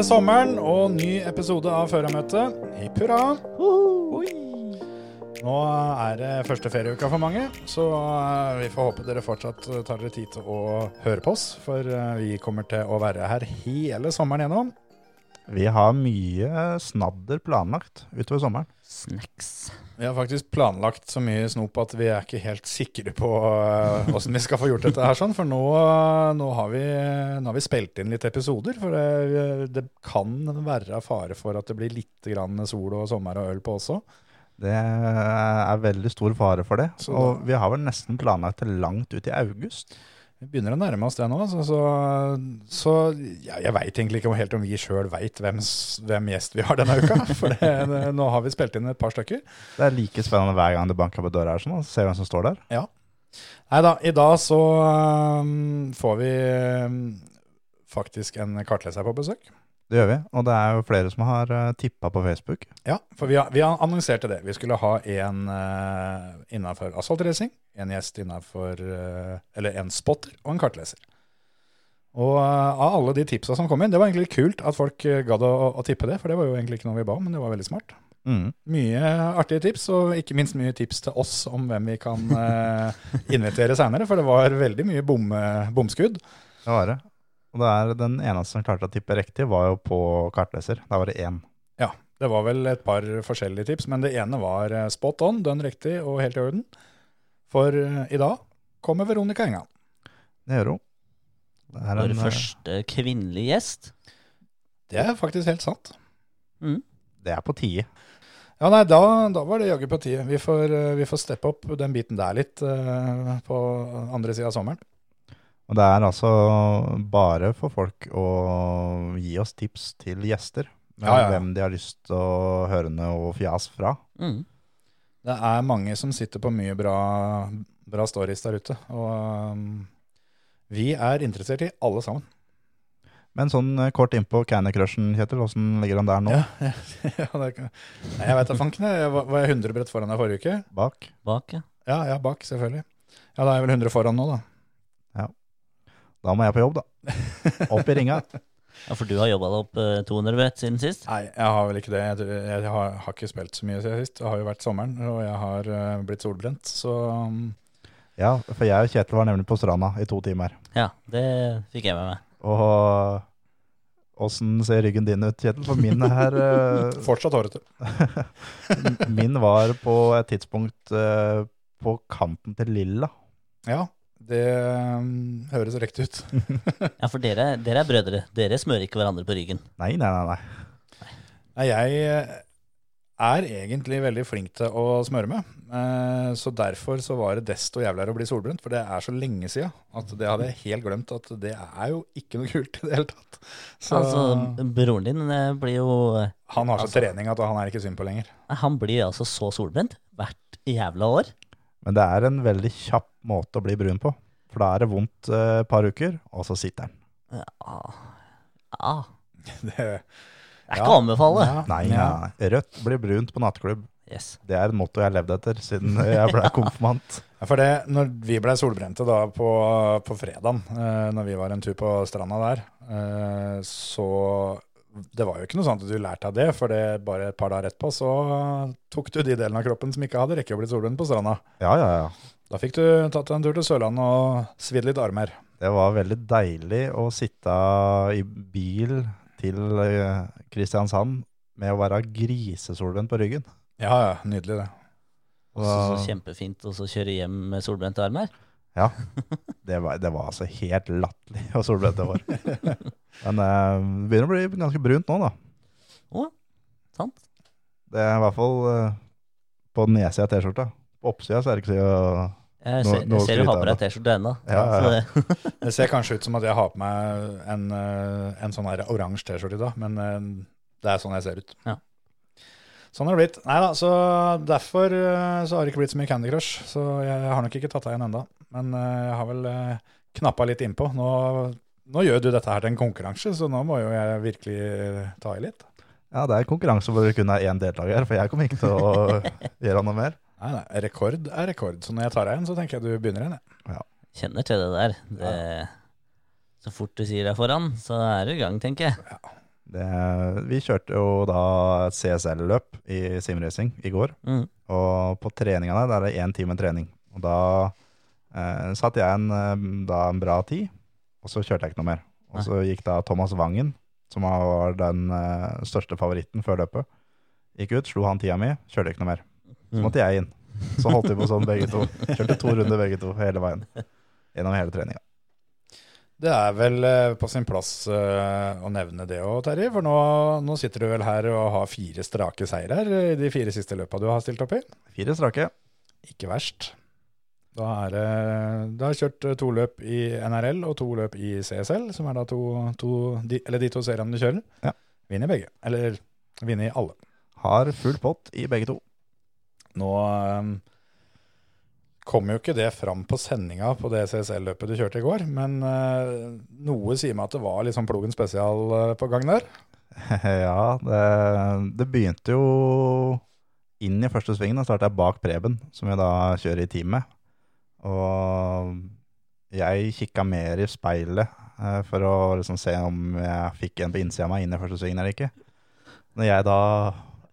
Er det sommeren og ny episode av Førermøtet. Hipp hurra. Nå er det første ferieuka for mange, så eh, vi får håpe dere fortsatt tar dere tid til å høre på oss. For eh, vi kommer til å være her hele sommeren gjennom. Vi har mye snadder planlagt utover sommeren. Snacks. Vi har faktisk planlagt så mye snop at vi er ikke helt sikre på åssen uh, vi skal få gjort dette her sånn. For nå, nå, har vi, nå har vi spilt inn litt episoder. For det, det kan være fare for at det blir litt grann sol og sommer og øl på også. Det er veldig stor fare for det. Så og vi har vel nesten planlagt det langt ut i august. Vi begynner å nærme oss det nå. Så, så, så ja, jeg veit egentlig ikke helt om vi sjøl veit hvem, hvem gjest vi har denne uka. For det, det, nå har vi spilt inn et par stykker. Det er like spennende hver gang det banker på døra her, sånn, og se hvem som står der. Nei da, i dag så um, får vi um, faktisk en kartleser på besøk. Det gjør vi. Og det er jo flere som har uh, tippa på Facebook. Ja, for vi, har, vi har annonserte det. Vi skulle ha en uh, innafor asfaltracing, en gjest innafor uh, Eller en spotter og en kartleser. Og uh, av alle de tipsa som kom inn, det var egentlig kult at folk gadd å, å tippe det, for det var jo egentlig ikke noe vi ba om, men det var veldig smart. Mm. Mye artige tips, og ikke minst mye tips til oss om hvem vi kan invitere seinere, for det var veldig mye bom, bomskudd. Det var det. Og det er den eneste som klarte å tippe riktig, var jo på kartleser. Da var det én. Ja, det var vel et par forskjellige tips, men det ene var eh, spot on, dønn riktig og helt i orden. For eh, i dag kommer Veronica Engan. Det gjør hun. Det er Vår en, uh, første kvinnelige gjest. Det er faktisk helt sant. det er på tide. Ja, nei, da, da var det jaggu på tide. Vi får, eh, vi får steppe opp den biten der litt uh, på andre sida av sommeren. Og det er altså bare for folk å gi oss tips til gjester. Ja, ja, ja. Hvem de har lyst til å høre noe fjas fra. Mm. Det er mange som sitter på mye bra, bra stories der ute. Og um, vi er interessert i alle sammen. Men sånn eh, kort innpå Canny Crushen, Kjetil. Åssen ligger han der nå? Ja, ja, det kan. Nei, jeg veit da fanken. jeg. Var var jeg 100 brett foran deg forrige uke? Bak? Bak, ja. Ja, ja, bak, selvfølgelig. Ja, da er jeg vel 100 foran nå, da. Da må jeg på jobb, da. Opp i ringa. ja. For du har jobba deg opp eh, 200 vet, siden sist? Nei, jeg har vel ikke det. Jeg, jeg har, har ikke spilt så mye siden sist. Det har jo vært sommeren, og jeg har uh, blitt solbrent. Så um, Ja, for jeg og Kjetil var nemlig på stranda i to timer. Ja, det fikk jeg med meg. Og åssen ser ryggen din ut, Kjetil? For min her uh... fortsatt hårete. Min var på et tidspunkt uh, på kanten til lilla. Ja, det um, høres riktig ut. Ja, for dere, dere er brødre. Dere smører ikke hverandre på ryggen. Nei, nei, nei. nei. Nei, jeg eh, er egentlig veldig flink til å smøre meg. Eh, Så derfor så var det desto jævligere å bli solbrent, for det er så lenge siden at det hadde jeg helt glemt at det er jo ikke noe kult i det hele tatt. Så Altså, broren din eh, blir jo han har så altså- trening at han er ikke synd på lenger. Han blir altså så solbrent hvert jævla år. Men det er en veldig kjapp måte å bli brun på. For da er det vondt eh, et par uker, og så sitter den. Ja. ja. Det, Det er ikke å anbefale. Ja, Nei, ja. Rødt blir brunt på nattklubb. Yes. Det er et motto jeg har levd etter siden jeg ble konfirmant. Ja, for det, når vi ble solbrente da på, på fredagen, eh, når vi var en tur på stranda der, eh, så det var jo ikke noe sånt at du lærte av det, for det bare et par dager etterpå så tok du de delene av kroppen som ikke hadde rekke å bli solbrent på stranda. Ja, ja, ja. Da fikk du tatt en tur til Sørlandet og svidd litt armer. Det var veldig deilig å sitte i bil til eh, Kristiansand med å være grisesolbrent på ryggen. Ja, ja, nydelig det. Og så så kjempefint å kjøre hjem med solbrente armer. Ja, det var, det var altså helt latterlig hvor solbrent det var. Men eh, det begynner å bli ganske brunt nå, da. Å, sant? Det er i hvert fall eh, på nedsida av T-skjorta. På oppsida så er det ikke så Jeg ser, nå jeg ser du har på deg T-skjorte ennå. Ja, ja, ja. det- Det ser kanskje ut som at jeg har på meg en, eh, en sånn oransje T-skjorte i dag, men eh, det er sånn jeg ser ut. Ja. Sånn har det blitt. Nei da, så derfor eh, så har det ikke blitt så mye Candy Crush. Så jeg har nok ikke tatt deg igjen enda. Men eh, jeg har vel uh, knappa litt innpå. Nå, nå gjør du dette her til en konkurranse, så nå må jo jeg virkelig eh, ta i litt. Ja, det er konkurranse hvor det kun er én deltaker, for jeg kommer ikke til å gjøre noe mer. Nei, nei, rekord er rekord. Så når jeg tar deg igjen, så tenker jeg du begynner igjen. jeg. Kjenner til det der. Det, så fort du sier deg foran, så er du i gang, tenker jeg. Det, vi kjørte jo da et CSL-løp i simracing i går. Mm. Og på treningene der er det én time trening. Og da eh, satte jeg en, eh, da en bra tid, og så kjørte jeg ikke noe mer. Og så gikk da Thomas Wangen, som var den eh, største favoritten før løpet, gikk ut, slo han tida mi, kjørte ikke noe mer. Så Mm. måtte jeg inn. Så holdt vi på sånn begge to. Kjørte to runder begge to hele veien. Gjennom hele treninga. Det er vel på sin plass å nevne det òg, Terje. For nå, nå sitter du vel her og har fire strake seirer i de fire siste løpa du har stilt opp i. Fire strake. Ikke verst. Da er det Du har kjørt eh, to løp i NRL og to løp i CSL, som er da to, to de, Eller de to seriene du kjører. Ja. Vinner begge. Eller vinner i alle. Har full pott i begge to. Nå um, kom jo ikke det fram på sendinga på det CSL-løpet du kjørte i går, men uh, noe sier meg at det var litt sånn Plogen spesial på gang der. ja, det, det begynte jo inn i første svingen. Da starta jeg bak Preben, som jeg da kjører i team med. Og jeg kikka mer i speilet eh, for å liksom se om jeg fikk en på innsida av meg inn i første svingen eller ikke. Når jeg da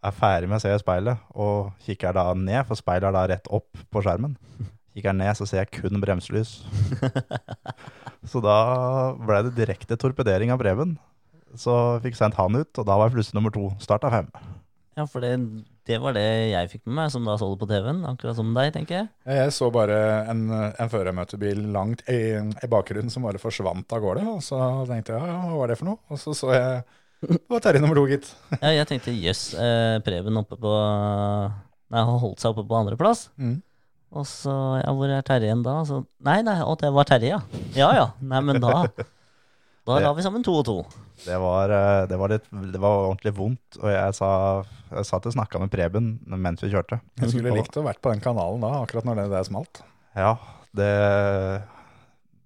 er ferdig med å se i speilet, og kikker da ned, for speilet er da rett opp på skjermen, kikker ned, så ser jeg kun bremselys. Så da ble det direkte torpedering av Preben. Så fikk sendt han ut, og da var jeg plutselig nummer to. Start av fem. Ja, for det, det var det jeg fikk med meg, som da så det på TV-en. Akkurat som deg, tenker jeg. Jeg så bare en, en førermøtebil langt i, i bakgrunnen som bare forsvant av gårde. Og så tenkte jeg ja, hva var det for noe? Og så så jeg det var Terje nummer to, gitt. Ja, jeg tenkte jøss, eh, Preben oppe på Nei, han holdt seg oppe på andreplass. Mm. Og så, ja, hvor er Terje igjen da? Så, nei, nei, å, det var Terje, ja. Ja ja. Nei, men da Da la vi sammen to og to. Det var, eh, det var, litt, det var ordentlig vondt, og jeg, sa, jeg satt og snakka med Preben mens vi kjørte. Jeg skulle likt å vært på den kanalen da, akkurat når det der smalt. Ja, det,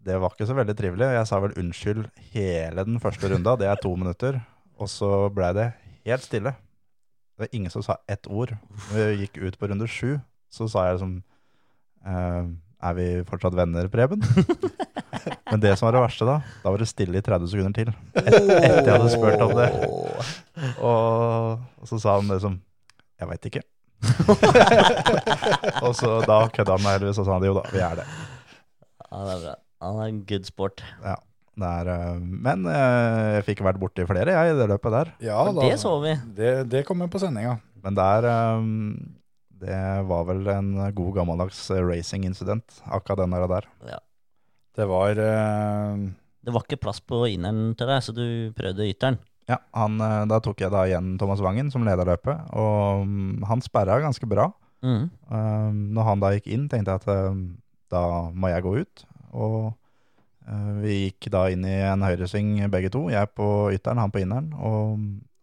det var ikke så veldig trivelig. Jeg sa vel unnskyld hele den første runda, det er to minutter. Og så ble det helt stille. Det var ingen som sa ett ord. Når vi gikk ut på runde sju, så sa jeg liksom eh, Er vi fortsatt venner, Preben? Men det som var det verste da, da var det stille i 30 sekunder til. Et, etter jeg hadde spurt om det. Og, og så sa han liksom Jeg veit ikke. og så da kødda han meg heldigvis, og sa han jo da, vi er det. Ja, det er bra. Han er en good sport. Ja, det er, eh, men eh, jeg fikk vært borti flere jeg i det løpet der. Ja, da, det så vi. Det, det kommer på sendinga. Men der eh, Det var vel en god gammeldags racing-incident, akkurat den der. og der. Det var eh, Det var ikke plass på inneren til deg, så du prøvde ytteren. Ja, han, eh, Da tok jeg da igjen Thomas Wangen som leder løpet, og mm, han sperra ganske bra. Mm. Uh, når han da gikk inn, tenkte jeg at uh, da må jeg gå ut. Og uh, vi gikk da inn i en høyresving begge to. Jeg på ytteren, han på inneren. Og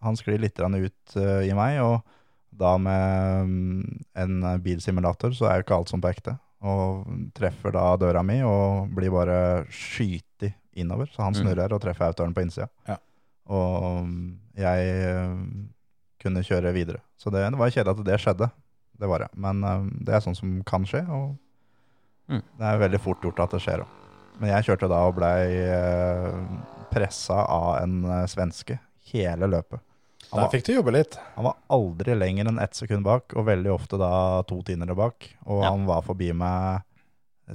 han sklir litt ut eh, i meg, og da med mm, en bilsimulator så er jo ikke alt som på ekte. Og treffer da døra mi og blir bare skytet innover. Så han Mm. snurrer og treffer autoren på innsida. Ja. Og mm, jeg eh, kunne kjøre videre. Så det, det var kjedelig at det skjedde. Det var det. Men eh, det er sånn som kan skje, og Mm. det er veldig fort gjort at det skjer òg. Men jeg kjørte da og blei uh, pressa av en eh, svenske hele løpet. Han Der var, fikk du jobbe litt. han var aldri lenger enn ett sekund bak, og veldig ofte da to tiendere bak. Og Ja. han var forbi meg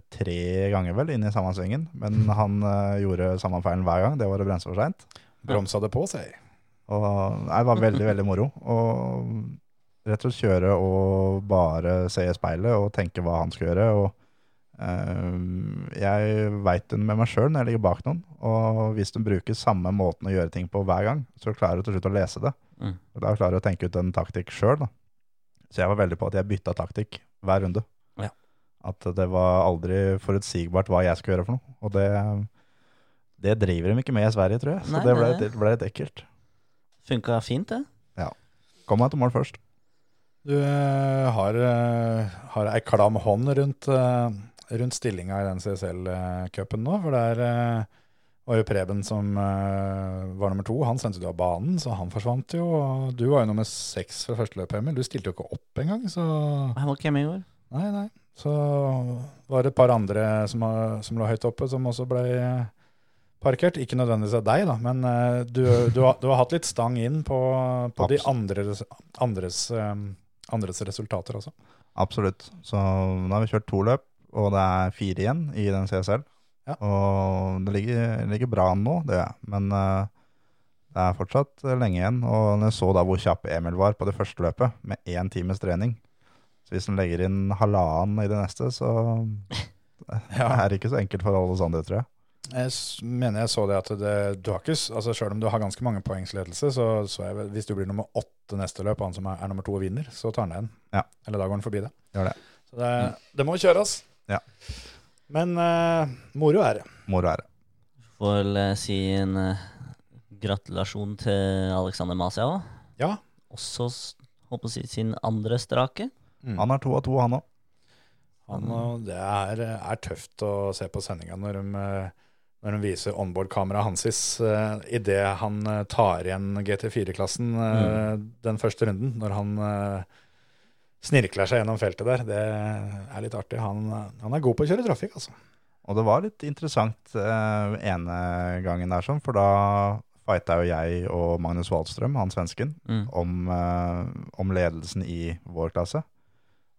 tre ganger vel inn i samme svingen, men han uh, gjorde samme feilen hver gang. Det var å bremse for seint. Bromsa det på seg. Og nei, det var veldig, veldig moro. Og rett og slett kjøre og bare se i speilet og tenke hva han skal gjøre. Og Uh, jeg veit den med meg sjøl når jeg ligger bak noen. Og hvis du bruker samme måten å gjøre ting på hver gang, så klarer du til slutt å lese det. Mm. Da klarer du å tenke ut en taktikk sjøl. Så jeg var veldig på at jeg bytta taktikk hver runde. Ja. At det var aldri forutsigbart hva jeg skulle gjøre for noe. Og det, det driver de ikke med i Sverige, tror jeg. Så Nei, det ble, nei. det ble litt ekkelt. Funka fint, det. Kom meg til mål først. Du eh, har, eh, har ei klam hånd rundt, eh, rundt stillinga i den CSL-cupen nå. For det eh, var jo Preben som uh, var nummer to. Han sendte du av banen, så han forsvant jo. Og du var jo nummer seks fra første løp, Emil. Du stilte jo ikke opp engang, så Han var ikke hjemme i går. Nei, nei. Så var det et par andre som, som lå høyt oppe, som også ble eh, parkert. Ikke nødvendigvis av deg, da, men uh, du, du, har, du har hatt litt stang inn på, på de andres, andres, um, andres resultater også. Absolutt. Så nå har vi kjørt to løp, og det er fire igjen i den CSL. Ja. Og det ligger, ligger bra an nå, det gjør jeg. Men uh, det er fortsatt eh, lenge igjen. Og når jeg så da hvor kjapp Emil var på det første løpet, med én times trening Så hvis han legger inn halvannen i det neste, så Ja. er det ikke så enkelt for alle andre, tror jeg. Jeg mener jeg så det at det, du har ikke, altså selv om du har ganske mange poengsledelse, så, så jeg, hvis du blir nummer åtte neste løp, han som er, er nummer to og vinner, så tar han deg igjen. Ja. Eller da går han forbi det. Det. Så det, det må kjøres. Ja. Men uh, moro er det. Moro er det. Får vel eh, si en uh, gratulasjon til Alexander Masia òg. Ja. Også håper å si sin andre strake. Mm. Han er to av to, han òg. Det er, er tøft å se på sendinga når de, når de viser onboard-kameraet hansis uh, idet han tar igjen GT4-klassen mm. den første runden. Når han snirkler seg gjennom feltet der. Det er litt artig. Han, han er god på å kjøre trafikk, altså. Og det var litt interessant eh, ene gangen der, sånn, for da fighta jo jeg og Magnus Wahlstrøm, han svensken, Mm. om, eh, om ledelsen i vår klasse.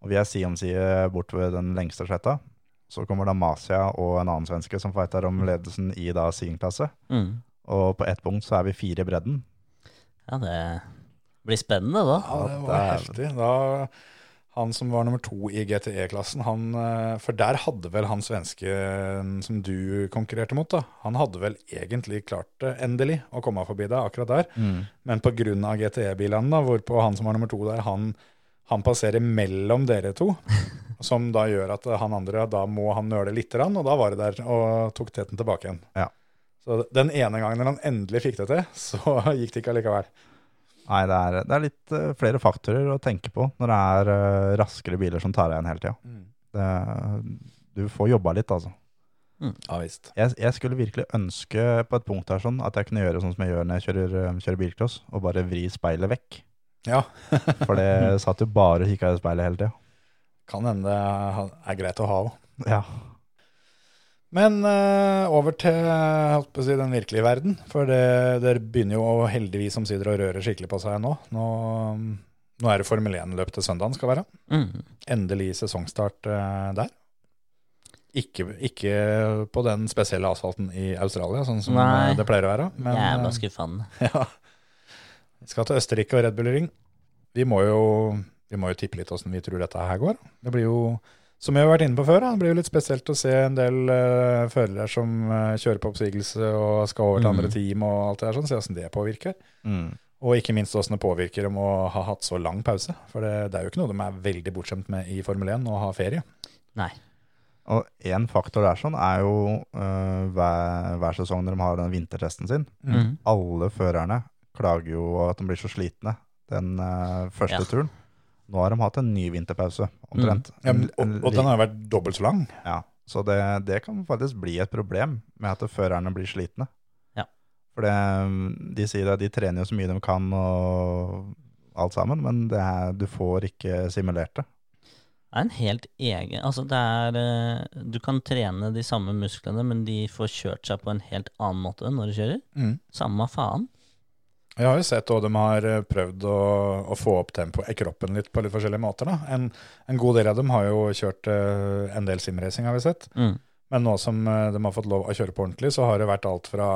Og vi er side om side bort ved den lengste sletta. Så kommer da Masia og en annen svenske som fighter om ledelsen i da sin klasse. Mm. Og på ett punkt så er vi fire i bredden. Ja, det blir spennende, da. Ja, det var heftig. Da, han som var nummer to i GTE-klassen, han eh, For der hadde vel han svensken som du konkurrerte mot, da. Han hadde vel egentlig klart det, endelig, å komme forbi deg akkurat der. Men pga. GTE-bilene, da, hvorpå han som var nummer to der, han, han passerer mellom dere to. Som da gjør at han andre, da må han nøle lite grann, og da var det der og tok teten tilbake igjen. Ja. Så den ene gangen han endelig fikk det til, så gikk det ikke allikevel. Nei, det er, det er litt uh, flere faktorer å tenke på når det er uh, raskere biler som tar deg igjen hele tida. Det- Du får jobba litt, altså. Ja visst. Jeg, jeg skulle virkelig ønske på et punkt her sånn at jeg kunne gjøre sånn som jeg gjør når jeg kjører, eh, kjører bilcross, og bare vri speilet vekk. Ja. For det satt jo bare og kikka i speilet hele tida. Kan hende det er greit å ha òg. Ja. Men uh, over til å si, den virkelige verden. For det, det begynner jo heldigvis omsider å røre skikkelig på seg nå. Nå, nå er det Formel 1-løp til søndagen skal være. Mm. Endelig sesongstart uh, der. Ikke, ikke på den spesielle asfalten i Australia, sånn som Nei. eh, det pleier å være. Men jeg er bare skuffende. ja. Vi skal til Østerrike og Red Bull Ring. Vi må jo, vi må jo tippe litt åssen vi tror dette her går. Det blir jo, som vi har vært inne på før, da, det blir jo litt spesielt å se en del uh, førere som uh, kjører på oppsigelse og skal over til andre Mm. team og alt det der, sånn, se åssen det påvirker. Mm. Og ikke minst åssen det påvirker dem å ha hatt så lang pause. For det, det er jo ikke noe de er veldig bortskjemt med i Formel 1, å ha ferie. Nei. Og én faktor der sånn er jo uh, hver, hver sesong når de har den vintertesten sin. Mm. Alle førerne klager jo at de blir så slitne den eh, første Ja. turen. Nå har de hatt en ny vinterpause, omtrent. Ja, men, En- en og, og den har vært dobbelt så lang. Ja, så det, det kan faktisk bli et problem med at førerne blir slitne. Ja. For det, de sier at de trener jo så mye de kan og alt sammen, men det er, du får ikke simulert det. Det er en helt egen Altså, det er eh, Du kan trene de samme musklene, men de får kjørt seg på en helt annen måte når du kjører. Mm. Samme faen. Jeg har jo sett at de har eh, prøvd å, å få opp tempoet i kroppen litt på litt forskjellige måter. Da. En, en god del av dem har jo kjørt uh, en del simracing, har vi sett. Mm. Men nå som eh, de har fått lov å kjøre på ordentlig, så har det vært alt fra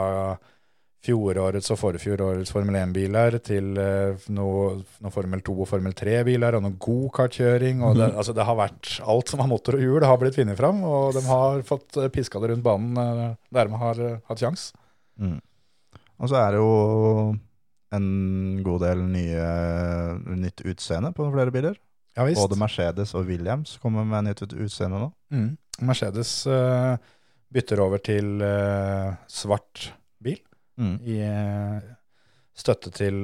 fjorårets og forfjorårets Formel 1-biler til uh, noe, noe Formel 2 og Formel 3-biler og noe gokartkjøring. Mm. det, altså, det har vært alt som har motor og hjul, har blitt funnet fram. Og de har fått eh, piska det rundt banen uh, der de har uh, hatt kjangs. Mm. Og så er det jo en god del nye, nytt utseende på flere biler. Ja visst. Både Mercedes og Williams kommer med nytt utseende nå. Mm. Mercedes uh, bytter over til uh, svart bil Mm. i uh, støtte til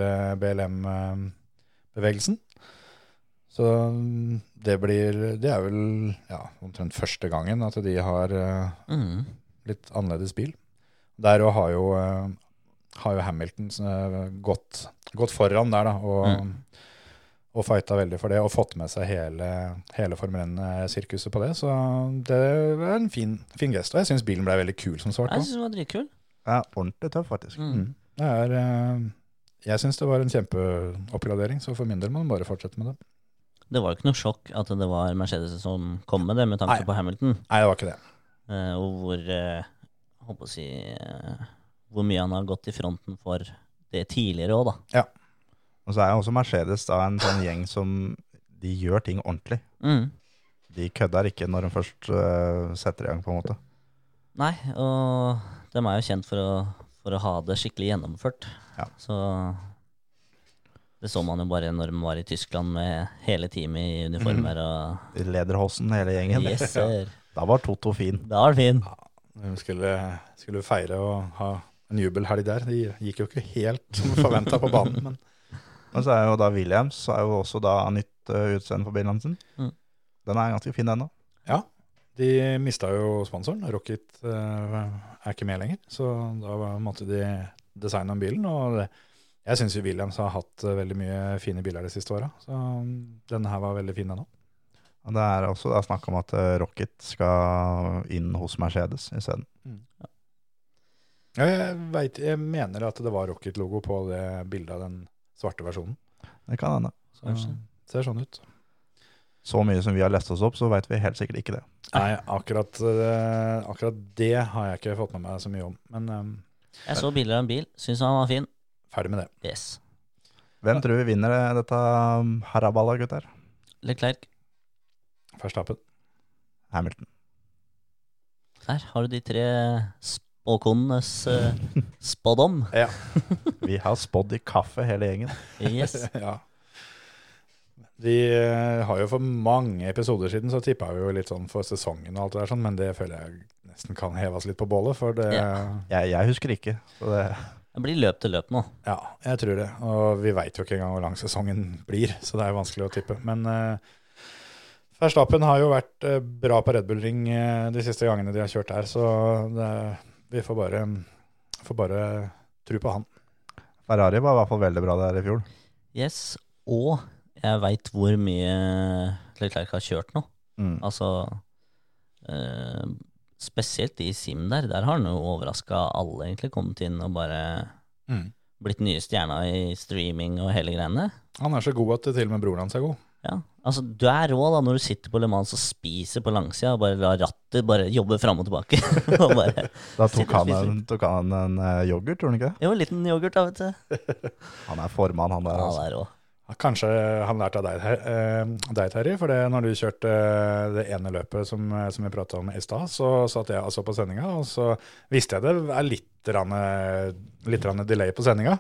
BLM-bevegelsen. Så mm, det blir Det er vel ja, omtrent første gangen at de har Mm. litt annerledes bil. Der òg har jo har jo Hamilton eh, gått, gått foran der, da, og, Mm. og fighta veldig for det, og fått med seg hele, hele Formel 1-sirkuset på det. Så det er en fin, fin gest. Og jeg syns bilen ble veldig kul som svart Jeg synes syns den var dritkul. Ja, ordentlig tøff, faktisk. Mm. Mm. Det er eh, Jeg syns det var en kjempeoppgradering, så for min del må man bare fortsette med det. Det var jo ikke noe sjokk at det var Mercedes som kom med det, med tanke Nei. på Hamilton. Nei, det var ikke det. eh, og hvor jeg Holdt på å si eh, Hvor mye han har gått i fronten for det tidligere òg, da. Og så er jo også Mercedes da en sånn gjeng som de gjør ting ordentlig. Mm. De kødder ikke når de først uh, setter i gang, på en måte. Nei, og de er jo kjent for å, for å ha det skikkelig gjennomført. Ja. Så det så man jo bare når de var i Tyskland med hele teamet i uniformer. Og De leder hossen, hele gjengen. yes, ja. Da var Toto fin. Da var det fin. De skulle, skulle feire og ha jubelhelg der. De gikk jo ikke helt som forventa på banen, men Men så er jo da Williams så er jo også da nytt uh, utseende for bilen sin. Mm. Den er ganske fin ennå. Ja, de mista jo sponsoren. Rocket uh, er ikke med lenger, så da måtte de designe om bilen. Og det, jeg syns Williams har hatt eh, veldig mye fine biler de siste åra, så mm, denne her var veldig fin ennå. Og det er også snakk om at Rocket skal inn hos Mercedes isteden. Ja, jeg, vet, jeg mener at det var Rocket-logo på det bildet av den svarte versjonen. Det kan hende. Så Kanskje. ser sånn ut. Så mye som vi har lest oss opp, så veit vi helt sikkert ikke det. Nei, akkurat, eh, akkurat det har jeg ikke fått med meg så mye om. Men um, Jeg så bilder av en bil, syns han var fin. ferdig med det. Yes. Hvem tror vi vinner eh, dette um, haraballa, gutter? Leclerc, Verstappen. Hamilton. der har du de tre spåkonenes uh, spådom. Ja. Vi har spådd i kaffe, hele gjengen. Yes. ja. Vi eh, har jo for mange episoder siden så tippa vi jo litt sånn for sesongen og alt det der, sånn, men det føler jeg nesten kan heves litt på bålet. For det Ja. ja. Jeg, jeg husker ikke. Så det, Det blir løp til løp nå. Ja, jeg tror det. Og vi veit jo ikke engang hvor lang sesongen blir, så det er jo vanskelig å tippe. Men uh, Verstappen har jo vært uh, bra på Red Bull Ring uh, de siste gangene de har kjørt her, så det, vi får bare, får bare tro på han. Ferrari var i hvert fall veldig bra der i fjor. Yes. Og jeg veit hvor mye Leclerc har kjørt nå. Mm. Altså eh, Spesielt i Sim der. Der har han jo overraska alle, egentlig. Kommet inn og bare blitt nye stjerna i streaming og hele greiene. Han er så god at til og med broren hans er god. Ja, altså Du er rå da når du sitter på Le Mans og spiser på langsida og bare lar rattet bare jobbe fram og tilbake. og bare, Da tok han, en, tok han en eh, yoghurt, tror han ikke det? jo, en liten yoghurt, da, vet du. Han er formann, han der. Ja, Altså. Han er rå. Kanskje han lærte av deg, eh, Terje. For det, når du kjørte eh, det ene løpet som, som vi prata om i stad, så satt jeg altså på sendinga, og så visste jeg det er litt, rann, litt rann delay på sendinga.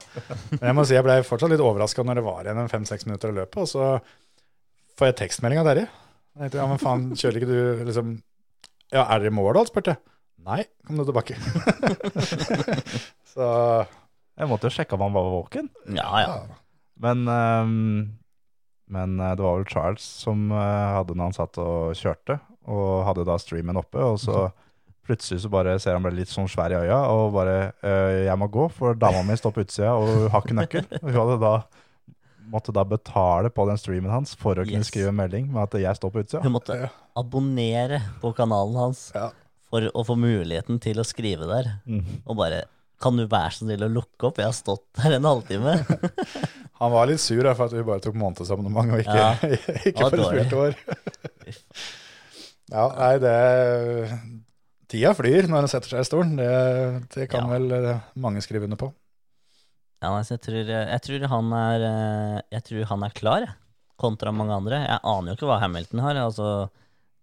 Men jeg må si jeg ble fortsatt litt overraska når det var igjen en fem-seks minutter av løpet, og så får jeg tekstmelding av Terje. Ja, men faen, kjører ikke du liksom Ja, er dere i mål da? spurte jeg. Nei, kom du tilbake. så Jeg måtte jo sjekke om han var våken. Ja, ja. Men, um, men eh, det var vel Charles som eh, hadde når han satt og kjørte, og hadde da streamen oppe, og så plutselig så bare ser han ble litt sånn svær i øya, og bare eh, 'Jeg må gå, for dama mi står på utsida, og hun har ikke nøkkel'. Og hun hadde da måtte da betale på den streamen hans for å kunne Yes. skrive en melding med at 'jeg står på utsida'. Hun måtte abonnere på kanalen hans Ja. for å få muligheten til å skrive der. Mm. Og bare Kan du være så snill å lukke opp? Jeg har stått der en halvtime. Han var litt sur for at vi bare tok månedsabonnement og ikke, Ja. ikke for et fullt år. ja, nei, det Tida flyr når en setter seg i stolen. Det, det kan Ja. vel eh, mange skrive under på. Ja, altså, jeg, tror, jeg, tror han er, eh, jeg tror han er klar, kontra mange andre. Jeg aner jo ikke hva Hamilton har. altså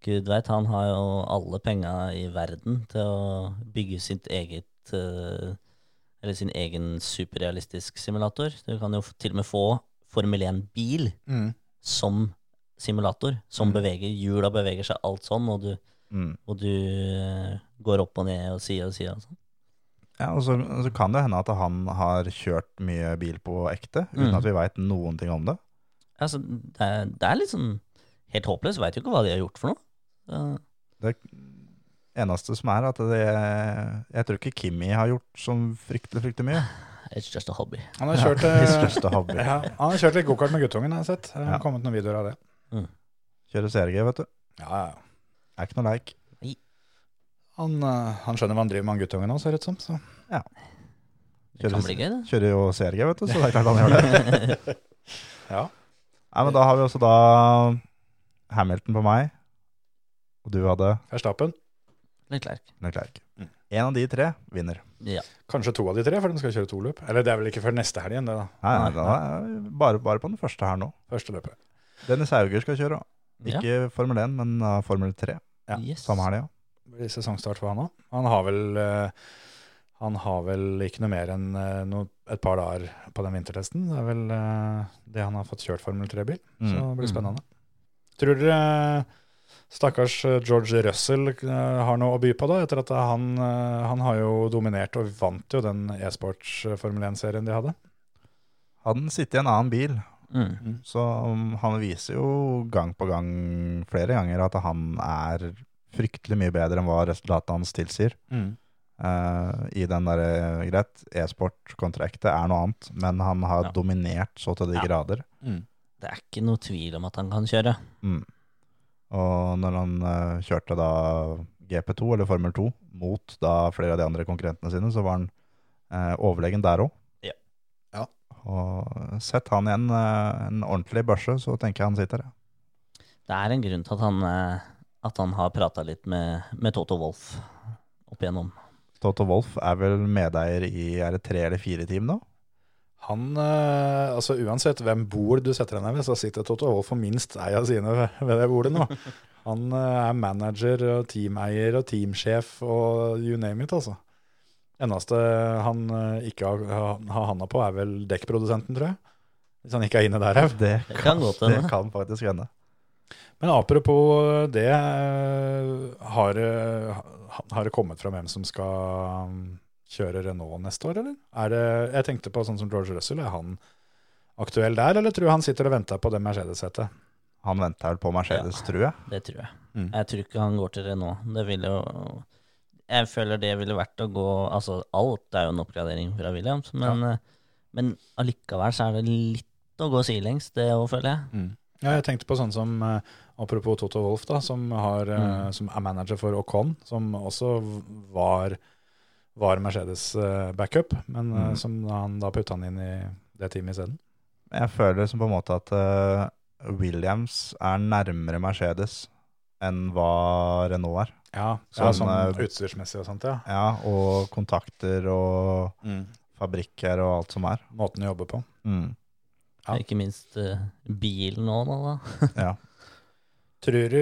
Gud veit, han har jo alle penga i verden til å bygge sitt eget eh, Eller sin egen superrealistisk simulator. Du kan jo til og med få Formel 1-bil som simulator som Mm. beveger hjula, beveger seg alt sånn, og du, Mm. og du eh, går opp og ned og side og side og sånn. Ja, og så, så kan det hende at han har kjørt mye bil på ekte, uten Mm. at vi veit noen ting om det. Altså, det, er, det er litt sånn helt håpløst. Veit jo ikke hva de har gjort for noe. Uh. Det eneste som er at det, jeg tror ikke Kimmy har gjort så fryktelig, fryktelig mye. it's just a hobby. Han har kjørt, It's eh, just a hobby. ja, han har kjørt litt gokart med guttungen, jeg har sett. Det har Ja. kommet noen videoer av det. Kjører CRG, vet du. Ja, ja. Er ikke noe leik. Han, eh, han skjønner hva han driver med, han guttungen òg, ser det ut som. Så. Det kan bli gøy, det. Kjører jo CRG, vet du, så det er klart han gjør det. Ja. Nei, men da har vi også da Hamilton på meg, og du hadde Verstappen. Leclerc. Leclerc. Mm. En av de tre vinner. Ja. Kanskje to av de tre, for de skal kjøre to løp. Eller det er vel ikke før neste helg igjen, det da. Nei, nei, da bare, bare på den første her nå. Første løpet. Dennis Hauger skal kjøre. Ja. Ikke Formel 1, men uh, Formel 3. Ja, Yes. Samme helg, ja. Det blir sesongstart for han òg. Han har vel eh, Han har vel ikke noe mer enn eh, noe, et par dager på den vintertesten. Det er vel eh, det han har fått kjørt Formel 3-bil. Så det blir Mm. spennende. Tror dere stakkars George Russell har noe å by på, da? Etter at han, han har jo dominert og vant jo den e-sports Formel 1-serien de hadde. Hadde han sittet i en annen bil, Mm. så um, han viser jo gang på gang, flere ganger, at han er fryktelig mye bedre enn hva resultatet hans tilsier. Eh, I den derre Greit, e-sport-kontraktet er noe annet, men han har Ja. dominert så til de Ja. grader. Det er ikke noe tvil om at han kan kjøre. Mm. Og når han uh, kjørte da GP2, eller Formel 2, mot da flere av de andre konkurrentene sine, så var han uh, overlegen der òg. Ja. Ja. Og sett han i en, eh, en ordentlig børse, så tenker jeg han sitter. Det er en grunn til at han, eh, at han har prata litt med, med Toto Wolff opp igjennom. Toto Wolff er vel medeier i er det tre eller fire team nå? Han, eh, altså Uansett hvem bord du setter deg ned ved, så sitter Toto Wolff for minst ei av sine ved, ved det bordet nå. Han eh, er manager og teameier og teamsjef og you name it, altså. Eneste han eh, ikke har, har, har handa på, er vel dekkprodusenten, tror jeg. Hvis han ikke er inne der òg. Det Det kan godt det hende. kan faktisk hende. Men apropos det, eh, har, det- har det kommet fram hvem som skal um, kjøre Renault neste år, eller? Er det, jeg tenkte på sånn som George Russell, er han aktuell der, eller tror du han sitter og venter på det Mercedes-setet? Han venter vel på Mercedes, tror jeg. Det tror jeg. Mm. Jeg tror ikke han går til Renault. Det ville jo Jeg føler det ville vært å gå Altså, alt er jo en oppgradering fra Williams, men, ja. men allikevel så er det litt å gå sidelengs, det òg, føler jeg. Ja, jeg tenkte på sånn som, eh, apropos Toto Wolff, da, som, har, eh, Mm. som er manager for Ocon, som også var, var Mercedes eh, backup, men Mm. som han da putta han inn i det teamet isteden. Jeg føler som på en måte at Williams er nærmere Mercedes enn hva Renault er. Ja, ja, Sånn, sånn eh, utstyrsmessig og sånt, ja. Ja, og kontakter og Mm. fabrikker og alt som er. Måten å jobbe på. Mm. Ja. Ikke minst uh, bilen òg, nå, da. Ja. Tror du,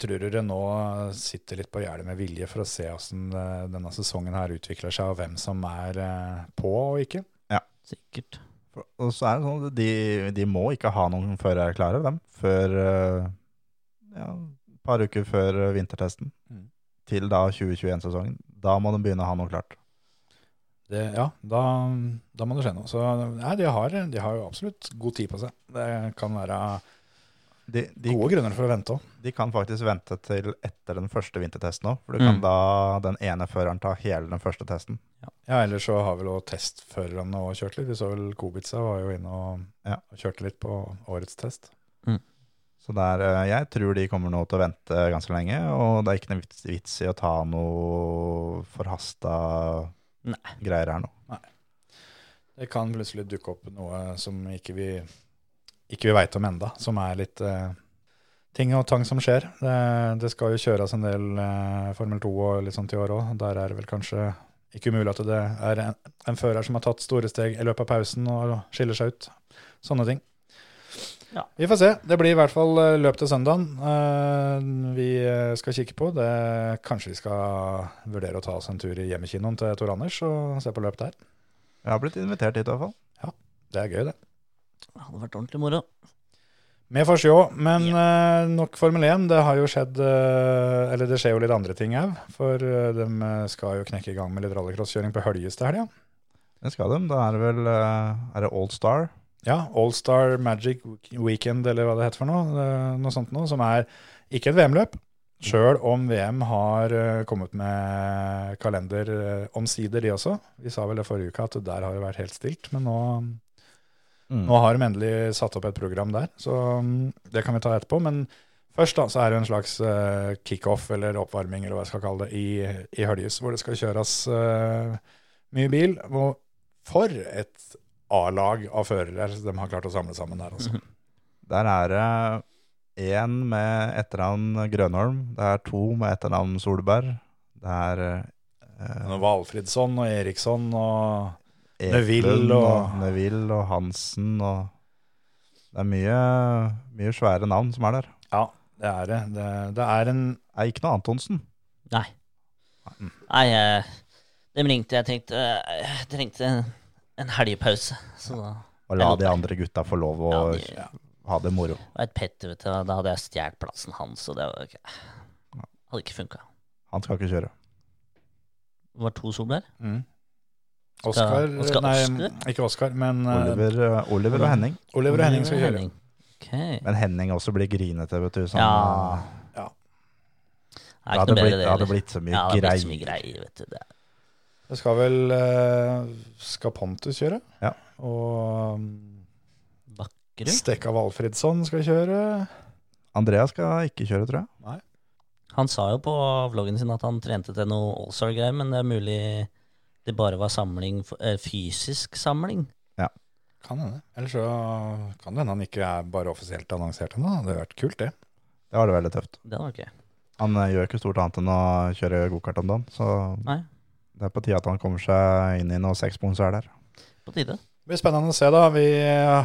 tror du Renault sitter litt på gjerdet med vilje for å se hvordan eh, denne sesongen her utvikler seg, og hvem som er eh, på og ikke? Ja. Sikkert. For- Og så er det sånn at de, de må ikke ha noen førere klare, dem, før ja, et par uker før vintertesten. Mm. Til da 2021-sesongen. Da må de begynne å ha noe klart. Det, ja, da, da må det skje noe. Så nei, de har, de har jo absolutt god tid på seg. Det kan være De, de, gode grunner for å vente òg. de kan faktisk vente til etter den første vintertesten òg, for du kan Mm. da den ene føreren ta hele den første testen. Ja, ellers så har vel også testførerne òg kjørt litt. Vi så vel Kubica var jo inne og, Ja. og kjørte litt på årets test. Så der, eh, jeg tror de kommer nå til å vente ganske lenge, og det er ikke noe vits, vits i å ta noe forhasta Nei. greier her nå. Det kan plutselig dukke opp noe som ikke vi, ikke vi veit om enda, som er litt eh, ting og tang som skjer. Det, det skal jo kjøres en del eh, Formel 2 og litt sånt i år òg. Der er det vel kanskje ikke umulig at det er en, en fører som har tatt store steg i løpet av pausen og skiller seg ut. Sånne ting. Ja. Vi får se. Det blir i hvert fall eh, løp til søndagen eh, vi eh, skal kikke på. Det, kanskje vi skal vurdere å ta oss en tur i hjemmekinoen til Tor Anders og se på løp der. Jeg har blitt invitert hit i hvert fall. Ja, Det er gøy, det. Det hadde vært ordentlig moro. Vi får se, men eh, nok Formel 1. Det har jo skjedd Eller det skjer jo litt andre ting òg. For uh, de skal jo knekke i gang med litt rallycrosskjøring på Høljes til helga. Det skal de. Da er det vel Er det Old Star? Ja, Allstar Magic Weekend, eller hva det heter for noe. eh, Noe sånt noe, som er ikke et VM-løp. Sjøl om VM har eh, kommet med kalender eh, omsider, de også. Vi sa vel det forrige uke at der har det vært helt stilt, men nå, Mm. nå har de endelig satt opp et program der. Så mm, det kan vi ta etterpå. Men først da, så er det en slags kickoff eller oppvarming eller hva jeg skal kalle det, i, i Høljes, hvor det skal kjøres uh, mye bil. Og for et A-lag av førere de har klart å samle sammen der, altså. Der er det én med etternavn Grønholm. Det er to med etternavn Solberg. Det er eh, Valfridsson og Eriksson og Eklund Neville og, og- Neville og Hansen og Det er mye, mye svære navn som er der. Ja, det er det. Det, det er en Det er ikke noe Antonsen. Nei. Nei, eh, dem ringte. Jeg tenkte eh, jeg trengte en helgepause. Så da Og la de andre gutta få lov å Ja, de- ha det moro. et Petter, vet du. Da hadde jeg stjålet plassen hans, og det var ikke, hadde ikke funka. Han skal ikke kjøre. Det var to Solberg. mm. Oskar Oskar Nei, Oskar? ikke Oskar, men eh, Oliver, eh, Oliver og Henning. Oliver og Henning skal kjøre. Henning. Ok. Men Henning også blir grinete, vet du. Sånn, Ja. eh, Det det er ikke hadde noe bedre, blitt, det det hadde heller. blitt så mye Ja, det hadde blitt så mye greier, vet du. Det. Det skal vel eh, Skal Pontus kjøre? Ja. Og um, Bakkerud? Stekka Valfridsson skal kjøre. Andrea skal ikke kjøre, tror jeg. Nei. Han sa jo på vloggen sin at han trente til noe Allstar-greier, men det er mulig det bare var samling, eh, fysisk samling. Ja. Kan hende. Eller så kan det hende han ikke er bare offisielt annonsert ennå. Det hadde vært kult, det. Det var det veldig tøft. Det var ikke Han eh, gjør ikke stort annet enn å kjøre gokart om dagen, så Nei. Det er på tide at han kommer seg inn i noen sekspunkts er der. på tide. Det blir spennende å se, da. Vi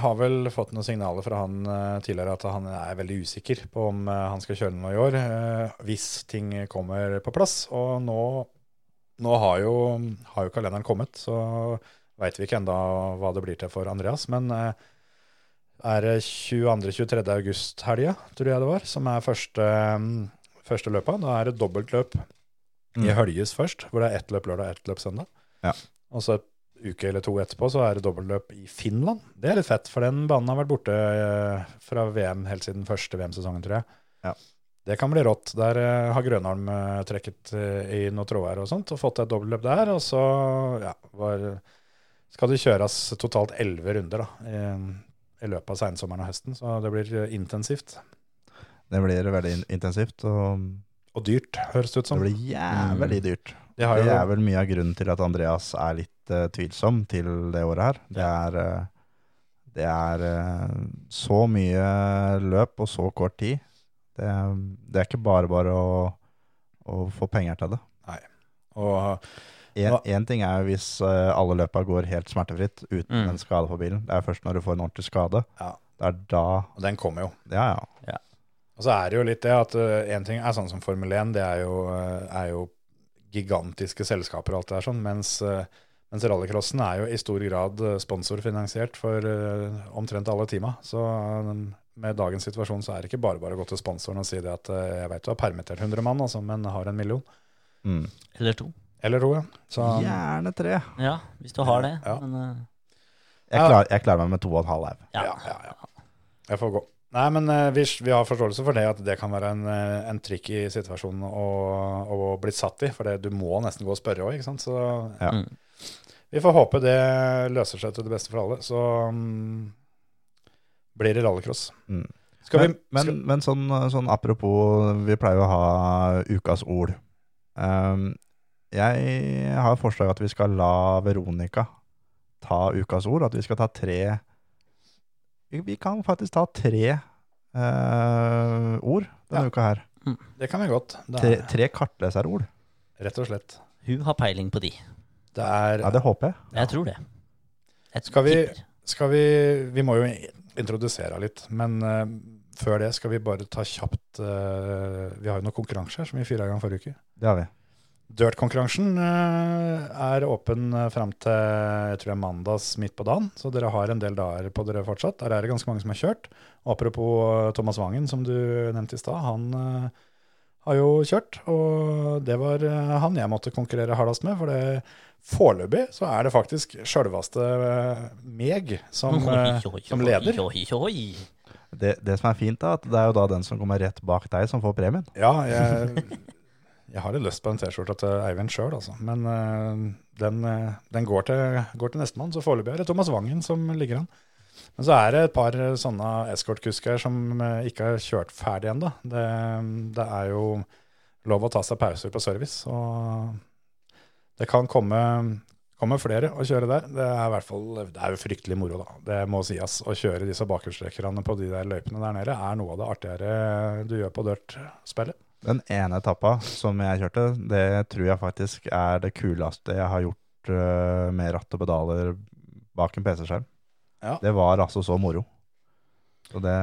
har vel fått noen signaler fra han eh, tidligere at han er veldig usikker på om eh, han skal kjøre noe i år, eh, hvis ting kommer på plass. Og nå, nå har, jo, har jo kalenderen kommet, så veit vi ikke enda hva det blir til for Andreas. Men eh, er det 22.-23. august-helga, tror jeg det var, som er første, første løpet. Da er det dobbeltløp i Mm. Høljes først, hvor det er ett løp lørdag og ett løp søndag. Ja. Og så et uke eller to etterpå så er det dobbeltløp i Finland. Det er litt fett, for den banen har vært borte eh, fra VM helt siden første VM-sesongen, tror jeg. Ja. Det kan bli rått. Der eh, har Grønholm eh, trekket i noen tråder og sånt, og fått et dobbeltløp der. Og så ja, var, skal det kjøres totalt elleve runder da, i, i løpet av sensommeren og høsten, så det blir intensivt. Det blir veldig intensivt, og Og dyrt, høres det ut som. det blir jævlig dyrt. Det, har Det er vel mye av grunnen til at Andreas er litt uh, tvilsom til det året her. Det er, uh, det er uh, så mye løp og så kort tid. Det, det er ikke bare bare å, å få penger til det. og Én ting er hvis alle løpa går helt smertefritt uten Mm. en skade på bilen. Det er først når du får en ordentlig skade. Ja. Det er da og den kommer jo. Ja, Ja, ja. Og så er det jo litt det at én ting er sånn som Formel 1, det er jo, uh, er jo gigantiske selskaper og alt det der sånn, mens, uh, mens rallycrossen er jo i stor grad eh, sponsorfinansiert for eh, omtrent alle teama. Så eh, med dagens situasjon så er det ikke bare bare å gå til sponsoren og si det at eh, jeg vet du har permittert 100 mann, altså, men har en million. Mm. Eller to. Eller to, ja. Så, Gjerne tre. Ja, hvis du har det. Ja. Men, eh, Jeg, klar, jeg klarer meg med to og en halv au. ja. Ja, ja, ja. Jeg får gå. Nei, men eh, vi, vi har forståelse for det at det kan være en, eh, en tricky situasjon å, å bli satt i. For det, du må nesten gå og spørre òg, ikke sant. Så Ja. Mm. vi får håpe det løser seg til det beste for alle. Så um, blir det rallycross. Mm. Skal men, vi men, skal, men sånn, sånn apropos, vi pleier jo å ha ukas ord. Um, jeg har forslag at vi skal la Veronica ta ukas ord, at vi skal ta tre Vi, vi kan faktisk ta tre uh, ord denne Ja. uka her. Det kan vi godt. Det Tre, er, tre kartleserord. rett og slett. Hun har peiling på de. Det er Ja, det håper jeg. Jeg tror det. Jeg Skal vi- Skal vi Vi må jo introdusere litt, men uh, før det skal vi bare ta kjapt uh, Vi har jo noen konkurranser som vi fyra i gang forrige uke. Det har vi. Dirt-konkurransen eh, er åpen eh, fram til jeg tror det er mandags midt på dagen, så dere har en del dager på dere fortsatt. Der er det ganske mange som har kjørt. Apropos eh, Thomas Wangen, som du nevnte i stad. Han har jo kjørt, og det var han jeg måtte konkurrere hardest med. For det foreløpig så er det faktisk sjølveste meg som, som leder. Det, det som er fint, da, at det er jo da den som kommer rett bak deg, som får premien. Ja, jeg, jeg har litt lyst på en T-skjorte til Eivind sjøl, altså. Men eh, den, eh, den går, til, går til nestemann, så foreløpig er det Thomas Wangen som ligger an. Men så er det et par sånne eskortkusker som eh, ikke har kjørt ferdig ennå. Det, det er jo lov å ta seg pauser på service, og det kan komme, komme flere å kjøre der. Det er i hvert fall, det er jo fryktelig moro, da. Det må sies. Å kjøre disse bakhjulstrekkerne på de der løypene der nede er noe av det artigere du gjør på dirt-spillet. Den ene etappa som jeg kjørte, det tror jeg faktisk er det kuleste jeg har gjort uh, med ratt og pedaler bak en PC-skjerm. Ja. Det var altså så moro. Så det,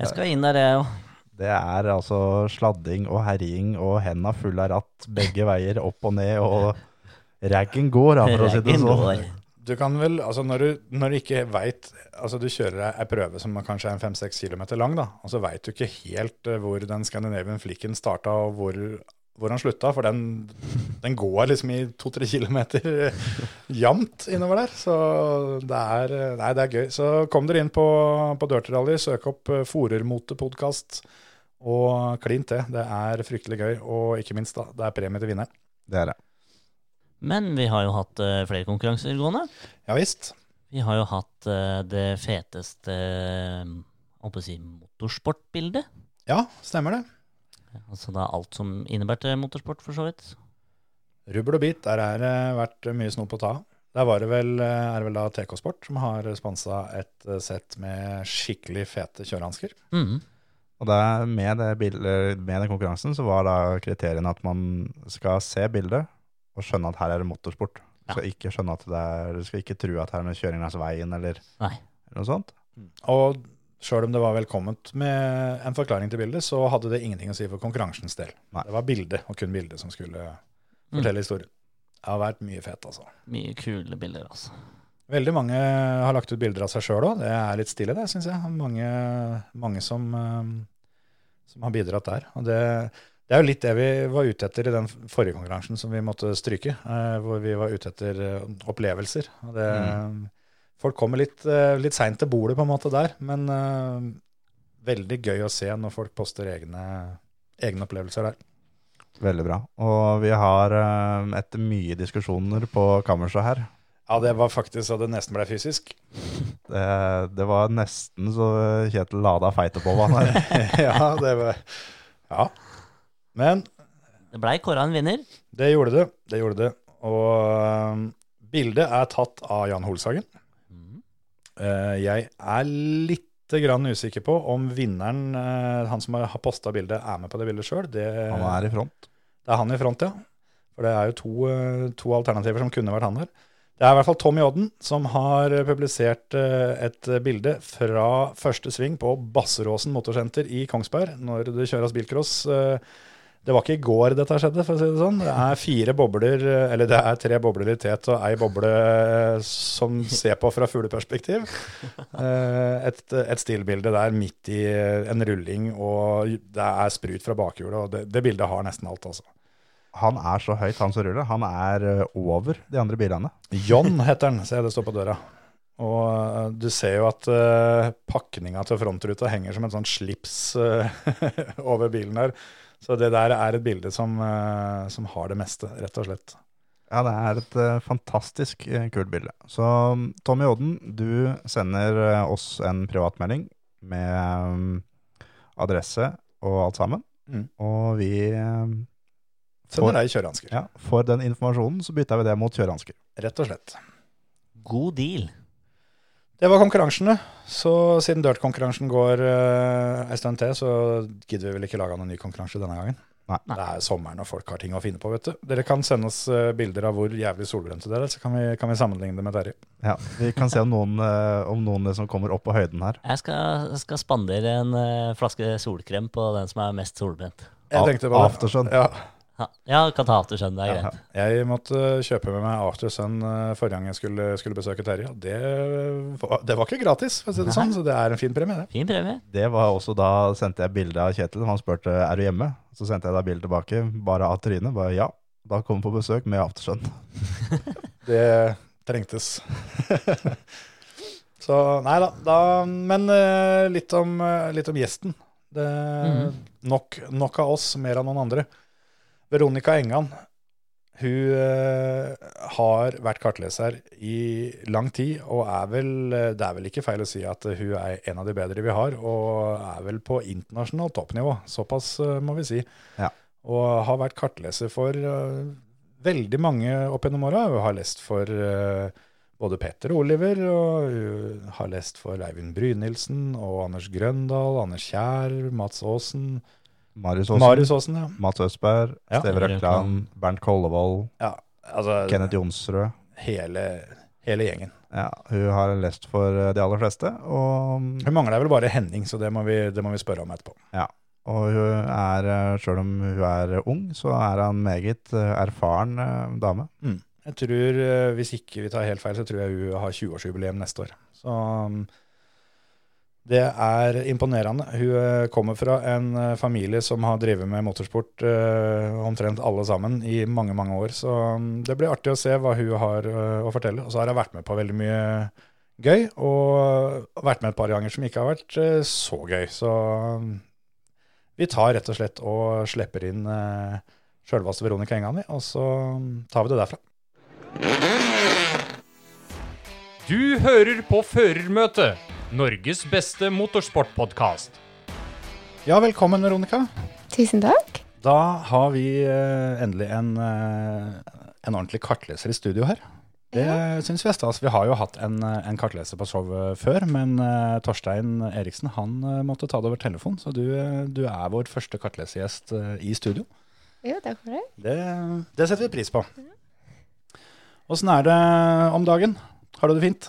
Jeg skal inn der, jeg òg. det er altså sladding og herjing og henda fulle av ratt begge veier, opp og ned, og raggen går, for å si det sånn. Du kan vel, altså når du, når du ikke veit Altså du kjører ei prøve som kanskje er 5-6 km lang, da, og så veit du ikke helt eh, hvor den Scandinavian Flicken starta og hvor, hvor han slutta, for den, den går liksom i 2-3 km jevnt innover der. Så det er, eh, nei, det er gøy. Så kom dere inn på, på Dirty søk opp Forermotepodkast Forermote-podkast og klin til. Det er fryktelig gøy, og ikke minst, da, det er premie til vinneren. Det er det. Men vi har jo hatt eh, flere konkurranser gående. Ja visst. Vi har jo hatt eh, det feteste uh, å si, motorsportbildet. Ja, stemmer det. Altså da alt som innebærte motorsport, for så vidt. Rubbel og bit, der er det vært mye snop å ta av. Der var det vel, er det vel da TK Sport som har sponsa et eh, sett med skikkelig fete kjørehansker. Mm. Og der, med, det bildet, med den konkurransen så var da kriteriene at man skal se bildet og skjønne at her er det motorsport. Du Ja. skal ikke skjønne at det er, du skal ikke tro at her er noe kjøring langs veien eller, Nei. eller noe sånt. Og sjøl om det var velkomment med en forklaring til bildet, så hadde det ingenting å si for konkurransens del. Nei. Det var bildet, og kun bildet, som skulle fortelle historien. Det har vært mye fett, altså. Mye kule bilder, altså. Veldig mange har lagt ut bilder av seg sjøl òg. Det er litt stille, det, syns jeg. Mange, mange som, eh, som har bidratt der. Og det, det er jo litt det vi var ute etter i den forrige konkurransen som vi måtte stryke. eh, hvor vi var ute etter eh, opplevelser. Det, Folk kommer litt, uh, litt seint til bordet på en måte der, men eh, veldig gøy å se når folk poster egne, egne opplevelser der. Veldig bra. Og vi har, eh, etter mye diskusjoner på kammerset her, Ja, det var faktisk så det nesten ble fysisk. det, det var nesten så Kjetil lada feite på meg. ja, det var Ja. Men Det blei kåra en vinner. Det gjorde det. det gjorde det. Og øhm, bildet er tatt av Jan Holsagen. Mhm. Eh, jeg er litt grann usikker på om vinneren, eh, han som har posta bildet, er med på det bildet sjøl. Han er i front. det er han i front, ja. For det er jo to, eh, to alternativer som kunne vært han der. Det er i hvert fall Tommy Odden som har publisert et bilde fra første sving på Basseråsen motorsenter i Kongsberg, når det kjøres bilcross. Eh, Det var ikke i går dette skjedde, for å si det sånn. Det er fire bobler, eh, eller det er tre bobler i tet og ei boble eh, som ser på fra fugleperspektiv. Eh, Et, et stillbilde der midt i en rulling, og det er sprut fra bakhjulet. og det, det bildet har nesten alt, altså. Han er så høyt, han som ruller. Han er eh, over de andre bilene. John heter han, ser jeg det står på døra. Og eh, du ser jo at uh, pakninga til frontruta henger som en sånt slips uh, over bilen der. Så det der er et bilde som, eh, som har det meste, rett og slett. Ja, det er et uh, fantastisk uh, kult bilde. Så um, Tommy Odden, du sender uh, oss en privatmelding med um, adresse og alt sammen. Mm. Og vi um, Sender deg kjørehansker, ja, for den informasjonen, så bytter vi det mot kjørehansker. rett og slett. God deal. Det var konkurransene. Så siden Dirt-konkurransen går uh, en stund til, så gidder vi vel ikke lage noen ny konkurranse denne gangen. Nei. Det er sommeren og folk har ting å finne på, vet du. Dere kan sende oss eh, bilder av hvor jævlig solbrente dere er, så kan vi, kan vi sammenligne det med Terje. Ja, vi kan se om noen, eh, om noen som kommer opp på høyden her. Jeg skal, skal spandere en flaske solkrem på den som er mest solbrent. Jeg tenkte på det. Aftersun. Ja. Ja, kan ta after sun, det er greit. Jeg måtte kjøpe med meg After Sun eh, forrige gang jeg skulle, skulle besøke Terje. Det, var- det var ikke gratis, for å si det sånn, så det er en fin premie, det. Fin premie. Det var også da sendte jeg bilde av Kjetil. Han spurte er du hjemme. Så sendte jeg da bilde tilbake, bare av trynet. Bare ja. Da kom på besøk med aftersun. Det trengtes. så nei da. da men eh, litt, om, eh, litt om gjesten. Det, Mhm. nok, nok av oss, mer av noen andre. Veronica Engan. Hun eh, har vært kartleser i lang tid, og er vel, eh, det er vel ikke feil å si at hun er en av de bedre vi har, og er vel på internasjonalt toppnivå. Såpass eh, må vi si. Ja. Og har vært kartleser for veldig mange opp gjennom åra. Hun har lest for både Petter Oliver, og hun har lest for Eivind Brynildsen og Anders Grøndal, Anders Kjær, Mats Aasen. Marius Aasen, Marius Aasen, ja. Mats Østberg, Ja. Steve Røkland, Bernt Kollevold, ja altså, Kenneth Jonsrud. hele, hele gjengen. Ja, hun har lest for eh, de aller fleste. Og, Hun mangler vel bare Henning, så det må vi, det må vi spørre om etterpå. Ja, og hun er, sjøl selv om hun er ung, så er han meget eh, erfaren dame. dame. Jeg tror, eh, Hvis ikke vi tar helt feil, så tror jeg hun har 20-årsjubileum neste år. Så um, det er imponerende. Hun eh, kommer fra en eh, familie som har drevet med motorsport uh, omtrent alle sammen i mange mange år. Så um, det blir artig å se hva hun har uh, å fortelle. Og så har hun vært med på veldig mye gøy, og vært med et par ganger som ikke har vært uh, så gøy. Så um, vi tar rett og slett og slipper inn uh, sjølveste Veronica Engan, vi, og så um, tar vi det derfra. Du hører på Førermøtet, Norges beste motorsportpodkast. Ja, velkommen, Veronica. Tusen takk. Da har vi eh, endelig en, eh, en ordentlig kartleser i studio her. Det Ja. syns vi er stas. Vi har jo hatt en, eh, en kartleser på showet før, men eh, Torstein Eriksen han måtte ta det over telefon, så du, du er vår første kartlesergjest i studio. Jo, takk for det. Det, det setter vi pris på. Åssen er det om dagen? Har du det fint?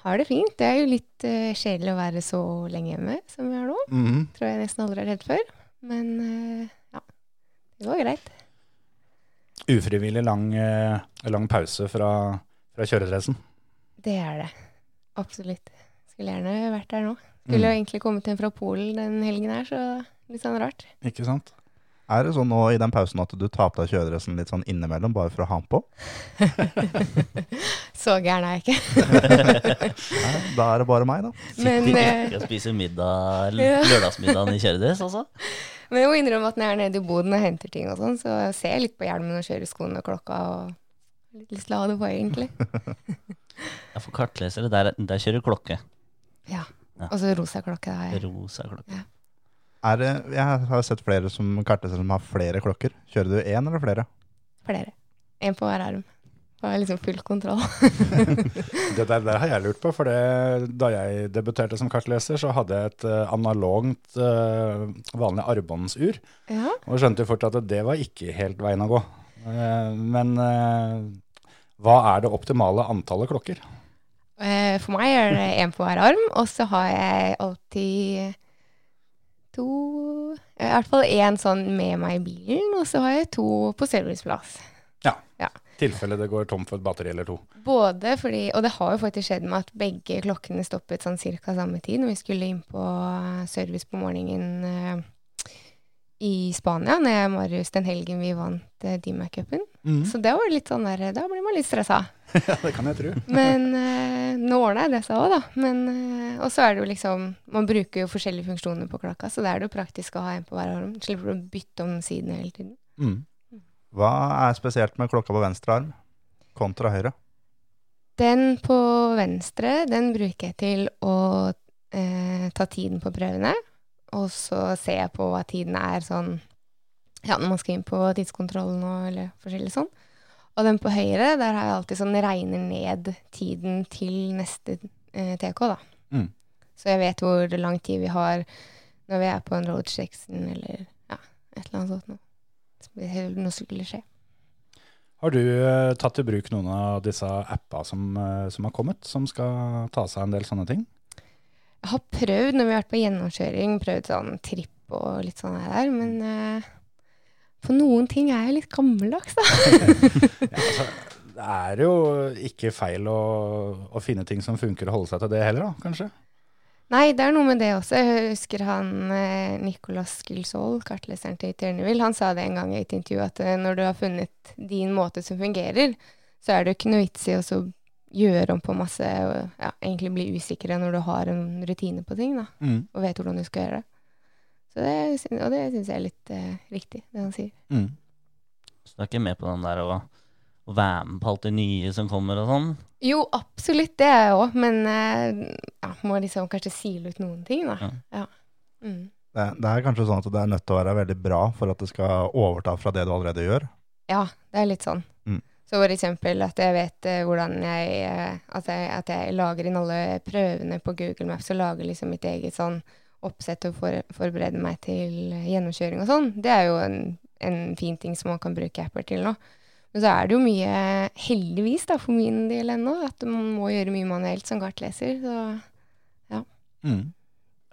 Har det fint. Det er jo litt uh, kjedelig å være så lenge hjemme som vi har nå. Mhm. Tror jeg nesten aldri har redd før. Men uh, ja, det går greit. Ufrivillig lang, uh, lang pause fra, fra kjøredressen. Det er det. Absolutt. Skulle gjerne vært der nå. Skulle jo egentlig kommet hjem fra Polen den helgen her, så litt sånn rart. Ikke sant? Er det sånn nå i den pausen at du tar på deg kjøredressen litt sånn innimellom, bare for å ha den på? Så gæren er jeg ikke. Nei, da er det bare meg, da. Men, Sitter eh, ikke og spiser middag, lørdagsmiddagen i kjøredress, altså? Men jeg må innrømme at når jeg er nede i boden og henter ting og sånn, så ser jeg litt på hjelmen og kjører skoene og klokka og litt lyst til å ha det på, egentlig. Ja, for kartlesere, der, der kjører klokke. Ja. Ja. Og så rosa klokke jeg. Rosa klokke. Er det, jeg har sett flere som kartleser som har flere klokker. Kjører du én eller flere? Flere. En på hver arm. Får liksom full kontroll. Det der, der har jeg lurt på, for det, da jeg debuterte som kartleser, så hadde jeg et uh, analogt uh, vanlig armbåndsur, Ja. og skjønte jo fort at det var ikke helt veien å gå. Uh, men hva er det optimale antallet klokker? For meg er det en på hver arm, og så har jeg alltid to I hvert fall én sånn med meg i bilen, og så har jeg to på serviceplass. I tilfelle det går tom for et batteri eller to. Både fordi Og det har jo faktisk skjedd med at begge klokkene stoppet sånn cirka samme tid når vi skulle inn på eh, service på morgenen eh, i Spania, når jeg var Marius den helgen vi vant uh, Dima-cupen. Så det var litt sånn der Da blir man litt stressa. Ja, det kan jeg tro. Men eh, nå ordna jeg det seg òg, da. Men, eh, og så er det jo liksom Man bruker jo forskjellige funksjoner på klokka, så det er det jo praktisk å ha en på hver arm. Slipper du å bytte om sidene hele tiden. Mm. Hva er spesielt med klokka på venstre arm kontra høyre? Den på venstre, den bruker jeg til å eh, ta tiden på prøvene. Og så ser jeg på hva tiden er sånn Ja, når man skal inn på tidskontrollen og eller forskjellig sånn. Og den på høyre, der har jeg alltid sånn regner ned tiden til neste eh, TK, da. Mm. Så jeg vet hvor lang tid vi har når vi er på en road Jackson eller ja, et eller annet sånt noe. Noe skulle skje. Har du eh, tatt i bruk noen av disse appa som, eh, som har kommet, som skal ta seg en del sånne ting? Jeg har prøvd, når vi har vært på gjennomkjøring, prøvd sånn tripp og litt sånn her men uh, For noen ting er jeg litt gammeldags, da. Det er jo ikke feil å, å finne ting som funker og holde seg til det heller, da, kanskje? Nei, det er noe med det også. Jeg husker han eh, Nicolas Gilsol, kartleseren til Terneville, han sa det en gang i et intervju at eh, når du har funnet din måte som fungerer, så er det jo ikke noe vits i å så gjøre om på masse og ja, egentlig bli usikre når du har en rutine på ting, da, Mm. og vet hvordan du skal gjøre det. Så det, og det syns jeg er litt eh, riktig, det han sier. Mm. Så du er ikke med på den der å, å være med på alt det nye som kommer og sånn? Jo, absolutt, det er jeg òg, men eh, ja, må liksom kanskje sile ut noen ting, da. Ja. Ja. Mm. Det, det er kanskje sånn at det er nødt til å være veldig bra for at det skal overta fra det du allerede gjør. Ja, det er litt sånn. Mm. Så for eksempel at jeg vet eh, hvordan jeg, eh, at jeg At jeg lager inn alle prøvene på Google Maps og lager liksom mitt eget sånn oppsett og for, forbereder meg til gjennomkjøring og sånn. Det er jo en, en fin ting som man kan bruke apper til nå. Men så er det jo mye, heldigvis da, for min del ennå, at man må gjøre mye manuelt som kartleser. Så Mm.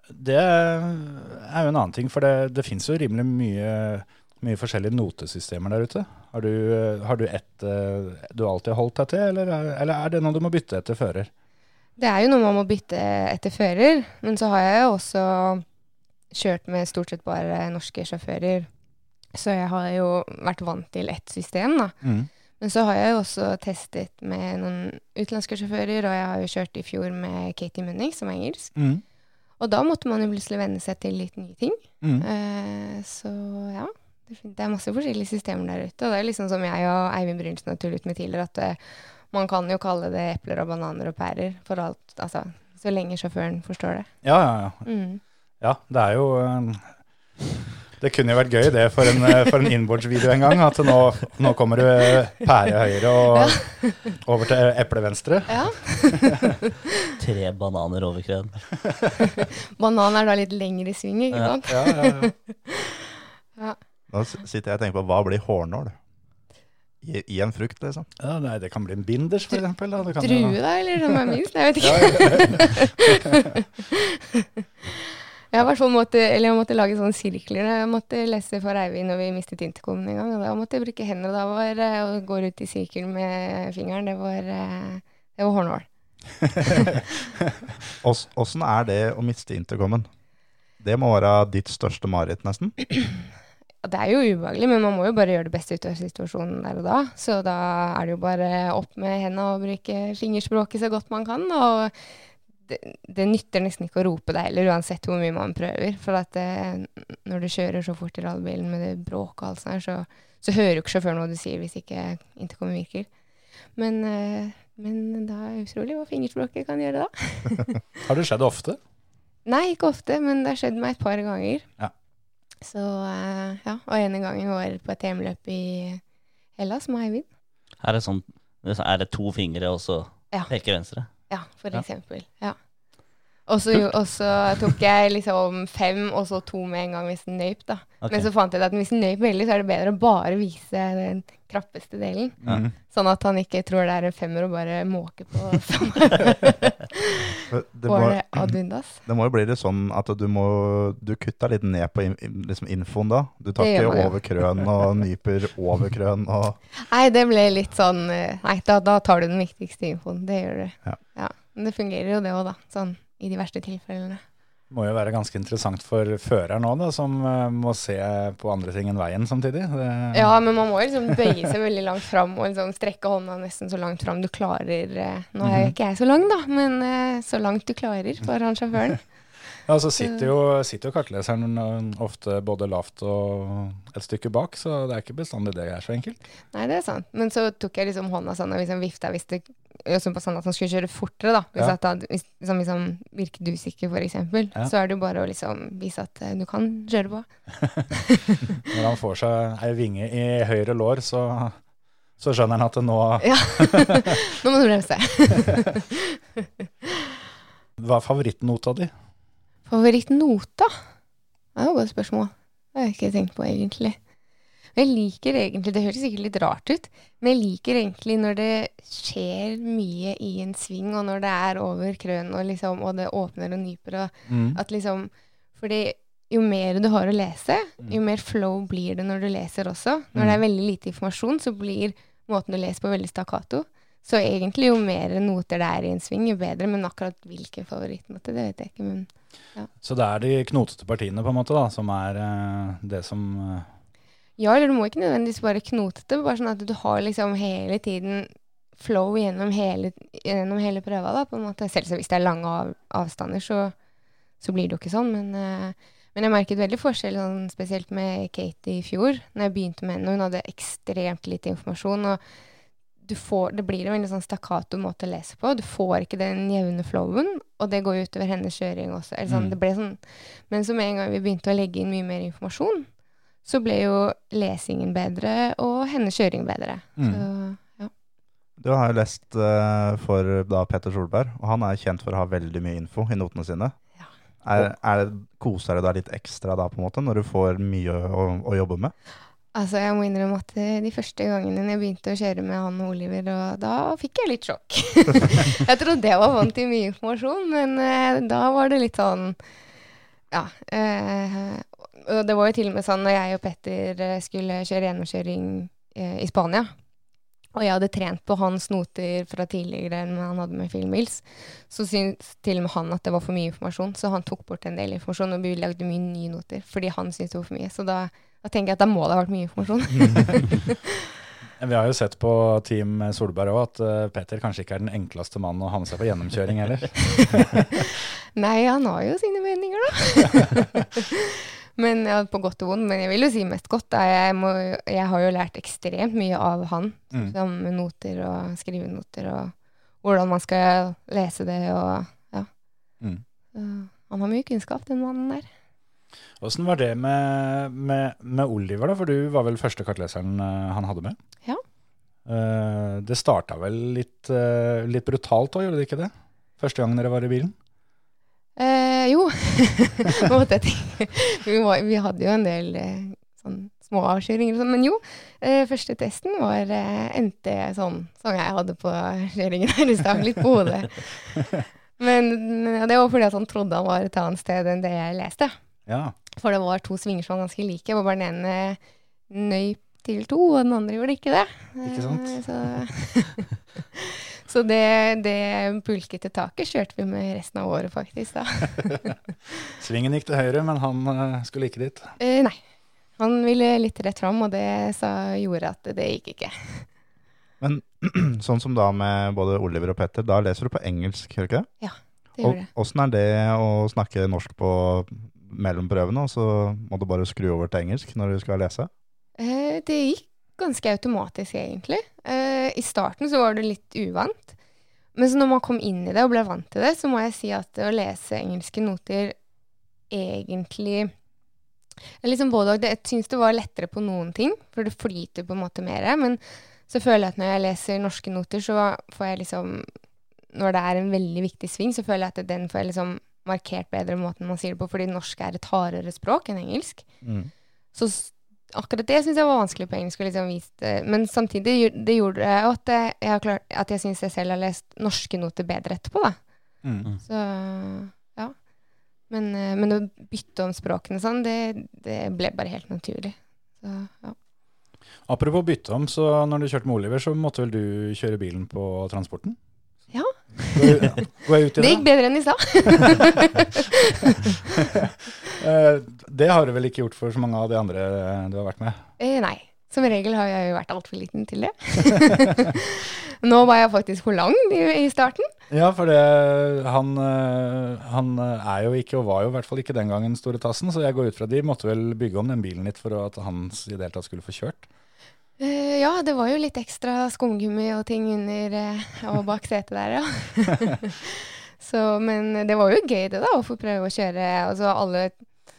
Det er jo en annen ting, for det, det finnes jo rimelig mye, mye forskjellige notesystemer der ute. Har du, har du ett eh, du alltid har holdt deg til, eller er, eller er det noe du må bytte etter fører? Det er jo noe man må bytte etter fører, men så har jeg jo også kjørt med stort sett bare norske sjåfører. Så jeg har jo vært vant til ett system, da. Mm. Men så har jeg jo også testet med noen utenlandske sjåfører, og jeg har jo kjørt i fjor med Katie Munning, som er engelsk. Mm. Og da måtte man jo plutselig venne seg til litt nye ting. Mm. Eh, så ja, det er masse forskjellige systemer der ute. Og det er liksom som jeg og Eivind Brynsen har tullet med tidligere, at uh, man kan jo kalle det epler og bananer og pærer for alt, altså så lenge sjåføren forstår det. Ja, ja, ja. Mm. Ja, det er jo eh, Det kunne jo vært gøy det for en, eh, for en innbordsvideo en gang. At nå, nå kommer du pære høyre og over til eple venstre. Ja. Tre bananer over kreden. Banan er da litt lengre i sving, ikke sant? Ja, ja, ja. Nå sitter jeg og tenker på hva blir hårnål? I, I en frukt, liksom. ja nei, det kan bli en binders, jo- Drue, da, eller som er minst? Jeg vet ikke. Jeg i måtte, eller jeg måtte lage sånne sirkler. Jeg måtte lese for Eivind når vi mistet intercomen en gang. Og da måtte jeg bruke hendene. Da var eh, å gå ut i sirkel med fingeren, det var, eh, det var hårnål. Åssen er det å miste intercomen? Det må være ditt største mareritt, nesten. Det er jo ubehagelig, men man må jo bare gjøre det beste ut av situasjonen der og da. Så da er det jo bare opp med hendene og bruke fingerspråket så godt man kan. Og det, det nytter nesten ikke å rope det heller, uansett hvor mye man prøver. For at eh, når du kjører så fort i rallybilen med det bråket og alt sånt, så, så hører jo ikke sjåføren hva du sier hvis ikke intercomen virker. Men, eh, men det er utrolig hva fingerspråket kan gjøre da. Har det skjedd ofte? Nei, ikke ofte, men det har skjedd meg et par ganger. Ja. Så eh, ja, og ene gangen var på et hjemløp i Hellas med Eivind. Her er, sånn, er det to fingre og så Ja. peker venstre? Ja, for eksempel. Ja. Og så, og så tok jeg liksom fem, og så to med en gang hvis den nøyp, da. Okay. Men så fant jeg at hvis den nøyp veldig, så er det bedre å bare vise den krappeste delen. Mm. Sånn at han ikke tror det er en femmer og bare måker på samme Det må, det det må jo bli litt sånn at du må Du kutter litt ned på in, liksom infoen da. Du tar ikke over krøn og nyper over krøn og Nei, det ble litt sånn eh, Nei, da, da tar du den viktigste infoen. Det gjør du. Ja. Men det fungerer jo det òg, da. Sånn i de verste tilfellene. Det Må jo være ganske interessant for føreren nå, som eh, må se på andre ting enn veien samtidig. Det, Ja, men man må liksom bøye seg veldig langt fram og liksom strekke hånda nesten så langt fram du klarer. eh, Nå er jo ikke jeg så lang, da, men eh, så langt du klarer for han sjåføren. Ja, så sitter jo, sitter jo kartleseren ofte både lavt og et stykke bak, så det er ikke bestandig det er så enkelt. Nei, det er sant. Men så tok jeg liksom hånda sånn og liksom vifta hvis det på sånn at han skulle kjøre fortere, da. Hvis, Ja. at hvis, liksom, liksom, virker du sikker, for eksempel. Ja. Så er det jo bare å liksom vise at eh, du kan kjøre på. Når han får seg ei vinge i høyre lår, så, så skjønner han at det nå Ja. Nå må du bremse. Hva er favorittnota di? Favorittnota? Det er jo et godt spørsmål. Det har jeg ikke tenkt på, egentlig. Jeg liker egentlig, Det høres sikkert litt rart ut, men jeg liker egentlig når det skjer mye i en sving, og når det er over krønen, og, liksom, og det åpner og nyper, og Mm. at liksom Fordi jo mer du har å lese, jo mer flow blir det når du leser også. Når det er veldig lite informasjon, så blir måten du leser på veldig stakkato. Så egentlig jo mer noter det er i en sving, jo bedre. Men akkurat hvilken favorittnote, det vet jeg ikke. Men Så det er de knotete partiene på en måte da, som er eh, det som eh, ja, eller du må ikke nødvendigvis bare knotete, bare sånn at du har liksom hele tiden flow gjennom hele, gjennom hele prøva, da, på en måte. Selv hvis det er lange av, avstander, så, så blir det jo ikke sånn, men, uh, men jeg merket veldig forskjell, sånn, spesielt med Katie i fjor, når jeg begynte med henne. Hun hadde ekstremt lite informasjon, og du får, det blir en veldig sånn stakkato måte å lese på. Du får ikke den jevne flowen, og det går jo utover hennes kjøring også. Eller sånn, Mm. det sånn, men så med en gang vi begynte å legge inn mye mer informasjon, så ble jo lesingen bedre, og hennes kjøring bedre. Mm. Så, ja. Du har jo lest uh, for da Petter Solberg, og han er kjent for å ha veldig mye info i notene sine. Ja. Er, er det, koser det deg litt ekstra da, på en måte, når du får mye å, å jobbe med? Altså, jeg må innrømme at eh, de første gangene jeg begynte å kjøre med han og Oliver, og da fikk jeg litt sjokk. jeg trodde jeg var vant til mye informasjon, men uh, da var det litt sånn Ja. Eh, og det var jo til og med sånn når jeg og Petter eh, skulle kjøre gjennomkjøring eh, i Spania, og jeg hadde trent på hans noter fra tidligere enn han hadde med Film Mills, så syntes til og med han at det var for mye informasjon, så han tok bort en del informasjon, og vi lagde mye nye noter, fordi han syntes det var for mye. Så da, da tenker jeg at da må det ha vært mye informasjon. Vi har jo sett på Team Solberg òg at eh, Peter kanskje ikke er den enkleste mannen å ha med seg på gjennomkjøring heller. Nei, han har jo sine meninger, da. men ja, På godt og vondt. Men jeg vil jo si mest godt. Da. Jeg, må, jeg har jo lært ekstremt mye av han. Mm. Som noter og skrivenoter og hvordan man skal lese det og ja. Mm. Han har mye kunnskap, den mannen der. Åssen var det med, med, med Oliver, da? For du var vel første kartleseren eh, han hadde med? Ja. Eh, det starta vel litt, eh, litt brutalt òg, gjorde det ikke det? Første gang dere var i bilen? Eh, jo. Vi, var, vi hadde jo en del sånn små avkjøringer og sånn, men jo. Eh, første testen var endte sånn som jeg hadde på kjøringen her i stad, litt på hodet. Men det var fordi at han trodde han var et annet sted enn det jeg leste. Ja. For det var to svinger som var ganske like, hvor bare den ene nøyp til to, og den andre gjorde ikke det. Ikke sant? Eh, Så, så det, det pulkete taket kjørte vi med resten av året, faktisk. da. Svingen gikk til høyre, men han eh, skulle ikke dit. Uh, nei. Han ville litt rett fram, og det sa, gjorde at det gikk ikke. Men sånn som da med både Oliver og Petter, da leser du på engelsk, hører du ikke det? Ja, Det gjorde det. Åssen er det å snakke norsk på mellom prøvene, og så må du bare skru over til engelsk når du skal lese? Eh, det gikk ganske automatisk, egentlig. Eh, I starten så var det litt uvant. Men når man kom inn i det og ble vant til det, så må jeg si at å lese engelske noter egentlig liksom både, Jeg syns det var lettere på noen ting, for det flyter på en måte mer. Men så føler jeg at når jeg leser norske noter, så får jeg liksom Når det er en veldig viktig sving, så føler jeg at den får jeg liksom markert bedre måten man sier det på, fordi norsk er et hardere språk enn engelsk. Så akkurat det syns jeg var vanskelig på engelsk. Liksom. Men samtidig det gjorde det jo at jeg, jeg klart, at jeg syns jeg selv har lest norske noter bedre etterpå. da. Mm. Så ja. Men, eh, men å bytte om språkene sånn, det, det ble bare helt naturlig. Så, ja. Apropos bytte om, så når du kjørte med Oliver, så måtte vel du kjøre bilen på transporten? Går, jeg ut i Det det? gikk bedre enn i stad. Eh, det har du vel ikke gjort for så mange av de andre du har vært med? Eh, nei. Som regel har jeg jo vært altfor liten til det. Nå var jeg faktisk for lang i, i starten. Ja, for det, han, eh, han er jo ikke, og var jo i hvert fall ikke den gangen store tassen, så jeg går ut fra de måtte vel bygge om den bilen litt for at han i det hele tatt skulle få kjørt. Eh, ja, det var jo litt ekstra skumgummi og ting under uh, og bak setet der, ja. Så, men det var jo gøy det da, å få prøve å kjøre. Altså alle,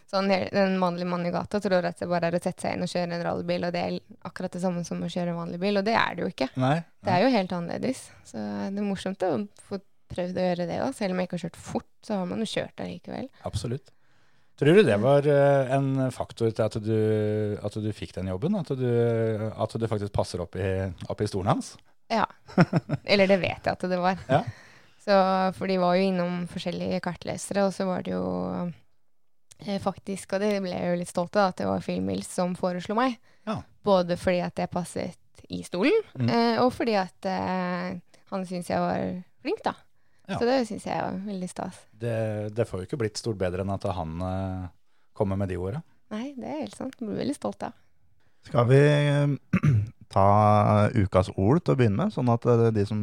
sånn, den vanlige mannen i gata tror at det bare er å sette seg inn og kjøre en rallybil, og det er akkurat det samme som å kjøre en vanlig bil, og det er det jo ikke. Nei? Det er jo helt annerledes. Så det er morsomt å få prøvd å gjøre det òg. Selv om jeg ikke har kjørt fort, så har man jo kjørt allikevel. Absolutt. Tror du det var eh, en faktor til at du, at du fikk den jobben? At du, at du faktisk passer opp i, opp i stolen hans? Ja. Eller det vet jeg at det var. Ja. Så, for de var jo innom forskjellige kartlesere, og så var det jo eh, faktisk, og det ble jeg jo litt stolt av, at det var Filmils som foreslo meg. Ja. Både fordi at jeg passet i stolen, Mm. eh, og fordi at eh, han syntes jeg var flink, da. Ja. Så det syns jeg er veldig stas. Det, det får jo ikke blitt stort bedre enn at han uh, kommer med de orda. Nei, det er helt sant. Jeg blir veldig stolt av. Skal vi eh, ta ukas ord til å begynne med, sånn at eh, de som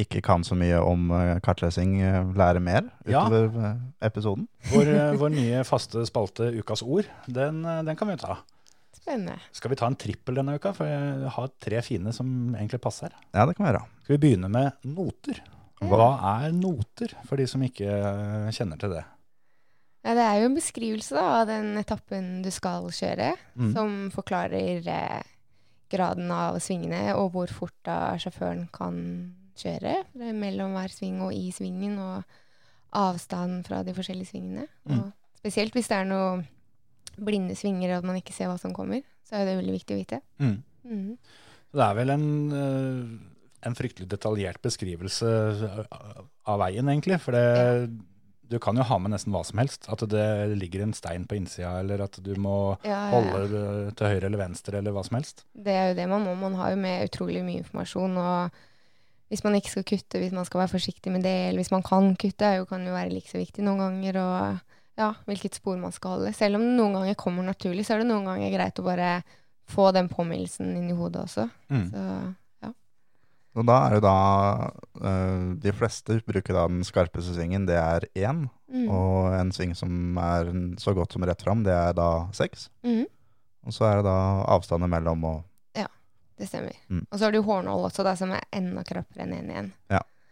ikke kan så mye om kartlesing, lærer mer utover ja. episoden? Vår, vår nye faste spalte Ukas ord, den, den kan vi jo ta. Spennende. Skal vi ta en trippel denne uka? For jeg har tre fine som egentlig passer. Ja, det kan vi gjøre. Skal vi begynne med noter? Hva er noter, for de som ikke eh, kjenner til det? Ja, det er jo en beskrivelse da, av den etappen du skal kjøre, Mm. som forklarer eh, graden av svingene og hvor fort da sjåføren kan kjøre eh, mellom hver sving og i svingen, og avstanden fra de forskjellige svingene. Mm. Spesielt hvis det er noen blinde svinger og at man ikke ser hva som kommer, så er det veldig viktig å vite. Mm. Mhm. Det er vel en, eh, en fryktelig detaljert beskrivelse av- av veien, egentlig. For det, du kan jo ha med nesten hva som helst. At det ligger en stein på innsida, eller at du må Ja, ja, ja. holde til høyre eller venstre, eller hva som helst. Det er jo det man må. Man har jo med utrolig mye informasjon. og hvis man ikke skal kutte, hvis man skal være forsiktig med det, eller hvis man kan kutte, er jo, kan jo være like så viktig noen ganger. Og ja, hvilket spor man skal holde. Selv om det noen ganger kommer naturlig, så er det noen ganger greit å bare få den påminnelsen inn i hodet også. Mm. Så Og da er jo da eh, De fleste bruker da den skarpeste svingen, det er én. mm. Og en sving som er så godt som rett fram, det er da seks. Mm. Og så er det da avstander mellom og Ja, det stemmer. Mm. Og så har du hårnål også, da, som er enda krappere enn én igjen.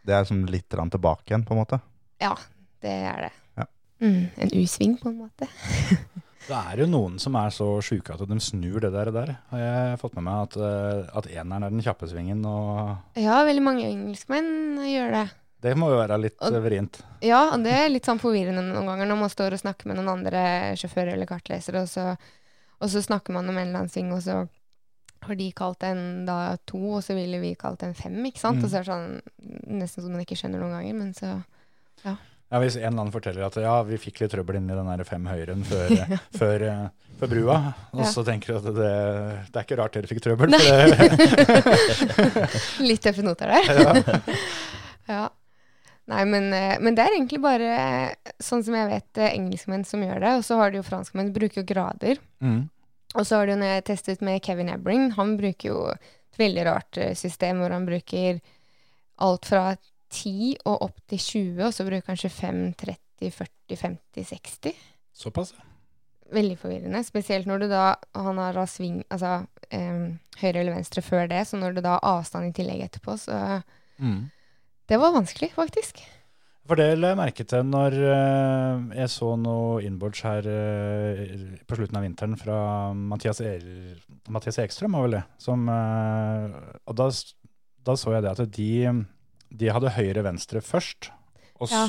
Det er som litt tilbake igjen, på en måte. Ja, det er det. Ja. Mm, en U-sving, på en måte. Det er jo noen som er så sjuke at de snur det der. der. Har jeg fått med meg at, eh, at eneren er den kjappe svingen, og Ja, veldig mange engelskmenn gjør det. det må jo være litt Og- vrient. Ja, og det er litt sånn forvirrende noen ganger når man står og snakker med noen andre sjåfører eller kartlesere, og så, og så snakker man om en eller annen sving, og så har de kalt den da to, og så ville vi kalt den fem, ikke sant? Mm. Og så er det sånn nesten som man ikke skjønner noen ganger, men så Ja, Hvis en eller annen forteller at ja, vi fikk litt trøbbel inni den der fem høyren før, før, eh, før brua, og Ja. så tenker du at det, det er ikke rart dere fikk trøbbel. Litt tøffe noter der. ja. Ja. Nei, men, eh, men det er egentlig bare sånn som jeg vet eh, engelskmenn som gjør det, og så har de jo franskmenn, bruker jo grader. mm. Og så har du når jeg testet med Kevin Ebring, han bruker jo et veldig rart eh, system hvor han bruker alt fra 10 og opp til 20, og så bruker han 25, 30, 40, 50, 60. Såpass. ja. Veldig forvirrende, spesielt når du da han har da sving, altså um, høyre eller venstre før det, så når du da har avstand i tillegg etterpå, så Mm. det var vanskelig, faktisk. For det la jeg merke til når eh, jeg så noe inboards her eh, på slutten av vinteren fra Mathias, e Mathias Ekstrøm, var vel det. Som, eh, og da, da så jeg det at de, de hadde høyre-venstre først, og, Ja.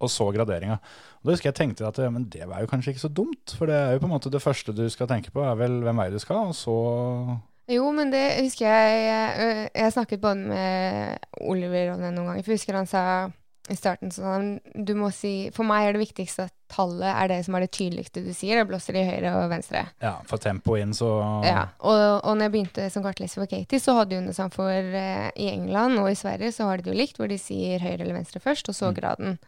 og så graderinga. Og da husker jeg tenkte at men det var jo kanskje ikke så dumt, for det er jo på en måte det første du skal tenke på, er vel hvem vei du skal, og så Jo, men det husker jeg øh, Jeg snakket både med Oliver om det noen ganger. For jeg husker han sa i starten sa han du må si, For meg er det viktigste at tallet er det som er det tydeligste du sier. Det blåser i høyre og venstre. Ja, for tempo inn, så Ja, og, og når jeg begynte som kartleser for Katie, så hadde hun det sånn for eh, i England og i Sverige så har de det jo likt, hvor de sier høyre eller venstre først, og så Mm. graden.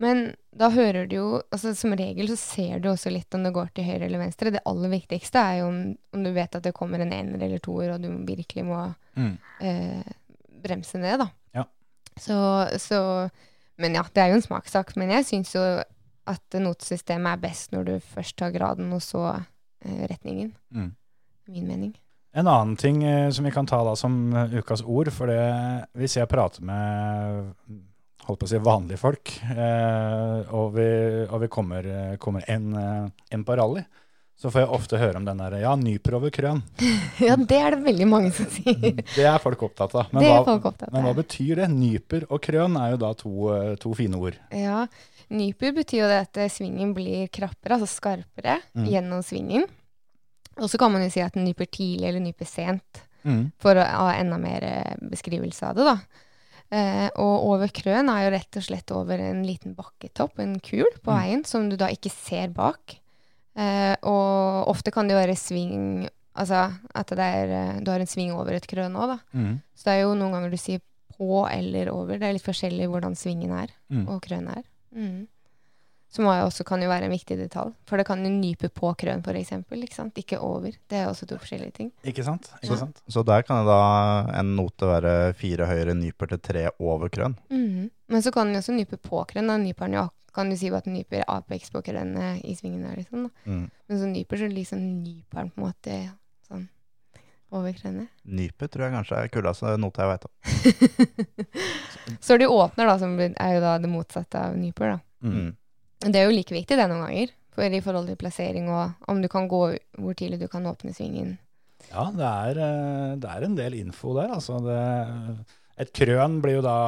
Men da hører du jo altså Som regel så ser du også litt om det går til høyre eller venstre. Det aller viktigste er jo om, om du vet at det kommer en ener eller toer, og du virkelig må mm. eh, bremse ned, da. Så, så Men ja, det er jo en smakssak. Men jeg syns jo at notesystemet er best når du først tar graden, og så eh, retningen. Mm. Min mening. En annen ting eh, som vi kan ta da som eh, ukas ord, for det, hvis jeg prater med holdt på å si vanlige folk, eh, og vi, og vi kommer, eh, kommer en, eh, en på rally, så får jeg ofte høre om den der, ja, nyper over krøn. Ja, det er det veldig mange som sier. Det er folk opptatt av. Men, det er hva, folk opptatt av. men hva betyr det? Nyper og krøn er jo da to, eh, to fine ord. Ja, Nyper betyr jo det at eh, svingen blir krappere, altså skarpere, Mm. gjennom svingen. Og så kan man jo si at den nyper tidlig eller nyper sent, for å ha enda mer eh, beskrivelse av det, da. Eh, og over krøn er jo rett og slett over en liten bakketopp, en kul på Mm. veien, som du da ikke ser bak. Eh, og ofte kan det jo være sving Altså at det er, eh, du har en sving over et krøn nå, da. Mm. Så det er jo noen ganger du sier på eller over. Det er litt forskjellig hvordan svingen er, Mm. og krønet er. Mm. Som også kan jo være en viktig detalj. For det kan jo nype på krøn, for eksempel. Ikke sant? Ikke over. Det er også to forskjellige ting. Ikke sant? Ikke sant? Så der kan det da en note være fire høyere nyper til tre over krøn. Mhm. Men så kan den jo også nype på krøn. Da nyper den jo ak- kan du si at den nyper apex på krønnet i svingen der, liksom. Da. Mm. Men så nyper så liksom nyper den på en måte sånn over krønnet. Nyper tror jeg kanskje er kuldeste note jeg vet om. Så du åpner, da, som er jo da det motsatte av nyper, da. Mm. Det er jo like viktig det noen ganger. For i forhold til plassering og om du kan gå hvor tidlig du kan åpne svingen. Ja, det er, eh, det er en del info der. Altså det, et krøn blir jo da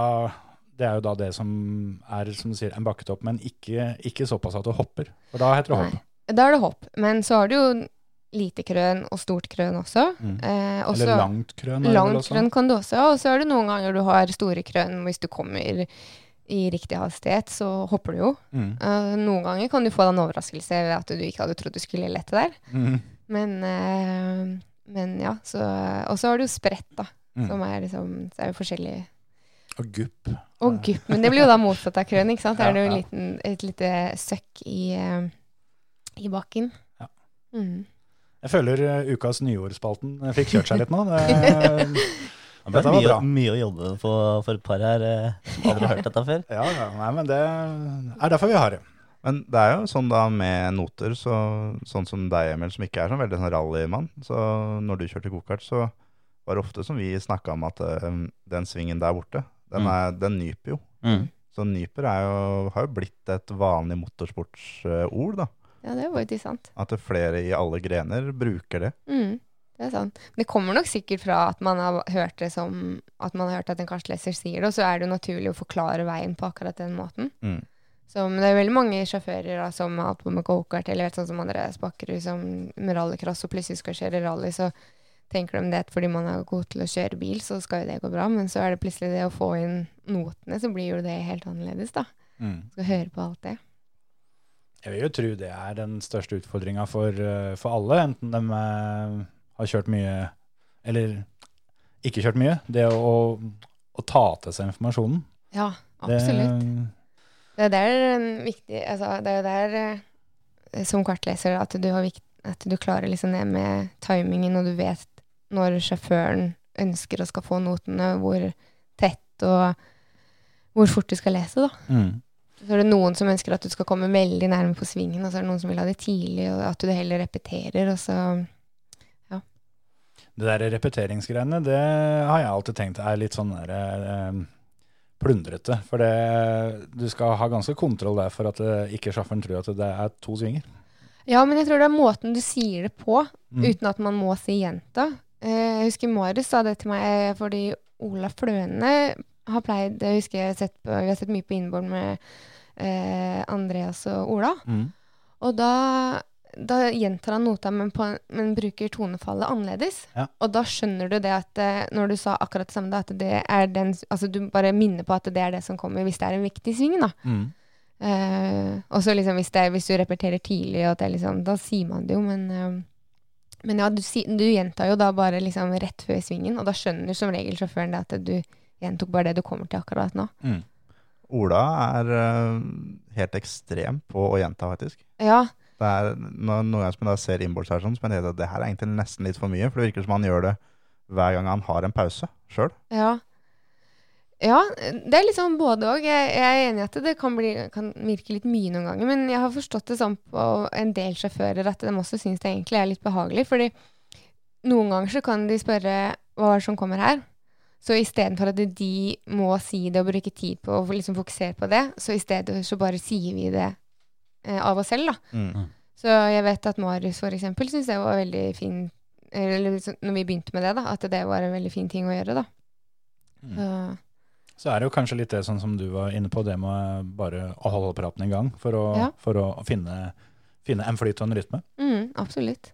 Det er jo da det som er som du sier, en bakketopp, men ikke, ikke såpass at du hopper. For da heter det hopp. Nei. Da er det hopp. Men så har du jo lite krøn og stort krøn også. Mm. Eh, også Eller langt krøn. langt krøn kan du også. Og så er det noen ganger du har store krøn. Hvis du kommer i riktig hastighet, så hopper du jo. Mm. Eh, noen ganger kan du få deg en overraskelse ved at du ikke hadde trodd du skulle lette der. Mm. Men, eh, men ja, så Og så har du jo spredt, da. Mm. Som er liksom Det er jo forskjellig Og gupp. Og gupp. Men det blir jo da motsatt av krøn, ikke sant? Da Ja, er det jo en liten, et lite søkk i, eh, i bakken. Ja. Mm. Jeg føler eh, ukas nyordspalten eh, fikk kjørt seg litt nå. Det, Det ble var mye, bra. mye å jobbe på for et par her som aldri har hørt dette før. ja, ja, nei, men det er derfor vi har det. Men det er jo sånn da med noter, så, sånn som deg, Emil, som ikke er sånn veldig sånn rallymann. Så når du kjørte gokart, så var det ofte som vi snakka om at uh, den svingen der borte, den, Mm. er, den nyper jo. Mm. Så nyper er jo, har jo blitt et vanlig motorsportsord, da. Ja, det er faktisk sant. At flere i alle grener bruker det. Mm. Det er sant. Det kommer nok sikkert fra at man har hørt det som At man har hørt at en kartleser sier det, og så er det jo naturlig å forklare veien på akkurat den måten. Mm. Så men det er veldig mange sjåfører da, som har holdt på med gokart, eller vet, sånn som Andreas Bakkerud, som med rallycross og plutselig skal kjøre rally, så tenker de det at fordi man er god til å kjøre bil, så skal jo det gå bra. Men så er det plutselig det å få inn notene, så blir jo det helt annerledes, da. Mm. Skal høre på alt det. Jeg vil jo tro det er den største utfordringa for, eh, for alle, enten de eh, har kjørt mye eller ikke kjørt mye. Det å, å ta til seg informasjonen. Ja, absolutt. Det, Det er der en viktig altså, Det er der eh, som kartleser at du, har vikt, at du klarer liksom det med timingen, og du vet når sjåføren ønsker og skal få notene, hvor tett og hvor fort du skal lese, da. mm. Så er det noen som ønsker at du skal komme veldig nærme på svingen, og så er det noen som vil ha det tidlig, og at du det heller repeterer, og så Det der repeteringsgreiene, det har jeg alltid tenkt er litt sånn derre eh, plundrete. For det, du skal ha ganske kontroll der for at eh, ikke sjåføren tror at det er to svinger. Ja, men jeg tror det er måten du sier det på, Mm. uten at man må si jenta. Eh, Jeg husker Marius sa det til meg fordi Ola Fløne har pleid Jeg husker jeg har sett, på, vi har sett mye på innboard med eh, Andreas og Ola. Mm. Og da, da gjentar han nota, men, på, men bruker tonefallet annerledes. Ja. Og da skjønner du det at eh, når du sa akkurat det samme, da, at det er den Altså du bare minner på at det er det som kommer hvis det er en viktig sving, da. Mm. Eh, og så liksom hvis, det, hvis du repeterer tidlig, og det liksom, da sier man det jo, men eh, Men ja, du, du gjentar jo da bare liksom rett før svingen, og da skjønner som regel sjåføren det at du gjentok bare det du kommer til akkurat nå. Mm. Ola er uh, helt ekstrem på å gjenta, faktisk. Ja, Det er når, Noen ganger som jeg ser innbords her, sånn, så mener jeg at det her er egentlig nesten litt for mye. For det virker som han gjør det hver gang han har en pause sjøl. ja. Ja, det er liksom både òg. Jeg, jeg er enig i at det kan, bli, kan virke litt mye noen ganger. Men jeg har forstått det sånn på en del sjåfører at de også syns det egentlig er litt behagelig. Fordi noen ganger så kan de spørre hva er det som kommer her? Så istedenfor at de må si det og bruke tid på å liksom fokusere på det, så i stedet så bare sier vi det eh, av oss selv, da. Mm. Så jeg vet at Marius for eksempel syns det var veldig fin Eller liksom, når vi begynte med det, da, at det var en veldig fin ting å gjøre, da. Mm. Så, Så er det jo kanskje litt det sånn som du var inne på, det med bare å holde praten i gang for å, Ja. for å finne, finne en flyt og en rytme. mm, absolutt.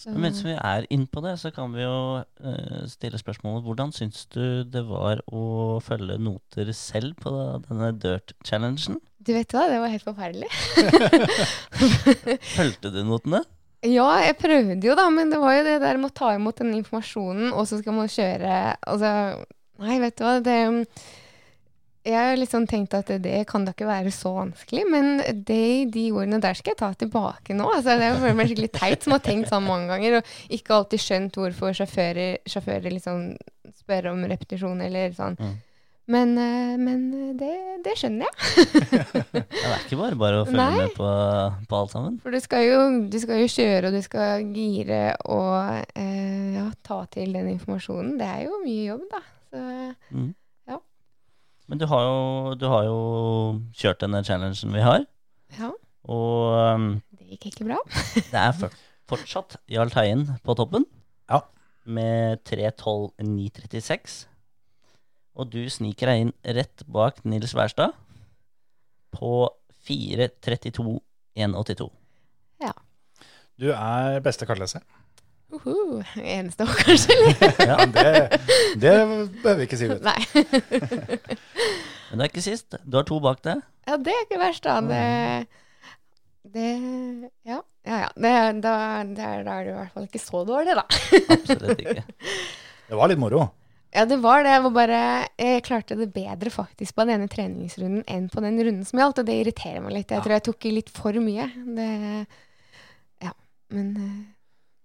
Så, Men Mens vi er inne på det, så kan vi jo eh, stille spørsmålet hvordan syns du det var å følge noter selv på denne dirt-challengen? du vet hva, det var helt forferdelig. Fulgte du notene? Ja, jeg prøvde jo da, men det var jo det der med å ta imot den informasjonen, og så skal man kjøre Altså, nei, vet du hva, det Jeg har liksom tenkt at det kan da ikke være så vanskelig, men det, de ordene der skal jeg ta tilbake nå. Altså, det føler meg skikkelig teit som har tenkt sånn mange ganger, og ikke alltid skjønt hvorfor sjåfører, sjåfører liksom spør om repetisjon eller sånn. Mm. Men, eh, men det, det skjønner jeg. Det er ikke bare bare å følge Nei. med på, på alt sammen. For du skal, jo, du skal jo kjøre, og du skal gire og eh, ja, ta til den informasjonen. Det er jo mye jobb, da. Så Mm. Ja. Men du har, jo, du har jo kjørt denne challengen vi har, ja, og um, det gikk ikke bra. det er for, fortsatt Jarl Teien på toppen. Ja. Med 3.12,936. Og du sniker deg inn rett bak Nils Wærstad på 4.32,182. Ja. Du er beste kartleser. Uhu, eneste år, kanskje? Ja, det, det behøver vi ikke si. Vet. Nei. Men det er ikke sist. Du har to bak deg. Ja, det er ikke verst, da. Det, det Ja, ja. ja. Det, da, det er, da er det i hvert fall ikke så dårlig, da. Absolutt ikke. Det var litt moro. Ja, det var det. Jeg, var bare, jeg klarte det bedre faktisk på den ene treningsrunden enn på den runden som gjaldt, og det irriterer meg litt. Jeg Ja. tror jeg tok i litt for mye. Det, ja, men eh,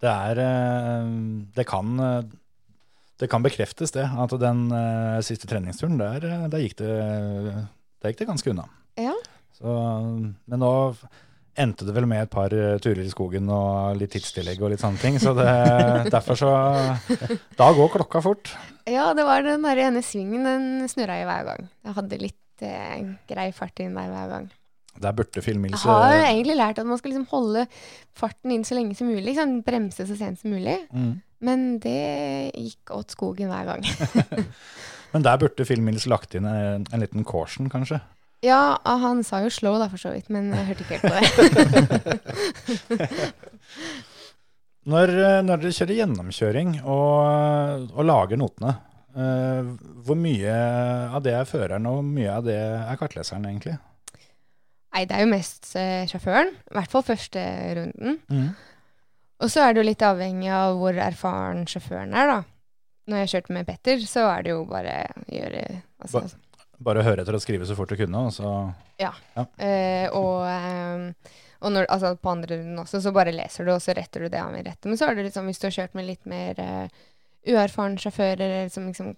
Det er eh, Det kan eh, det kan bekreftes, det. At den uh, siste treningsturen, der, der, gikk det, der gikk det ganske unna. ja. Så, men nå endte det vel med et par turer i skogen og litt tidstillegg og litt sånne ting. Så det, derfor så Da går klokka fort. Ja, det var den der ene svingen, den snurra i hver gang. Jeg hadde litt eh, grei fart inn der hver gang. Der burde Phil Jeg har egentlig lært at man skal liksom holde farten inn så lenge som mulig. Liksom, bremse så sent som mulig. mm. Men det gikk åt skogen hver gang. Men der burde Phil lagt inn en, en liten caution, kanskje. Ja, han sa jo slow da, for så vidt, men jeg hørte ikke helt på det. Når, eh, når dere kjører gjennomkjøring og, og lager notene, uh, hvor mye av det er føreren, og hvor mye av det er kartleseren, egentlig? Nei, det er jo mest eh, sjåføren. I hvert fall første runden. Og så er det jo litt avhengig av hvor erfaren sjåføren er, da. Når jeg kjørte med Petter, så er det jo bare å gjøre altså, Bare høre etter og skrive så fort du kunne, og så eh, Og, eh, og når, altså, på andre runden også, så bare leser du, og så retter du det av vil rette. Men så er det liksom, hvis du har kjørt med litt mer eh, uerfaren sjåfører, eller som liksom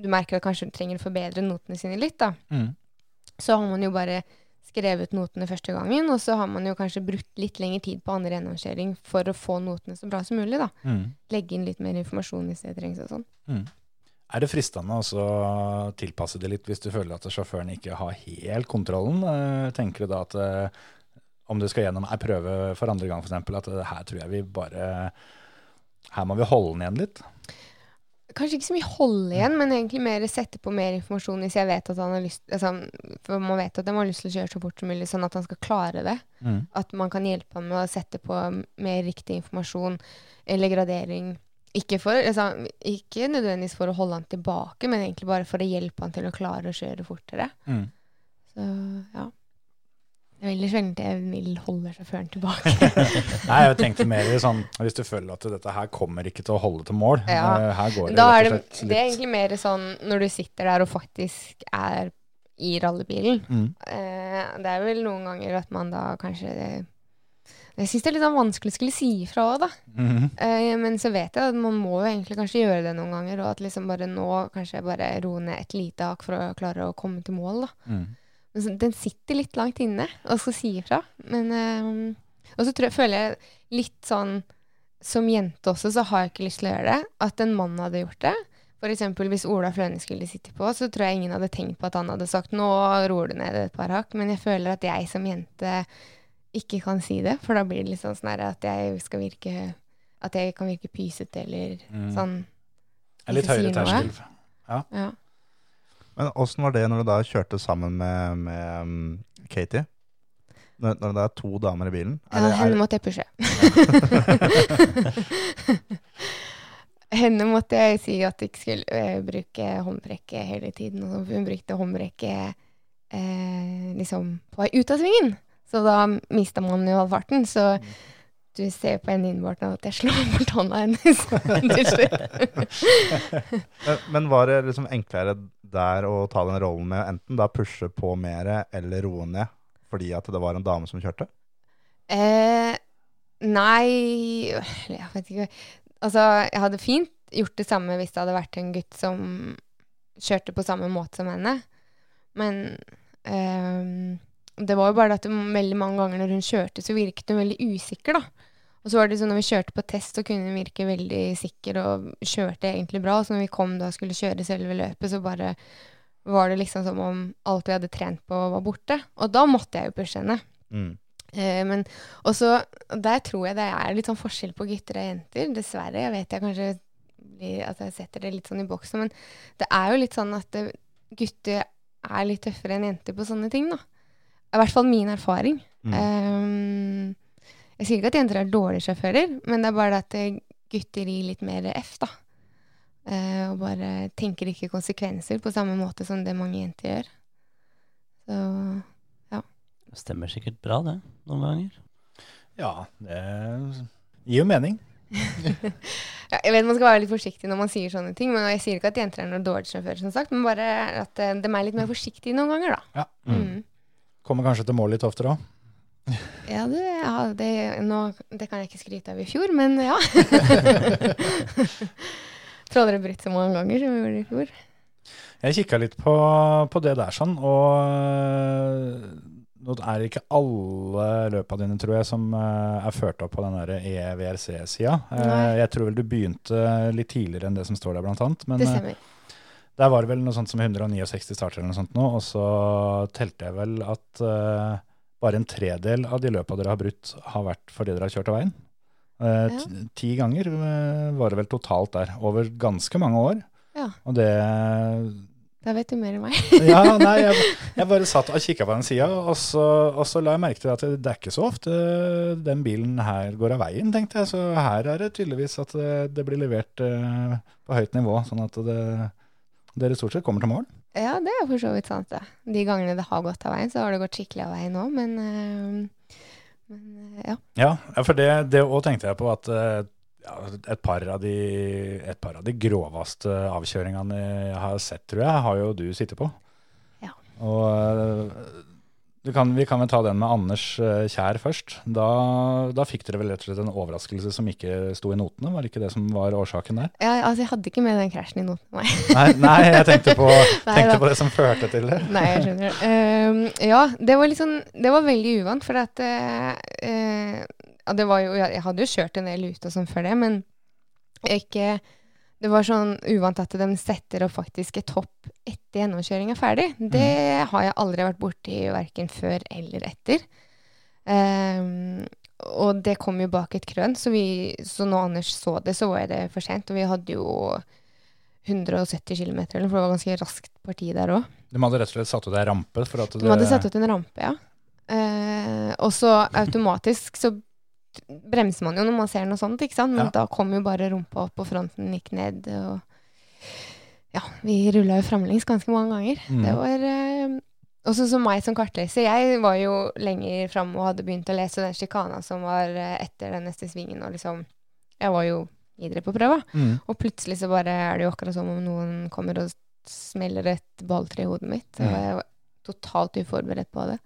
Du merker at kanskje du trenger å forbedre notene sine litt, da. mm. så har man jo bare skrevet notene første gangen, og så har man jo kanskje brukt litt lengre tid på andre gjennomkjøring for å få notene så bra som mulig, da. Mm. Legge inn litt mer informasjon hvis det trengs og sånn. Mm. Er det fristende å tilpasse det litt hvis du føler at sjåføren ikke har helt kontrollen? Eh, Tenker du da at eh, om du skal gjennom ei prøve for andre gang, f.eks., at eh, her tror jeg vi bare Her må vi holde den igjen litt? Kanskje ikke så mye holde igjen, men egentlig mer sette på mer informasjon hvis jeg vet at han har lyst altså, For man vet at man har lyst til å kjøre så fort som mulig, sånn at han skal klare det. Mm. At man kan hjelpe ham med å sette på mer riktig informasjon eller gradering. Ikke, for, altså, ikke nødvendigvis for å holde han tilbake, men egentlig bare for å hjelpe han til å klare å kjøre fortere. Mm. Så ja. Det er veldig sjelden jeg vil holde sjåføren tilbake. Nei, jeg tenkte mer sånn hvis du føler at dette her kommer ikke til å holde til mål. Ja. eh, Her går det da rett det, og slett det er egentlig mer sånn når du sitter der og faktisk er i rallybilen. mm. Eh, det er vel noen ganger at man da kanskje Jeg syns det er litt sånn vanskelig å skulle si ifra òg, da. Mhm. Eh, men så vet jeg at man må jo egentlig kanskje gjøre det noen ganger, og at liksom bare nå kanskje bare roe ned et lite hakk for å klare å komme til mål, da. Mm. Den sitter litt langt inne og skal si ifra. Men eh, Og så tror jeg, føler jeg litt sånn Som jente også, så har jeg ikke lyst til å gjøre det. At en mann hadde gjort det. For eksempel hvis Ola Fløne skulle sitte på, så tror jeg ingen hadde tenkt på at han hadde sagt 'nå roer du ned et par hakk', men jeg føler at jeg som jente ikke kan si det, for da blir det litt sånn sånn at jeg skal virke At jeg kan virke pysete eller Mm. sånn. En litt Hvis jeg høyere terskel. Ja. Ja. Men åssen var det når du da kjørte sammen med, med um, Katie? Når, når det er to damer i bilen? Ja, Er henne er, måtte jeg pushe. henne måtte jeg si at jeg ikke skulle eh, bruke håndbrekket hele tiden. Og hun brukte håndbrekket eh, liksom på vei ut av svingen. Så da mista man jo all farten. Så du ser på henne nå at jeg slår bort hånda hennes. til slutt. men, var det liksom enklere der å ta den rollen med enten da pushe på mer eller roe ned fordi at det var en dame som kjørte? Eh, nei jeg vet ikke. Altså, jeg hadde fint gjort det samme hvis det hadde vært en gutt som kjørte på samme måte som henne. Men eh, det var jo bare at veldig mange ganger når hun kjørte, så virket hun veldig usikker, da. Og så var det sånn når vi kjørte på test, så kunne hun virke veldig sikker og kjørte egentlig bra. Så når vi kom da og skulle kjøre selve løpet, så bare var det liksom som om alt vi hadde trent på, var borte. Og da måtte jeg jo pushe henne. Mm. Eh, men også der tror jeg det er litt sånn forskjell på gutter og jenter. Dessverre. Jeg vet jeg kanskje blir, at jeg setter det litt sånn i boksen, men det er jo litt sånn at det, gutter er litt tøffere enn jenter på sånne ting, da. I hvert fall min erfaring. Mm. Eh, jeg sier ikke at jenter er dårlige sjåfører, men det er bare at eh, gutter gir litt mer F, da. Eh, og bare tenker ikke konsekvenser på samme måte som det mange jenter gjør. Så Det stemmer sikkert bra, det, noen ganger. Ja, det gir jo mening. Ja, jeg vet man skal være litt forsiktig når man sier sånne ting, men jeg sier ikke at jenter er noen dårlige sjåfører, som sagt, men bare at eh, de er litt mer forsiktige noen ganger, da. Ja. Mm. Kommer kanskje til mål litt oftere òg. Ja, det, ja det, nå, det kan jeg ikke skryte av i fjor, men ja. Tror dere brutt så mange ganger som vi gjorde i fjor. Jeg kikka litt på, på det der, sånn, og øh, nå er det ikke alle løpa dine, tror jeg, som øh, er ført opp på den der E EVRC-sida. Jeg tror vel du begynte litt tidligere enn det som står der, blant annet. Men Det stemmer. der var det vel noe sånt som 169 starter eller noe sånt nå, og så telte jeg vel at bare en tredel av de løpa dere har brutt, har vært fordi dere har kjørt av veien. Eh, Ja. Ti ganger øh, var det vel totalt der, over ganske mange år. Ja. Og det Da vet du mer enn meg. ja, nei, jeg, jeg bare satt og kikka på den sida, og, så- og så la jeg merke til at det, det er ikke så ofte den bilen her går av veien, tenkte jeg. Så her er det tydeligvis at det, det blir levert eh, på høyt nivå, sånn at det, dere stort sett kommer til mål. Ja, det er for så vidt sant, det. De gangene det har gått av veien, så har det gått skikkelig av veien òg, men, eh, men eh, ja. Ja, for det, det òg tenkte jeg på at eh, ja, et, par av de, et par av de groveste avkjøringene jeg har sett, tror jeg, har jo du sittet på. Ja. Og kan, vi kan vel ta den med Anders eh, Kjær først. Da, da fikk dere vel rett og slett en overraskelse som ikke sto i notene? Var det ikke det som var årsaken der? ja. Altså, jeg hadde ikke med den krasjen i noten, nei. Nei, nei jeg tenkte på, tenkte på det som førte til det. Nei, jeg skjønner. Um, ja, det var sånn Det var veldig uvant, for at eh, det var jo, jeg jeg hadde jo kjørt en del ute og sånn før det, men ikke Det var sånn uvant at de setter opp faktisk et hopp etter gjennomkjøring er ferdig. Det har jeg aldri vært borti verken før eller etter. Um, og det kom jo bak et krøn, så, vi, så når Anders så det, så var det for sent. Og vi hadde jo 170 km, for det var ganske raskt parti der òg. De hadde rett og slett satt ut ei rampe for at det De hadde satt ut en rampe, ja. Uh, og så automatisk så bremser man jo når man ser noe sånt, ikke sant? Men Ja. da kom jo bare rumpa opp, og fronten gikk ned, og ja, vi rulla jo framlengs ganske mange ganger. Mm. Det var eh, også som meg som kartleser. Jeg var jo lenger framme og hadde begynt å lese den sjikana som var eh, etter den neste svingen, og liksom Jeg var jo videre på prøva. Mm. Og plutselig så bare er det jo akkurat som om noen kommer og smeller et balltre i hodet mitt. Og Mm. jeg var totalt uforberedt på det.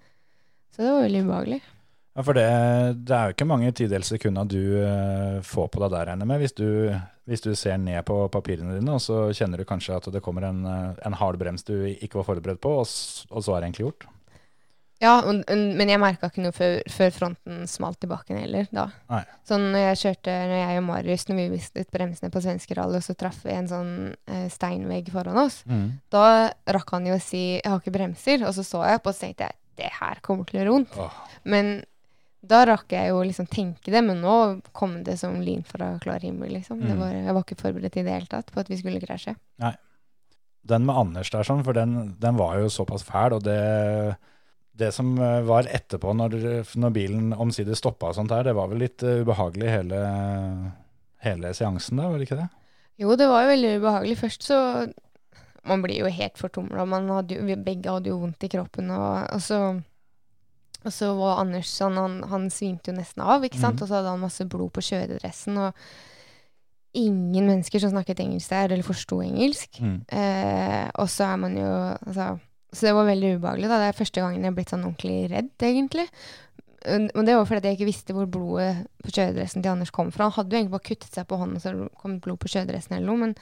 Så det var veldig ubehagelig. Ja, for det, det er jo ikke mange tidels sekunder du uh, får på deg der, regner med. Hvis du, hvis du ser ned på papirene dine, og så kjenner du kanskje at det kommer en, eh, en hard brems du ikke var forberedt på, og, og så er det egentlig gjort. Ja, og, og- men jeg merka ikke noe før, før fronten smalt i bakken heller, da. Nei. Sånn når jeg kjørte, når jeg og Marius, når vi mistet bremsene på svenskerallet, så traff vi en sånn eh, steinvegg foran oss. Da rakk han jo å si 'jeg har ikke bremser', og så så jeg opp og så tenkte jeg 'det her kommer til å gjøre vondt'. Oh. Men da rakk jeg jo liksom tenke det, men nå kom det som lyn fra klar himmel, liksom. Det Mm. var, jeg var ikke forberedt i det hele tatt på at vi skulle krasje. Nei. Den med Anders der, sånn, for den, den var jo såpass fæl, og det det som eh, var etterpå, når, når bilen omsider stoppa og sånt her, det var vel litt eh, ubehagelig hele, hele seansen da, var det ikke det? Jo, det var jo veldig ubehagelig. Først så Man blir jo helt fortumla. Begge hadde jo vondt i kroppen. Og, og, så, og så var Anders sånn Han, han svimte jo nesten av, ikke sant? Mm. Og så hadde han masse blod på kjøredressen. Og ingen mennesker som snakket engelsk der, eller forsto engelsk. Eh, og så er man jo altså, Så det var veldig ubehagelig. da. Det er første gangen jeg har blitt sånn ordentlig redd, egentlig. Og det var fordi jeg ikke visste hvor blodet på kjøredressen til Anders kom fra. Han hadde jo egentlig bare kuttet seg på hånden, så det kom blod på kjøredressen eller noe. Men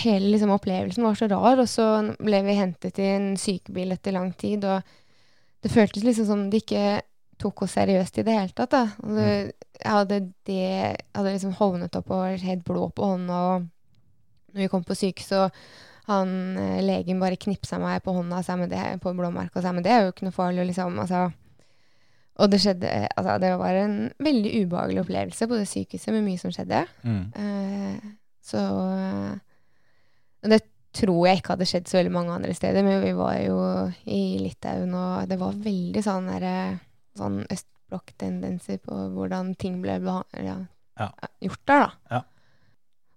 hele liksom, opplevelsen var så rar. Og så ble vi hentet i en sykebil etter lang tid, og det føltes liksom som de ikke tok oss seriøst i det hele tatt. Da. Og det, jeg hadde det hadde liksom hovnet opp og var helt blå på hånda, og når vi kom på sykehuset, så han eh, legen bare knipsa meg på hånda og sa med det, på blåmerket og sa men det er jo ikke noe farlig, liksom. Altså, og det skjedde Altså, det var en veldig ubehagelig opplevelse på det sykehuset med mye som skjedde. Mm. Uh, så eh, Det tror jeg ikke hadde skjedd så veldig mange andre steder, men vi var jo i Litauen, og det var veldig sånn derre sånn østblokk-tendenser på hvordan ting ble ja, Ja. gjort der, da. Ja.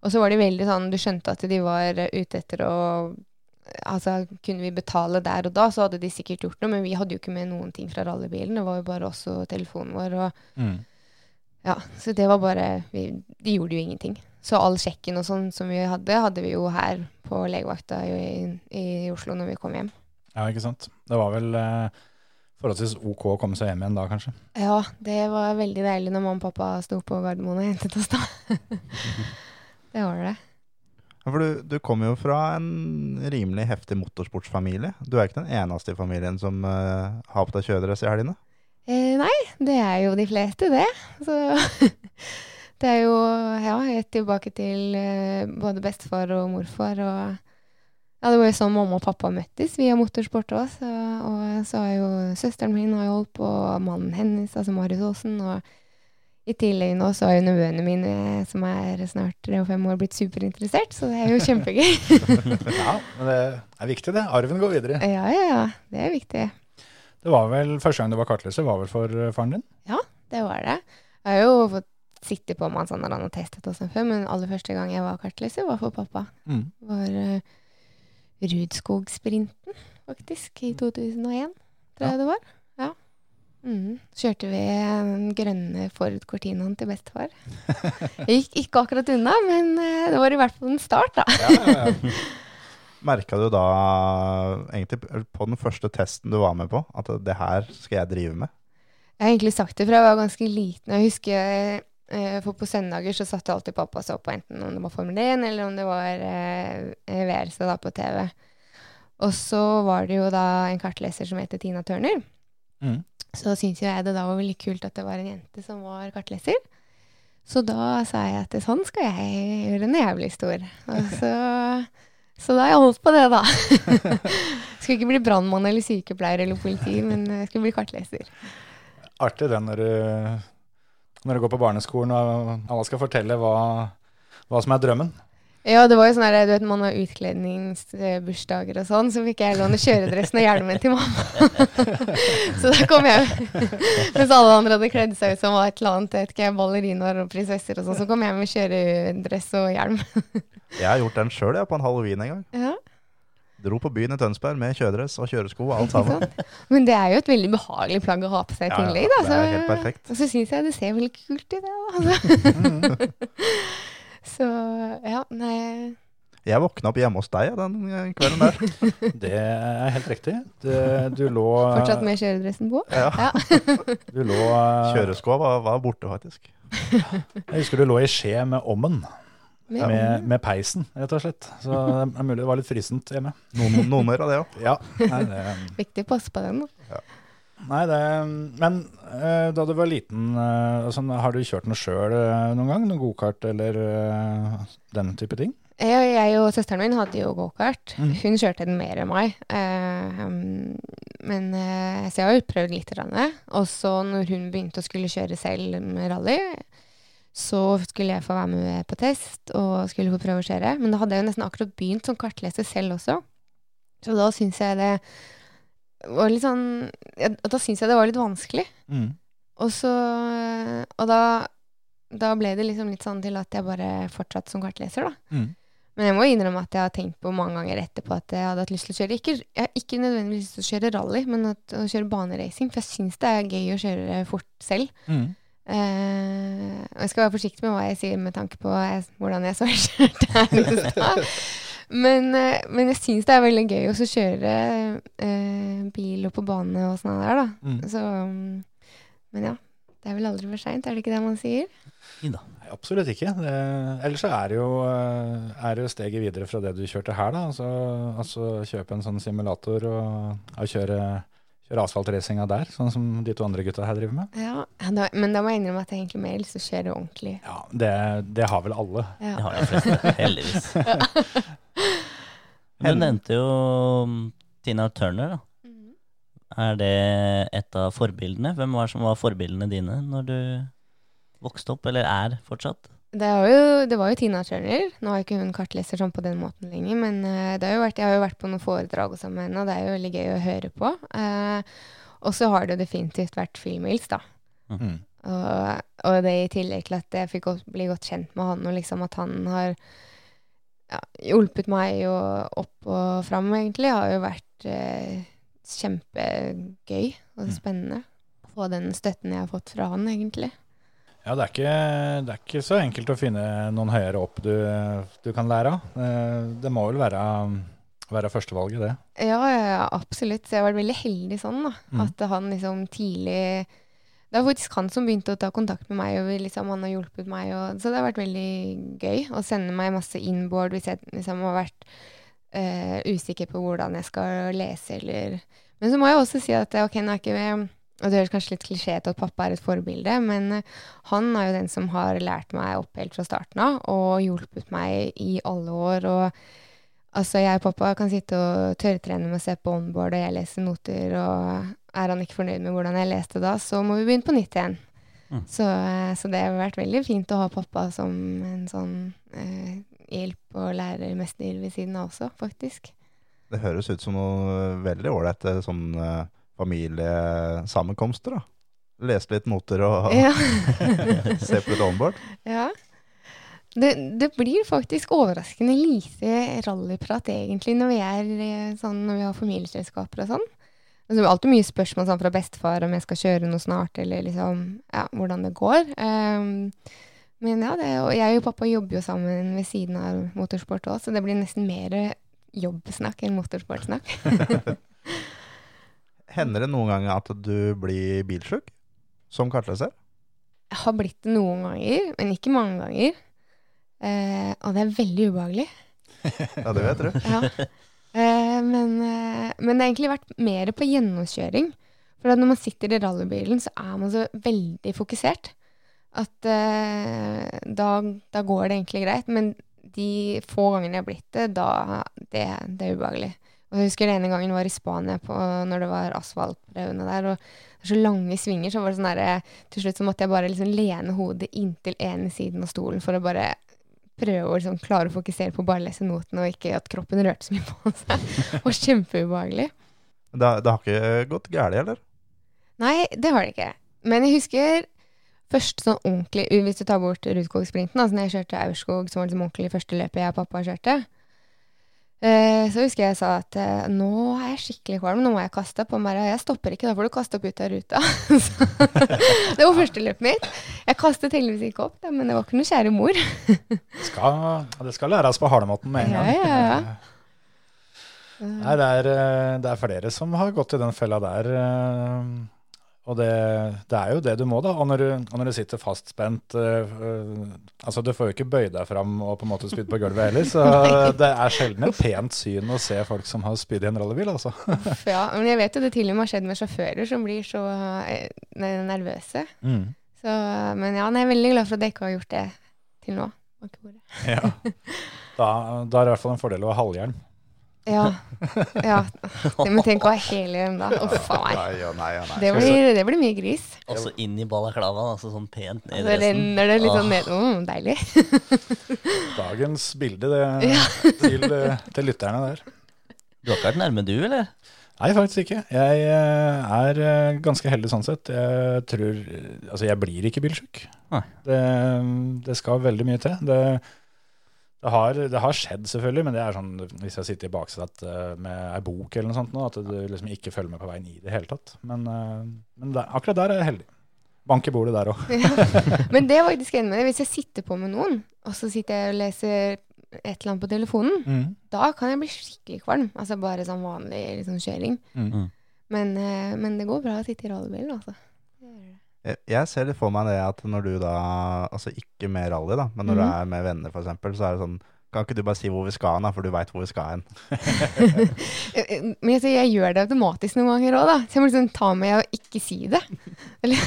Og så var de veldig sånn Du skjønte at de var ute etter å Altså, kunne vi betale der og da, så hadde de sikkert gjort noe, men vi hadde jo ikke med noen ting fra rallybilen. Det var jo bare oss og telefonen vår. og Mm. Ja, så det var bare vi, De gjorde jo ingenting. Så all sjekken og sånn som vi hadde, hadde vi jo her på legevakta i, i Oslo når vi kom hjem. Ja, ikke sant. Det var vel eh, forholdsvis ok å komme seg hjem igjen da, kanskje. Ja, det var veldig deilig når mamma og pappa sto på Gardermoen og hentet oss da. det var det. Ja, For du, du kommer jo fra en rimelig heftig motorsportsfamilie. Du er ikke den eneste i familien som uh, har på deg kjøredress i helgene. Eh, nei, det er jo de fleste, det. Så det er jo ja, helt tilbake til eh, både bestefar og morfar. Og ja, det var jo sånn mamma og pappa møttes via motorsport òg. Og så har jo søsteren min har jo holdt på, og mannen hennes, altså Marius Aasen. Og i tillegg nå så har jo nevøene mine, som er snart tre og fem år, blitt superinteressert. Så det er jo kjempegøy. Ja, men det er viktig det. Arven går videre. ja, ja, ja. Det er viktig. Det var vel første gang du var kartleser, var vel for eh, faren din? Ja, Det var det. Jeg har jo fått sitte på med han har testet oss før, men aller første gang jeg var kartleser, var for pappa. Mm. Var uh, Rudskog-sprinten, faktisk, i 2001, tror Ja. jeg det var. Ja. Mm. Kjørte vi den grønne Ford Cortinaen til bestefar. Gikk ikke akkurat unna, men uh, det var i hvert fall en start, da. Ja, ja, ja. Merka du da egentlig på den første testen du var med på, at det her skal jeg drive med? Jeg har egentlig sagt det fra jeg var ganske liten. Jeg husker eh, For på søndager så satt alltid pappa og så på enten om det var Formel 1 eller om det var eh, VRC da på TV. Og så var det jo da en kartleser som heter Tina Turner. Mm. Så syntes jo jeg det da var veldig kult at det var en jente som var kartleser. Så da sa jeg at sånn skal jeg gjøre når jeg blir stor. Og så, så da har jeg holdt på det, da. skulle ikke bli brannmann eller sykepleier eller politi, men jeg skulle bli kartleser. Artig det når du, når du går på barneskolen og alle skal fortelle hva, hva som er drømmen. Ja, det var jo sånn her, du vet, man har utkledningsbursdager og sånn, så fikk jeg låne kjøredressen og hjelmen til mamma. så da kom jeg, mens alle andre hadde kledd seg ut som et eller annet, vet ikke, ballerinaer og prinsesser og sånn, så kom jeg med kjøredress og hjelm. Jeg har gjort den sjøl på en halloween en gang. ja, Dro på byen i Tønsberg med kjøredress og kjøresko og alt sammen. Men det er jo et veldig behagelig plagg å ha på seg i Ja, ja, det er helt perfekt. Og så syns jeg det ser veldig kult ut, det. Altså. Så ja, nei Jeg våkna opp hjemme hos deg den eh, kvelden der. Det er helt riktig. Det, du lå, Fortsatt med kjøredressen på. Ja. du lå eh, Kjøreskoa var, var borte, faktisk. Jeg husker du lå i skje med ommen, Med med, med peisen, rett og slett. Så det er mulig det var litt frisent hjemme. Noen, noen mer av det òg. Ja, Viktig å passe på den. da. Nei, det Men eh, da du var liten, eh, sånn, har du kjørt noe sjøl noen gang? Noe gokart eller eh, den type ting? Jeg, jeg og søsteren min hadde jo gokart. Mm. Hun kjørte den mer enn meg. Eh, um, men eh, Så jeg har jo prøvd litt. Og så når hun begynte å skulle kjøre selv med rally, så skulle jeg få være med på test og skulle få prøve å kjøre. Men da hadde jeg jo nesten akkurat begynt som kartleser selv også. Så da syns jeg det var litt sånn ja, Da syntes jeg det var litt vanskelig. Mm. Og så Og da, da ble det liksom litt sånn til at jeg bare fortsatte som kartleser, da. Mm. Men jeg må innrømme at jeg har tenkt på mange ganger etterpå at jeg hadde hatt lyst til å kjøre Ikke, ikke nødvendigvis lyst til å kjøre rally, men at, å kjøre baneracing. For jeg syns det er gøy å kjøre fort selv. Mm. Eh, og jeg skal være forsiktig med hva jeg sier med tanke på jeg, hvordan jeg så kjørte her i stad. Men, eh, men jeg syns det er veldig gøy også å kjøre eh, bil og på bane og sånn der, da. Mm. Så, men ja. Det er vel aldri for seint, er det ikke det man sier? Nei, absolutt ikke. Det, ellers så er det, jo, eh, er det jo steget videre fra det du kjørte her, da. Altså, altså kjøpe en sånn simulator og, og kjøre, kjøre asfaltracinga der, sånn som de to andre gutta her driver med. Ja, da, Men da må jeg innrømme at jeg egentlig mer lyst til å kjøre ordentlig. Ja, det, det har vel alle. Ja. Det har de fleste, heldigvis. Du nevnte jo mm, Tina Turner, da. Mhm. Er det et av forbildene? Hvem var som var forbildene dine når du vokste opp, eller er fortsatt? Det, var jo, det var jo Tina Turner. Nå er ikke hun kartleser sånn på den måten lenger, men eh, det har jo vært, jeg har jo vært på noen foredrag sammen med henne, og det er jo veldig gøy å høre på. Eh, og så har det jo definitivt vært Phil da. Mm. Og, og det i tillegg til at jeg fikk godt, bli godt kjent med han, og liksom at han har ja, hjulpet meg jo opp og fram, egentlig, har jo vært eh, kjempegøy og Mm. spennende. Få den støtten jeg har fått fra han, egentlig. Ja, det er, ikke, det er ikke så enkelt å finne noen høyere opp du, du kan lære av. Eh, Det må vel være, være førstevalget, det. Ja, ja, absolutt. Så jeg har vært veldig heldig sånn, da. Mm. At han liksom tidlig Det er faktisk han som begynte å ta kontakt med meg, og liksom, han har hjulpet meg. Og, så det har vært veldig gøy å sende meg masse inboard hvis jeg liksom har vært uh, usikker på hvordan jeg skal lese, eller Men så må jeg også si at ok, nå er ikke og det høres kanskje litt klisjé ut at pappa er et forbilde, men eh, han er jo den som har lært meg opp helt fra starten av, og hjulpet meg i alle år. og Altså, jeg og pappa kan sitte og tørrtrene med å se på onboard, og jeg leser noter, og er han ikke fornøyd med hvordan jeg leste da, så må vi begynne på nytt igjen. Mm. Så, eh, så det har vært veldig fint å ha pappa som en sånn eh, hjelp og lærermester ved siden av også, faktisk. Det høres ut som noe veldig ålreit sånn eh, familiesammenkomster, da. Lese litt noter og Ja. se på litt onboard. ja. Det, det blir faktisk overraskende lite rallyprat egentlig når vi er eh, sånn, når vi har familieselskaper og sånn. Altså, det er alltid mye spørsmål sånn fra bestefar om jeg skal kjøre noe snart, eller liksom, ja, hvordan det går. Um, men ja, det, og jeg og pappa jobber jo sammen ved siden av motorsport òg, så det blir nesten mer jobbsnakk enn motorsportsnakk. Hender det noen ganger at du blir bilsjuk som kartleser? Jeg har blitt det noen ganger, men ikke mange ganger. Eh, og det er veldig ubehagelig. Ja, det vet du. Ja. Eh, men, eh, men det har egentlig vært mer på gjennomkjøring. For når man sitter i rallybilen, så er man så veldig fokusert. At eh, da, da går det egentlig greit. Men de få gangene jeg har blitt det, da det, det er ubehagelig. Og jeg husker den ene gangen var i Spania på, når det var asfaltprøvene der. Og det var så lange svinger, så var det sånn derre Til slutt så måtte jeg bare liksom lene hodet inntil ene siden av stolen for å bare prøve å liksom klare å fokusere på å bare lese notene, og ikke at kroppen rørte så mye på seg. Det var kjempeubehagelig. Det, det har ikke gått galt, eller? Nei, det har det ikke. Men jeg husker først sånn ordentlig, hvis du tar bort Rudskog-sprinten, altså når jeg kjørte Aurskog, som var liksom ordentlig første løpet jeg og pappa kjørte, eh, så husker jeg sa at eh, nå er jeg skikkelig kvalm, nå må jeg kaste opp. Han bare jeg stopper ikke, da får du kaste opp ut av ruta. Så, det var første løpet mitt. Jeg kastet heldigvis ikke opp, men det var ikke noe kjære mor. Skal, det skal læres på halemåten med en gang. ja, ja. Nei, det er, eh, det er flere som har gått i den fella der. Og det, det er jo det du må, da. Og når du, og når du sitter fastspent eh, eh, Altså, du får jo ikke bøyd deg fram og på en måte spydd på gulvet heller, så det er sjelden et pent syn å se folk som har spydd i en rallybil, altså. Ja. Men jeg vet jo det til og med har skjedd med sjåfører som blir så eh, nervøse. Mm. Så, men ja, jeg er veldig glad for at jeg ikke har gjort det til nå. Ja. Da, da er det i hvert fall en fordel å ha halvhjelm. Ja. ja. Men tenk å ha helhjelm da. Uff a meg. Ja, nei. Det blir, det blir mye gris. Og så inn i balaklavaen, altså sånn pent ned i Så dressen. renner det litt sånn ned. Mm, deilig. Dagens bilde det, til, til lytterne der. Du har ikke vært nærme du, eller? Nei, faktisk ikke. Jeg eh, er eh, ganske heldig sånn sett. Jeg tror Altså, jeg blir ikke bilsjuk. Det, det skal veldig mye til. Det, det, har, det har skjedd, selvfølgelig, men det er sånn hvis jeg sitter i baksetet eh, med ei bok eller noe sånt nå, at du liksom ikke følger med på veien i det hele tatt. Men, eh, men der, akkurat der er jeg heldig. Bank i bordet der òg. Men det er faktisk enig med det. Hvis jeg sitter på med noen, og så sitter jeg og leser et eller annet på telefonen, Mm. da kan jeg bli skikkelig kvalm. Altså bare sånn vanlig liksom, kjøring. Mm. Men, eh, men det går bra å sitte i rallybil, altså. Jeg, ser litt for meg det at når du da, altså ikke med rally da, men når du Mhm. er med venner eksempel, så er det sånn, kan ikke du bare si hvor vi skal hen da, for du vet hvor vi skal hen. Eh, eh, Men jeg, jeg gjør det automatisk noen ganger òg, da. Så jeg må liksom ta med å ikke si det. Eller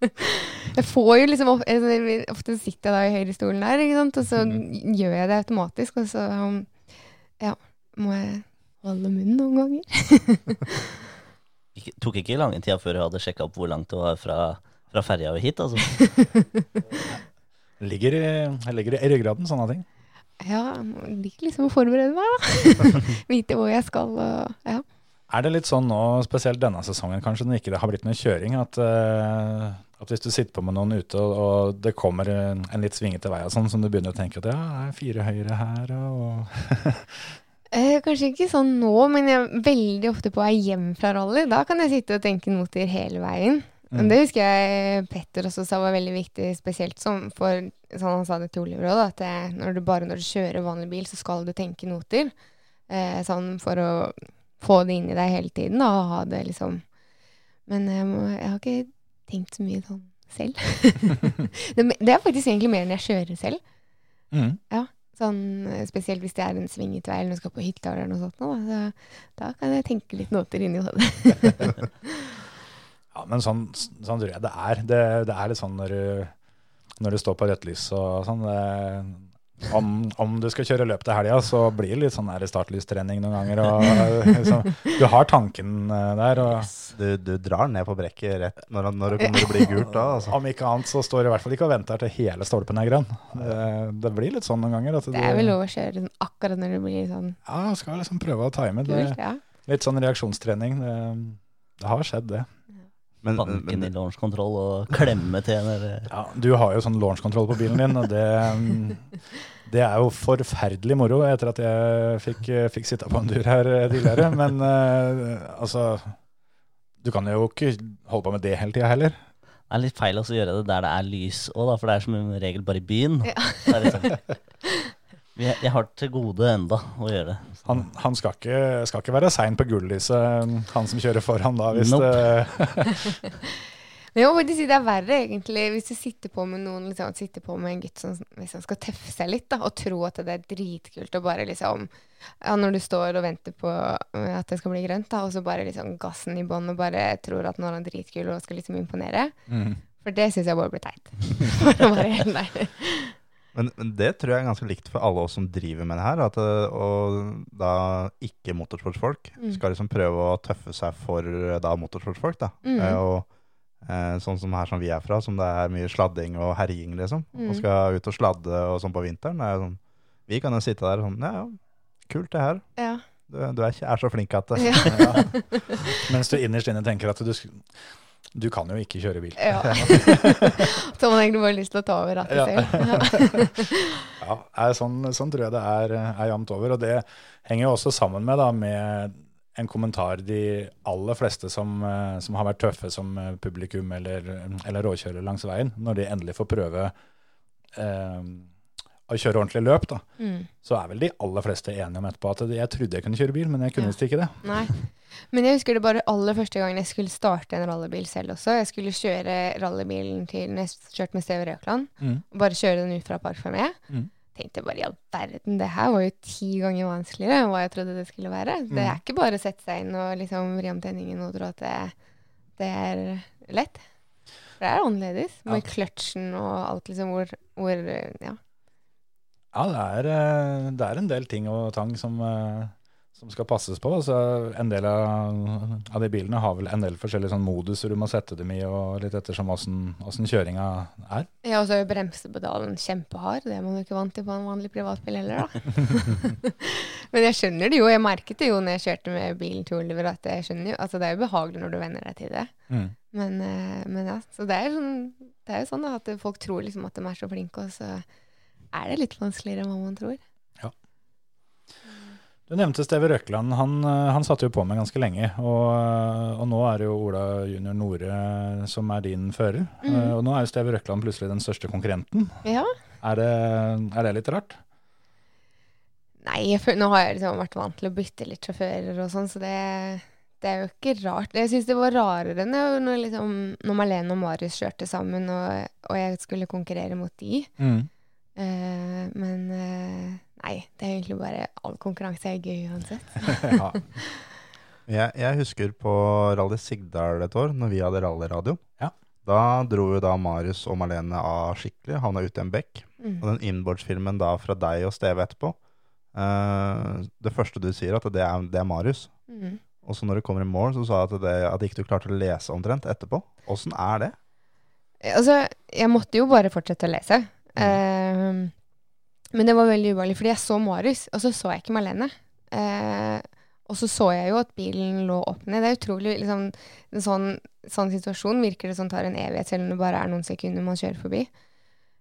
Jeg får jo liksom of- altså, Ofte sitter jeg da i høyrestolen der, ikke sant? og så gjør jeg det automatisk, og så um, ja, må jeg holde munnen noen ganger. Ikke, tok ikke lang tid før hun hadde sjekka opp hvor langt det var fra, fra ferja og hit. altså. Ligger, i, ligger i ryggraden, sånne ting. Ja, jeg liker liksom å forberede meg, da. Vite hvor jeg skal og ja. Er det litt sånn nå, spesielt denne sesongen kanskje, når ikke det har blitt noe kjøring, at, uh, at hvis du sitter på med noen ute, og, og det kommer en, en litt svingete vei og sånn, som du begynner å tenke at ja, det er fire høyre her, og Eh, kanskje ikke sånn nå, men jeg er veldig ofte på vei hjem fra rally. Da kan jeg sitte og tenke noter hele veien. Mm. det husker jeg Petter også sa var veldig viktig, spesielt som for sånn han sa det til Oliver òg, at når du bare når du kjører vanlig bil, så skal du tenke noter. Eh, sånn for å få det inn i deg hele tiden, da, og ha det liksom Men jeg, må, jeg har ikke tenkt så mye sånn selv. det, det er faktisk egentlig mer enn jeg kjører selv. Mm. Sånn, eh, spesielt hvis det er en svinget vei eller du skal på hytta eller noe sånt. nå, så, da kan jeg tenke litt noter inni hodet. Ja, men sånn, sånn tror jeg det er. Det, det er litt sånn når du, når du står på rødt lys og sånn. Det, om, om du skal kjøre løp til helga, så blir det litt sånn der startlystrening noen ganger. Og, liksom, du har tanken eh, der. Og, Du, du drar ned på brekket rett når, når, det- til å bli gult da, altså. Om ikke annet så står du i hvert fall ikke og venter til hele stolpen er grønn. Det, det blir litt sånn noen ganger. At Det er vel lov å kjøre sånn akkurat når det blir sånn Ja, skal liksom prøve å time det. kult. Ja. Litt sånn reaksjonstrening. Det, det har skjedd, det. Men, banke men, i launchkontroll og klemme til en eller Ja, du har jo sånn launchkontroll på bilen din, og det, det er jo forferdelig moro etter at jeg fikk, fikk sitte på en dur her tidligere. Men uh, altså Du kan jo ikke holde på med det hele tida heller. Det er litt feil å gjøre det der det er lys òg, for det er som regel bare i byen. Ja. Det er litt sånn- jeg, jeg har til gode enda å gjøre det. Han, han skal, ikke, skal ikke være sein på gullyset, han som kjører foran da, hvis Nope. det Men jeg må faktisk si det er verre, egentlig, hvis du sitter på med noen liksom, sitter på med en gutt som liksom skal tøffe seg litt, da, og tro at det er dritkult, å bare liksom Ja, når du står og venter på øh, at det skal bli grønt, da, og så bare liksom gassen i bånn, og bare tror at nå er han dritkul og skal liksom imponere. mm. For det syns jeg bare blir teit. For å være helt ærlig. Men, men det tror jeg er ganske likt for alle oss som driver med det her. At og da ikke motorsportsfolk Mm. skal liksom prøve å tøffe seg for eh, da motorsportsfolk. da. Mm. Eh, og eh, sånn som her som vi er fra, som det er mye sladding og herjing, liksom. Mm. Og skal ut og sladde og sånn på vinteren. Er sånn, vi kan jo sitte der og sånn Ja, ja, kult det her. Ja. Du, du er, ikke- er så flink at det. Ja. Mens du innerst inne tenker at du, sk- du kan jo ikke kjøre bil. ja. Så man egentlig bare lyst til å ta over rattet selv. Ja. Ja, sånn, sånn tror jeg det er, er jevnt over. Og det henger jo også sammen med, da, med en kommentar de aller fleste som, eh, som har vært tøffe som eh, publikum eller, eller råkjører langs veien, når de endelig får prøve eh, å kjøre ordentlig løp, da, Mm. så er vel de aller fleste enige om etterpå at jeg trodde jeg kunne kjøre bil, men jeg kunne Ja. ikke det. Nei. Men jeg husker det bare aller første gangen jeg skulle starte en rallybil selv også. Jeg skulle kjøre rallybilen til når jeg kjørte med Steve Røkland. Mm. Og bare kjøre den ut fra Park Fermé. Mm. Tenkte bare ja, verden, det her var jo ti ganger vanskeligere enn hva jeg trodde det skulle være. Det er Mm. ikke bare å sette seg inn og liksom vri om tenningen og tro at det, det er lett. For det er annerledes med Ja. kløtsjen og alt liksom hvor, hvor Ja. Ja, det er, eh, det er en del ting og tang som, eh, som skal passes på. Altså, en del av, av de bilene har vel en del forskjellige sånn moduser du må sette dem i, og litt ettersom åssen kjøringa er. Ja, og så er jo bremsepedalen kjempehard. Det er man jo ikke vant til på en vanlig privatbil heller, da. Men jeg skjønner det jo. Jeg merket det jo når jeg kjørte med bilen til Oliver, at jeg skjønner jo Altså, det er jo behagelig når du venner deg til det. Mm. Men, eh, men ja, så det er, sånn, det er jo sånn da, at folk tror liksom at de er så flinke, og så er det litt vanskeligere enn hva man tror. Ja. Du nevnte Steve Røkland. Han, eh, han satt jo på med ganske lenge. Og, og nå er det jo Ola junior Nore som er din fører. Eh, Og nå er jo Steve Røkland plutselig den største konkurrenten. Ja. Er det, er det litt rart? Nei, for nå har jeg liksom vært vant til å bytte litt sjåfører og sånn, så det, det er jo ikke rart. Jeg syns det var rarere når, når, liksom, når Malene og Marius kjørte sammen, og, og jeg skulle konkurrere mot de. Eh, men eh, nei, det er egentlig bare all konkurranse er gøy uansett. ja. Jeg, jeg husker på Rally Sigdal et år, når vi hadde rallyradio. Ja. Da dro jo da Marius og Marlene av skikkelig, havna ute i en bekk. Mm. Og den innbordsfilmen da fra deg og Steve etterpå, uh, det første du sier, at det er, det er Marius. Mm. Og så når du kommer i mål, så sa du at, det, at ikke du klarte å lese omtrent etterpå. Åssen er det? Altså, jeg måtte jo bare fortsette å lese. Eh, men det var veldig ubehagelig, fordi jeg så Marius, og så så jeg ikke Marlene. Eh, og så så jeg jo at bilen lå opp ned. Det er utrolig liksom, En sånn, sånn situasjon virker det som tar en evighet, selv om det bare er noen sekunder man kjører forbi.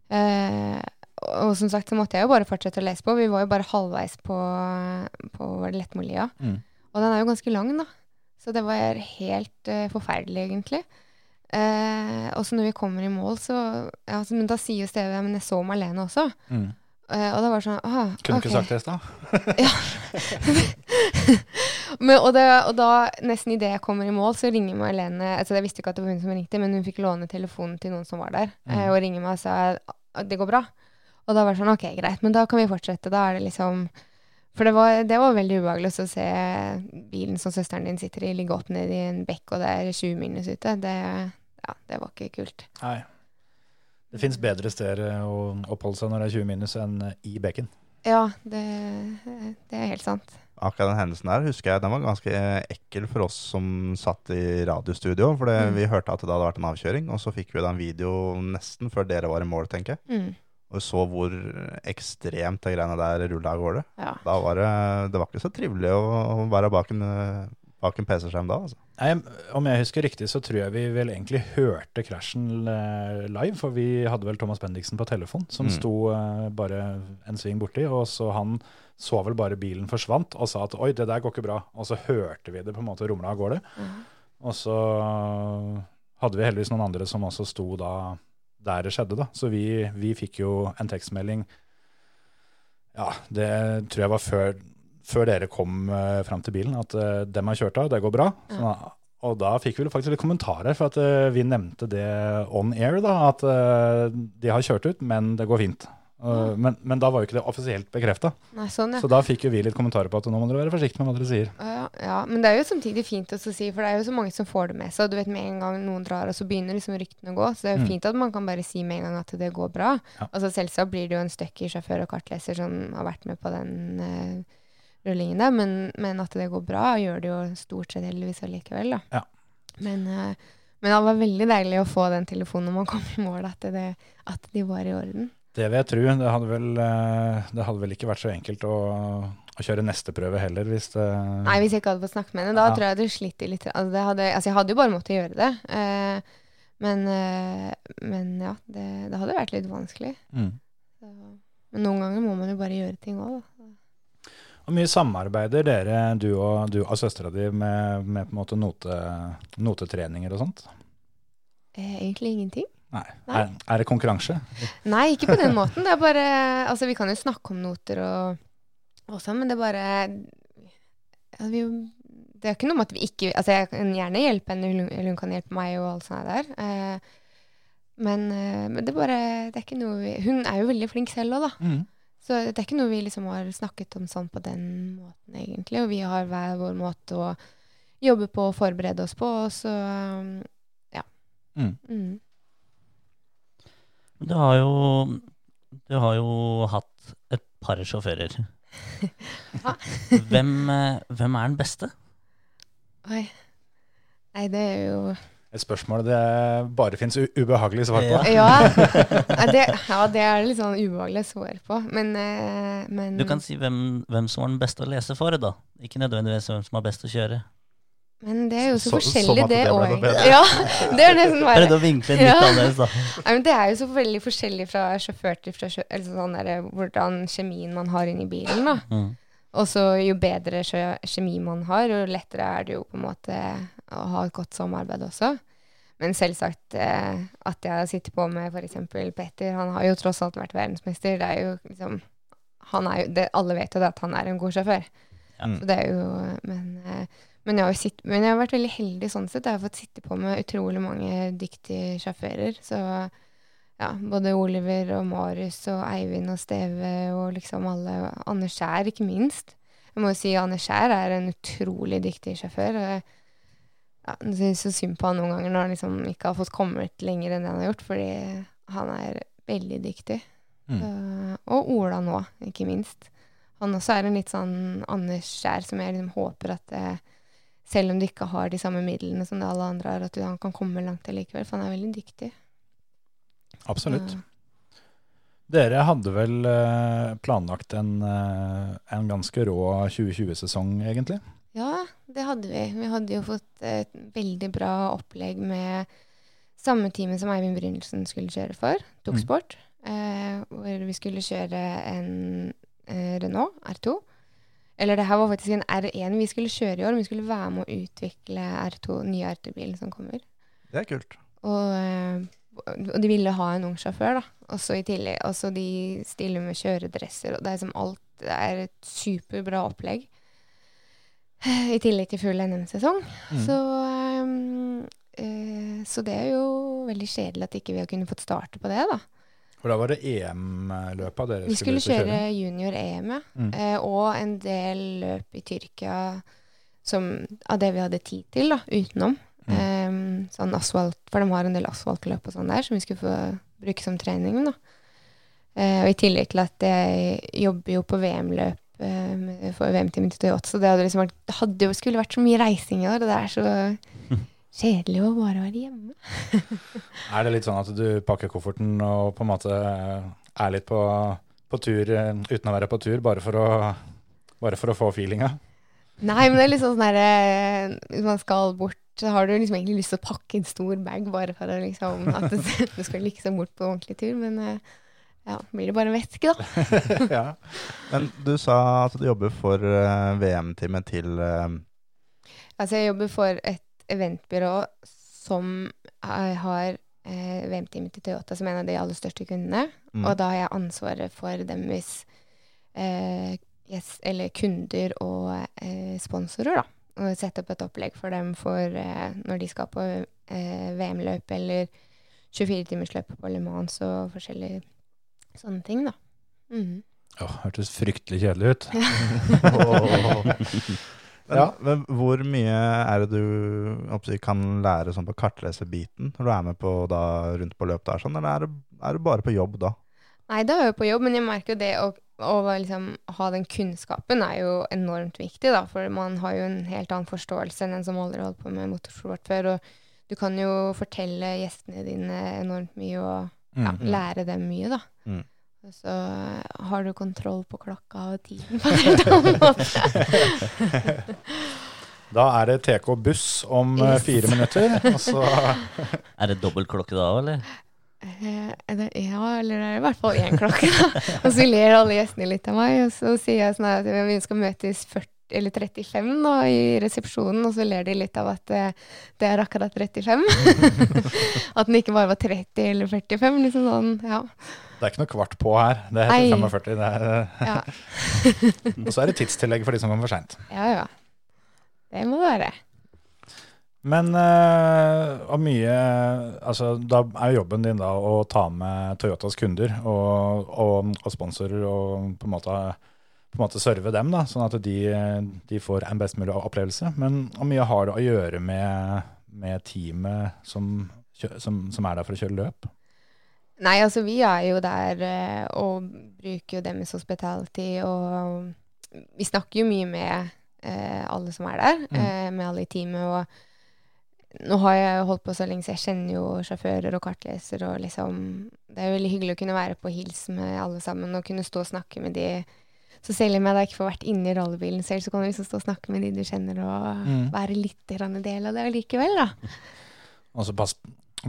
Eh, og som sagt så måtte jeg jo bare fortsette å lese på. Vi var jo bare halvveis på, på var det Lettmolia. Mm. Og den er jo ganske lang, da. Så det var helt forferdelig, egentlig. Eh, og så når vi kommer i mål, så ja, Men da sier jo Steve ja, men jeg så Marlene også. Mm. Eh, og da var det sånn ah, Kunne du ikke sagt det i stad. men, og, det, og da, nesten idet jeg kommer i mål, så ringer Marlene altså Jeg visste ikke at det var hun som ringte, men hun fikk låne telefonen til noen som var der, Mm. eh, og ringer meg og sa det går bra. Og da var det sånn OK, greit, men da kan vi fortsette. Da er det liksom For det var, det var veldig ubehagelig å se bilen som søsteren din sitter i, ligge opp ned i en bekk, og det er 20 minus ute. Det, ja, det var ikke kult. Nei. Det fins bedre steder å oppholde seg når det er 20 minus enn i bekken. Ja, det, det er helt sant. Akkurat den hendelsen der husker jeg den var ganske ekkel for oss som satt i radiostudio. For Mm. vi hørte at det hadde vært en avkjøring, og så fikk vi da en video nesten før dere var i mål, tenker jeg. Mm. Og så hvor ekstremt de greiene der rulla av gårde. Ja. Da var det, det var ikke så trivelig å, være bak en, bak en PC-skjerm da. Altså. Nei, om jeg husker riktig, så tror jeg vi vel egentlig hørte krasjen eh, live. For vi hadde vel Thomas Bendiksen på telefon, som Mm. sto eh, bare en sving borti. Og så han så vel bare bilen forsvant og sa at oi, det der går ikke bra. Og så hørte vi det på en måte rumle av gårde. Mm. Og så hadde vi heldigvis noen andre som også sto da der det skjedde, da. Så vi, vi fikk jo en tekstmelding Ja, det tror jeg var før, før dere kom uh, fram til bilen, at uh, dem har kjørt av, det går bra. Så, ja. og da fikk vi faktisk litt kommentarer, for at uh, vi nevnte det on air, da, at uh, de har kjørt ut, men det går fint. Uh, men, men da var jo ikke det offisielt bekrefta. Sånn, ja. Så da fikk jo vi litt kommentarer på at nå må dere være forsiktige med hva dere sier. Ja, ja, men det er jo samtidig fint å si, for det er jo så mange som får det med seg. og Du vet Med en gang noen drar, og så begynner liksom ryktene å gå. Så det er jo Mm. fint at man kan bare si med en gang at det går bra. Ja. Altså Selvsagt blir det jo en støkker i sjåfør og kartleser som har vært med på den uh, rullingen der, men, men at det går bra, gjør det jo stort sett heldigvis allikevel, da. Ja. Men, uh, men det var veldig deilig å få den telefonen når man kom i mål, at, det, at de var i orden. Det vil jeg tro. Det hadde vel, eh, det hadde vel ikke vært så enkelt å, å kjøre neste prøve heller, hvis det Nei, hvis jeg ikke hadde fått snakket med henne, da Ja. tror jeg jeg hadde slitt litt. Altså, det hadde, altså, jeg hadde jo bare måttet gjøre det. Eh, men, eh, men ja, det, det hadde vært litt vanskelig. mm. Så. Men noen ganger må man jo bare gjøre ting òg, da. Hvor mye samarbeider dere, du og, du og søstera di, med, med på en måte note, notetreninger og sånt? Eh, egentlig ingenting. Nei. Nei. Er, er det konkurranse? Nei, ikke på den måten. Det er bare Altså, vi kan jo snakke om noter og, og sånn, men det er bare altså, vi, Det er ikke noe med at vi ikke Altså, jeg kan gjerne hjelpe henne, eller hun- kan hjelpe meg og alt sånt der. Eh, men, eh, men det er bare Det er ikke noe vi Hun er jo veldig flink selv òg, da. Mm. Så det er ikke noe vi liksom har snakket om sånn på den måten, egentlig. Og vi har hver vår måte å jobbe på og forberede oss på, og så ja. Mm. Mm. Du har jo, du har jo hatt et par sjåfører. Hvem, eh, hvem er den beste? Oi. Nei, det er jo Et spørsmål det bare fins ubehagelige svar på. Ja. Ja, det, ja, det er litt sånn ubehagelig svar på. Men, eh, men Du kan si hvem, hvem som var den beste å lese for, da. Ikke nødvendigvis hvem som var best å kjøre. Men det er jo så, Så- forskjellig, sånn det òg. Ja, det er nesten Prøvde bare å vinkle litt Ja. annerledes, da. Nei, men Det er jo så veldig forskjellig fra sjåfør til fra sjø, eller sånn der, hvordan kjemien man har inni bilen. da. Mm. Og så jo bedre sjø- kjemi man har, jo lettere er det jo på en måte å ha et godt samarbeid også. Men selvsagt eh, at jeg sitter på med f.eks. Petter, han har jo tross alt vært verdensmester. Det er jo liksom han er jo, det, Alle vet jo det at han er en god sjåfør. Ja. Så det er jo Men, eh, men, jeg har sitt, men jeg har vært veldig heldig sånn sett. Jeg har fått sitte på med utrolig mange dyktige sjåfører. Så ja, både Oliver og Marius og Eivind og Steve og liksom alle Anne Skjær, ikke minst. Jeg må jo si Anne Skjær er en utrolig dyktig sjåfør. og jeg- Ja, det er så synd på han noen ganger når han liksom ikke har fått kommet lenger enn det han har gjort, fordi han er veldig dyktig. Mm. Så- og Ola nå, ikke minst. Han også er en litt sånn Anders Skjær som jeg liksom håper at eh, selv om du ikke har de samme midlene som det alle andre har, at du, han kan komme langt allikevel, for han er veldig dyktig. Absolutt. Ja. Dere hadde vel eh, planlagt en, eh, en ganske rå 2020-sesong, egentlig? Ja, det hadde vi. Vi hadde jo fått et veldig bra opplegg med samme teamet som Eivind Brynildsen skulle kjøre for, Toksport. Eh, hvor vi skulle kjøre en eh, Renault R2. Eller det her var faktisk en R1 vi skulle kjøre i år, vi skulle være med å utvikle R2, nye R2-bilen som kommer. Det er kult. Og, eh, og de ville ha en ung sjåfør, da. Også i tillegg. Også de stiller med kjøredresser, og det er som alt Det er et superbra opplegg. I tillegg til full NM-sesong. Mm. Så, um, eh, så det er jo veldig kjedelig at ikke vi har kunnet fått starte på det, da. For da var det EM-løpet dere Vi skulle og kjøre junior-EM, ja. Mm. Eh, og en del løp i Tyrkia som, av det vi hadde tid til, da, utenom. Mm. Eh, sånn asfalt, for de har en del asfaltløp og sånn der, som vi skulle få bruke som trening. da. Eh, og i tillegg til at jeg jobber jo på VM-løp eh, for VM-teamet til Toyota, så det hadde liksom vært, det hadde jo skulle vært så mye reising i år, og det er så kjedelig å bare være hjemme. Er det litt sånn at du pakker kofferten og på en måte er litt på, på tur eh, uten å være på tur, bare for å, bare for å få feelinga? Nei, men det er litt sånn at derre Hvis man skal bort, så har du liksom egentlig lyst til å pakke en stor bag bare for å liksom At du, du skal liksom bort på en ordentlig tur, men eh, ja, blir det bare en væske, da. ja. Men du sa at du jobber for eh, VM-teamet til eh, Altså, jeg jobber for et eventbyrå som har eh, VM-teamet til Toyota som en av de aller største kundene. mm, Og da har jeg ansvaret for deres eh, yes, eller kunder og eh, sponsorer, da. Og sette opp et opplegg for dem for eh, når de skal på eh, VM-løp eller 24-timersløp på Le Mans og forskjellige sånne ting, da. Mm. Åh, hørtes fryktelig kjedelig ut. men, Ja. men hvor mye er det du kan lære sånn på kartleserbiten når du er med på da, rundt på løp der, sånn, eller er det, er det bare på jobb da? Nei, da er jeg på jobb, men jeg merker jo det å, å liksom ha den kunnskapen er jo enormt viktig, da. For man har jo en helt annen forståelse enn en som aldri har holdt på med motorsport før. Og du kan jo fortelle gjestene dine enormt mye og ja, Mm. lære dem mye, da. Mm. Og så har du kontroll på klokka og tiden på en helt annen måte. Da er det TK Buss om eh, Yes. fire minutter, og så Er det dobbeltklokke da òg, eller? Eh, er det, ja, eller det er i hvert fall én klokke. da. og så ler alle gjestene litt av meg, og så sier jeg sånn at vi skal møtes 40 eller 35 da, i resepsjonen, og så ler de litt av at eh, det er akkurat 35. at den ikke bare var 30 eller 45. liksom sånn, ja. Det er ikke noe kvart på her. Det heter Nei. 45. Det er, eh, Ja, og så er det tidstillegg for de som kommer for seint. ja. ja. Det må det være. Men uh, og mye Altså, da er jo jobben din da å ta med Toyotas kunder og, og, og sponsorer og på en måte på en måte serve dem, da, sånn at de, de får en best mulig opplevelse. Men hvor mye har det å gjøre med, med teamet som, som, som er der for å kjøre løp? Nei, altså vi er jo der eh, og bruker jo Demis hospitality, og vi snakker jo mye med eh, alle som er der, Mm. eh, med alle i teamet. Og nå har jeg holdt på så lenge, så jeg kjenner jo sjåfører og kartleser, og liksom Det er jo veldig hyggelig å kunne være på hils med alle sammen og kunne stå og snakke med de. Så selv om jeg da ikke får vært inne i rollebilen selv, så kan du liksom stå og snakke med de du kjenner, og Mm. være litt del av det likevel, da. Og så pass,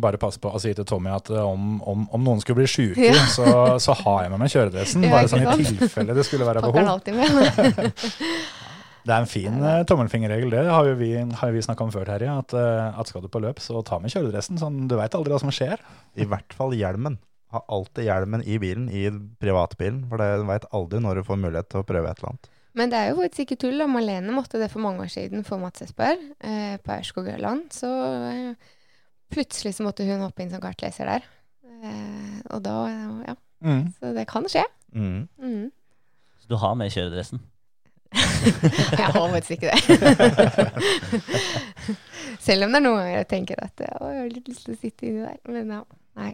bare passe på å si til Tommy at eh, om, om, om noen skulle bli sjuke, Ja. så, så har jeg med meg kjøredressen. Bare sånn i tilfelle det skulle være behov. Det er en fin uh, tommelfingerregel, det har jo vi, har vi snakka om før, Terje. At, uh, at skal du på løp, så ta med kjøredressen. Sånn, du veit aldri hva som skjer. I hvert fall hjelmen. Ha alltid hjelmen i bilen, i privatbilen, for du veit aldri når du får mulighet til å prøve et eller annet. Men det er jo faktisk ikke tull. Malene måtte det for mange år siden for Mats Esper eh, på Aurskog-Ørland. Så eh, plutselig så måtte hun hoppe inn som kartleser der. Eh, og da Ja. Mm. Så det kan skje. Mm. Mm. Så du har med kjøredressen. Jeg har faktisk ikke det. Selv om det er noen ganger jeg tenker at å, jeg har litt lyst til å sitte inni der. Men ja, nei.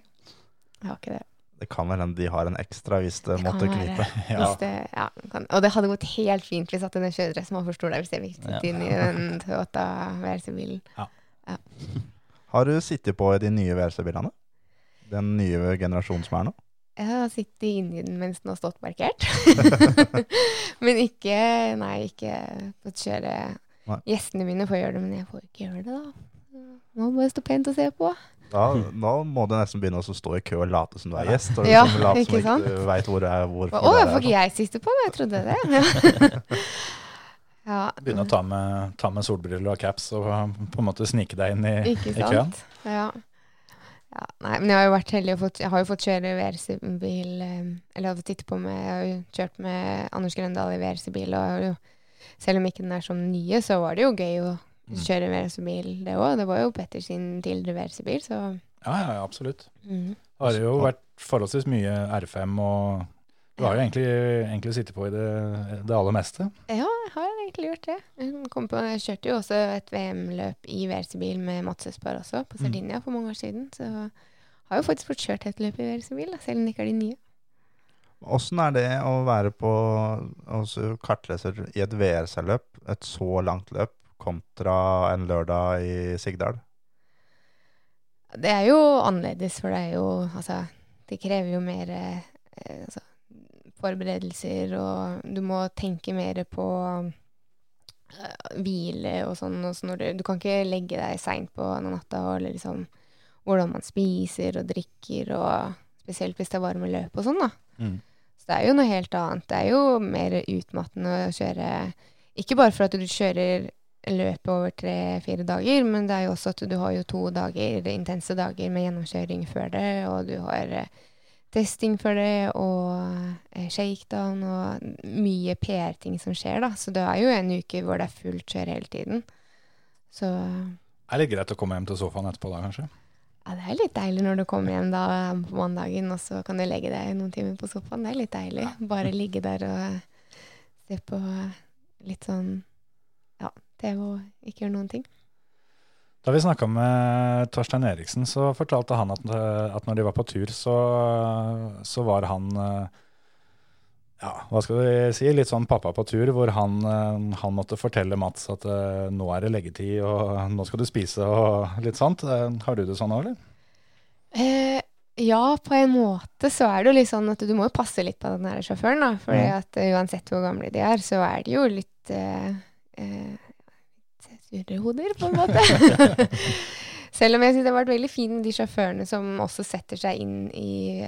Jeg har ikke det. Det kan vel hende de har en ekstra hvis det, Det måtte knipe. Ja. Hvis det, ja, kan. Og det hadde gått helt fint hvis at den kjøredressen var for stor der, hvis jeg ville sitte Ja. inn i den Toyota VRC-bilen. Har du sittet på de nye VRC-bilene? Den nye generasjonen som er nå? Jeg har sittet inni den mens den har stått markert. men ikke Nei, ikke fått kjøre Nei. Gjestene mine får gjøre det, men jeg får ikke gjøre det, da. Må bare stå pent og se på. Da, nå må du nesten begynne å stå i kø og late som du er gjest. Og Ja, late ikke som ikke du veit hvor du er. Hvorfor Å, er får ikke jeg sitte på men Jeg trodde det. ja. Begynne å ta med, ta med solbriller og caps og på en måte snike deg inn i, i køen. sant? Ja. ja. Nei, men jeg har jo vært heldig og fått, jeg har jo fått kjøre VRC-bil eh, Eller har titte på med Jeg har jo kjørt med Anders Grøndal i VR-bil, og jo, selv om ikke den er sånn nye, så var det jo gøy å Mm. kjøre VR-bil, det òg. Det var jo Petter sin tidligere VR-bil, så Ja, ja, ja, absolutt. mm. Det har jo vært forholdsvis mye R5, og du har jo egentlig, egentlig sittet på i det, det aller meste. Ja, jeg har egentlig gjort det. Kom på, jeg kjørte jo også et VM-løp i VRC-bil med Mats Østberg også, på Mm. Sardinia for mange år siden. Så har jo faktisk fått kjørt et løp i VRC-bil, da, selv om det ikke er de nye. Åssen er det å være på altså, kartleser i et VRC-løp, et så langt løp, kontra en lørdag i Sigdal? Det er jo annerledes, for det er jo Altså, det krever jo mer eh, altså, forberedelser, og du må tenke mer på hvile og sånn. Og så når du, du kan ikke legge deg seint på natta og liksom hvordan man spiser og drikker, og spesielt hvis det er varme løp og sånn, da. Mm. Så det er jo noe helt annet. Det er jo mer utmattende å kjøre Ikke bare for at du kjører løpet over tre-fire dager, men det er jo også at du har jo to dager, intense dager med gjennomkjøring før det, og du har eh, testing for det, og eh, shakedown, og mye PR-ting som skjer, da. Så det er jo en uke hvor det er fullt kjør hele tiden. Så Det er litt greit å komme hjem til sofaen etterpå da, kanskje. ja, det er litt deilig når du kommer hjem da på mandagen, og så kan du legge deg noen timer på sofaen. Det er litt deilig. Bare ligge der og se på litt sånn ja, TV og ikke gjøre noen ting. Da vi snakka med Torstein Eriksen, så fortalte han at, at når de var på tur, så, så var han eh, ja, hva skal vi si, litt sånn pappa på tur, hvor han, eh, han måtte fortelle Mats at eh, nå er det leggetid, og nå skal du spise, og litt sånt. Eh, Har du det sånn òg, eller? Eh, ja, på en måte så er det jo litt sånn at du må jo passe litt på den her sjåføren, da. For mm. eh, uansett hvor gamle de er, så er de jo litt eh, eh, surrehoder, på en måte. Selv om jeg syns det har vært veldig fint med de sjåførene som også setter seg inn i,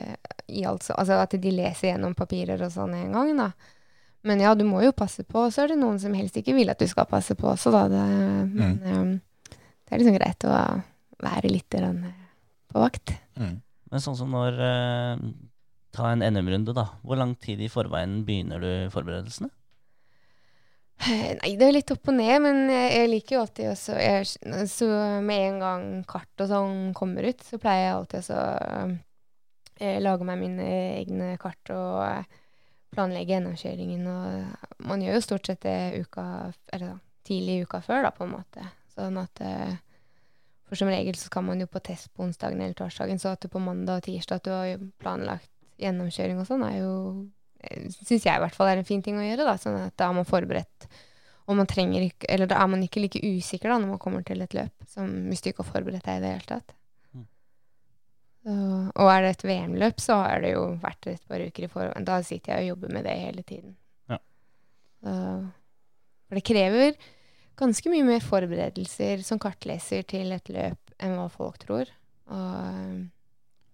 i altså, Altså at de leser gjennom papirer og sånn en gang, da. Men ja, du må jo passe på. Og så er det noen som helst ikke vil at du skal passe på også, da. Det, men um, det er liksom greit å være litt eh, på vakt. Mm. Men sånn som når uh, Ta en NM-runde, da. Hvor lang tid i forveien begynner du forberedelsene? Nei, det er litt opp og ned, men jeg, liker jo alltid også jeg, Så med en gang kart og sånn kommer ut, så pleier jeg alltid å eh, lage meg mine egne kart og eh, planlegge gjennomkjøringen. Og man gjør jo stort sett det uka Eller da, tidlig uka før, da, på en måte. Sånn at eh, For som regel så skal man jo på test på onsdagen eller torsdagen, så at du på mandag og tirsdag at du har planlagt gjennomkjøring og sånn, er jo Syns jeg i hvert fall er en fin ting å gjøre, da. Sånn at da er man forberedt. Og man trenger ikke Eller da er man ikke like usikker da når man kommer til et løp, som hvis du ikke har forberedt deg i det hele tatt. Mm. Så, og er det et VM-løp, så har det jo vært et par uker i forveien. Da sitter jeg og jobber med det hele tiden. Ja. Så, for det krever ganske mye mer forberedelser som kartleser til et løp enn hva folk tror. Og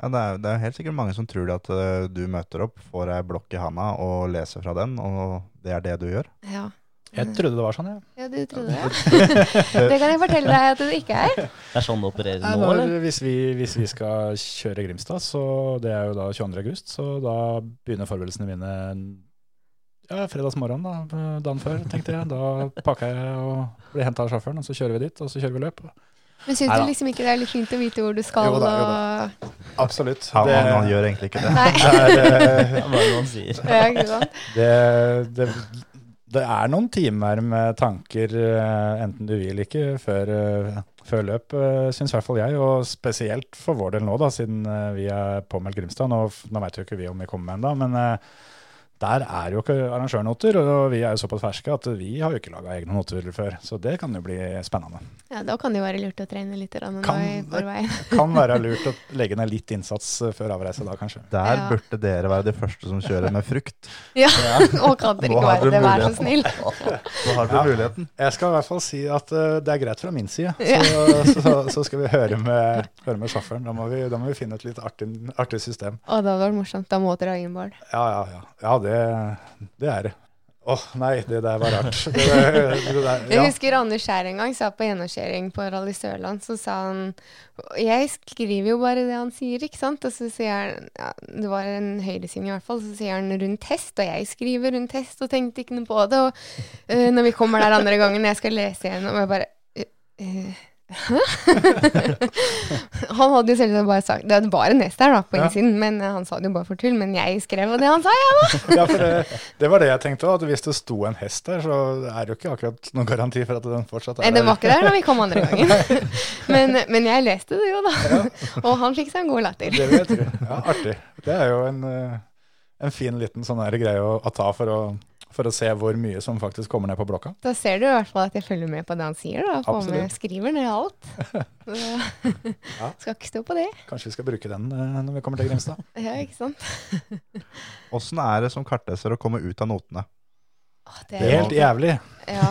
Ja, det er, det er helt sikkert mange som tror at uh, du møter opp, får ei blokk i handa og leser fra den, og det er det du gjør. ja. Jeg trodde det var sånn, jeg. Ja, du trodde det? det kan jeg fortelle deg at det ikke er. Det er sånn det opererer nå, eller? hvis, vi, hvis vi skal kjøre Grimstad, så det er jo da 22. august, så da begynner forberedelsene mine ja, fredagsmorgen da, dagen før, tenkte jeg. Da pakker jeg og blir henta av sjåføren, og så kjører vi dit, og så kjører vi løp. Men syns du liksom ikke det er litt fint å vite hvor du skal? Jo da, jo og... Absolutt. Han, Det, han, han gjør egentlig ikke det. Nei. det, er, uh, er bare noe han sier. Ja, ikke sant? det, det, det er noen timer med tanker, eh, enten du vil ikke, før, eh, før løp, syns i hvert fall jeg. Og spesielt for vår del nå, da, siden eh, vi er påmeldt Grimstad. Nå, nå vet jo ikke vi om vi kommer ennå, men eh, der er jo ikke arrangørnoter. Og vi er jo såpass ferske at vi har jo ikke laga egne noter før. Så det kan jo bli spennende. Ja, da kan det jo være lurt å trene litt Kan i forveien. Kan være lurt å legge ned litt innsats eh, før avreise da, kanskje. Der Ja. burde dere være de første som kjører med frukt. Ja, og kan dere ikke være det, vær så snill. Nå har dere muligheten. Jeg skal i hvert fall si at uh, det er greit fra min side. Ja. Så, så, så skal vi høre med, høre med sjåføren. Da må, vi, da må vi finne et litt artig, artig system. Å, det hadde vært morsomt. Da må dere ha innbord. Ja, ja, ja. Ja, det, det er det. Åh, nei, det der var rart. Det, der- det der, Jeg husker Anders Skjær en gang sa på gjennomkjøring på Rally Sørland, så sa han Jeg skriver jo bare det han sier, ikke sant? Og så sier han ja, Det var en høyresving i hvert fall, så sier han rundt hest, og jeg skriver rundt hest og tenkte ikke noe på det. Og uh, når vi kommer der andre gangen, jeg skal lese igjen, og jeg bare uh, Hæ? han hadde jo selvsagt bare sagt Det var en S der, da, på Ja. innsiden, men eh, han sa det jo bare for tull. Men jeg skrev det han sa, jeg, da. Ja, for det, det var det jeg tenkte òg. At hvis det sto en hest der, så er det jo ikke akkurat noen garanti for at den fortsatt er Nei, den var ikke der da vi kom andre gangen. men, men jeg leste det jo, da. Og han fikk seg en god latter. Det jeg tro. Ja, artig. Det er jo en, eh, en fin liten sånn greie å, å ta for å, for å se hvor mye som faktisk kommer ned på blokka. Da ser du i hvert fall at jeg følger med på det han sier. da. Får med, skriver ned alt. Ja. Skal ikke stå på det. Kanskje vi skal bruke den eh, når vi kommer til Grimstad. Ja, ikke sant? Åssen er det som kartleser å komme ut av notene? Åh, det Helt jævlig. Ja.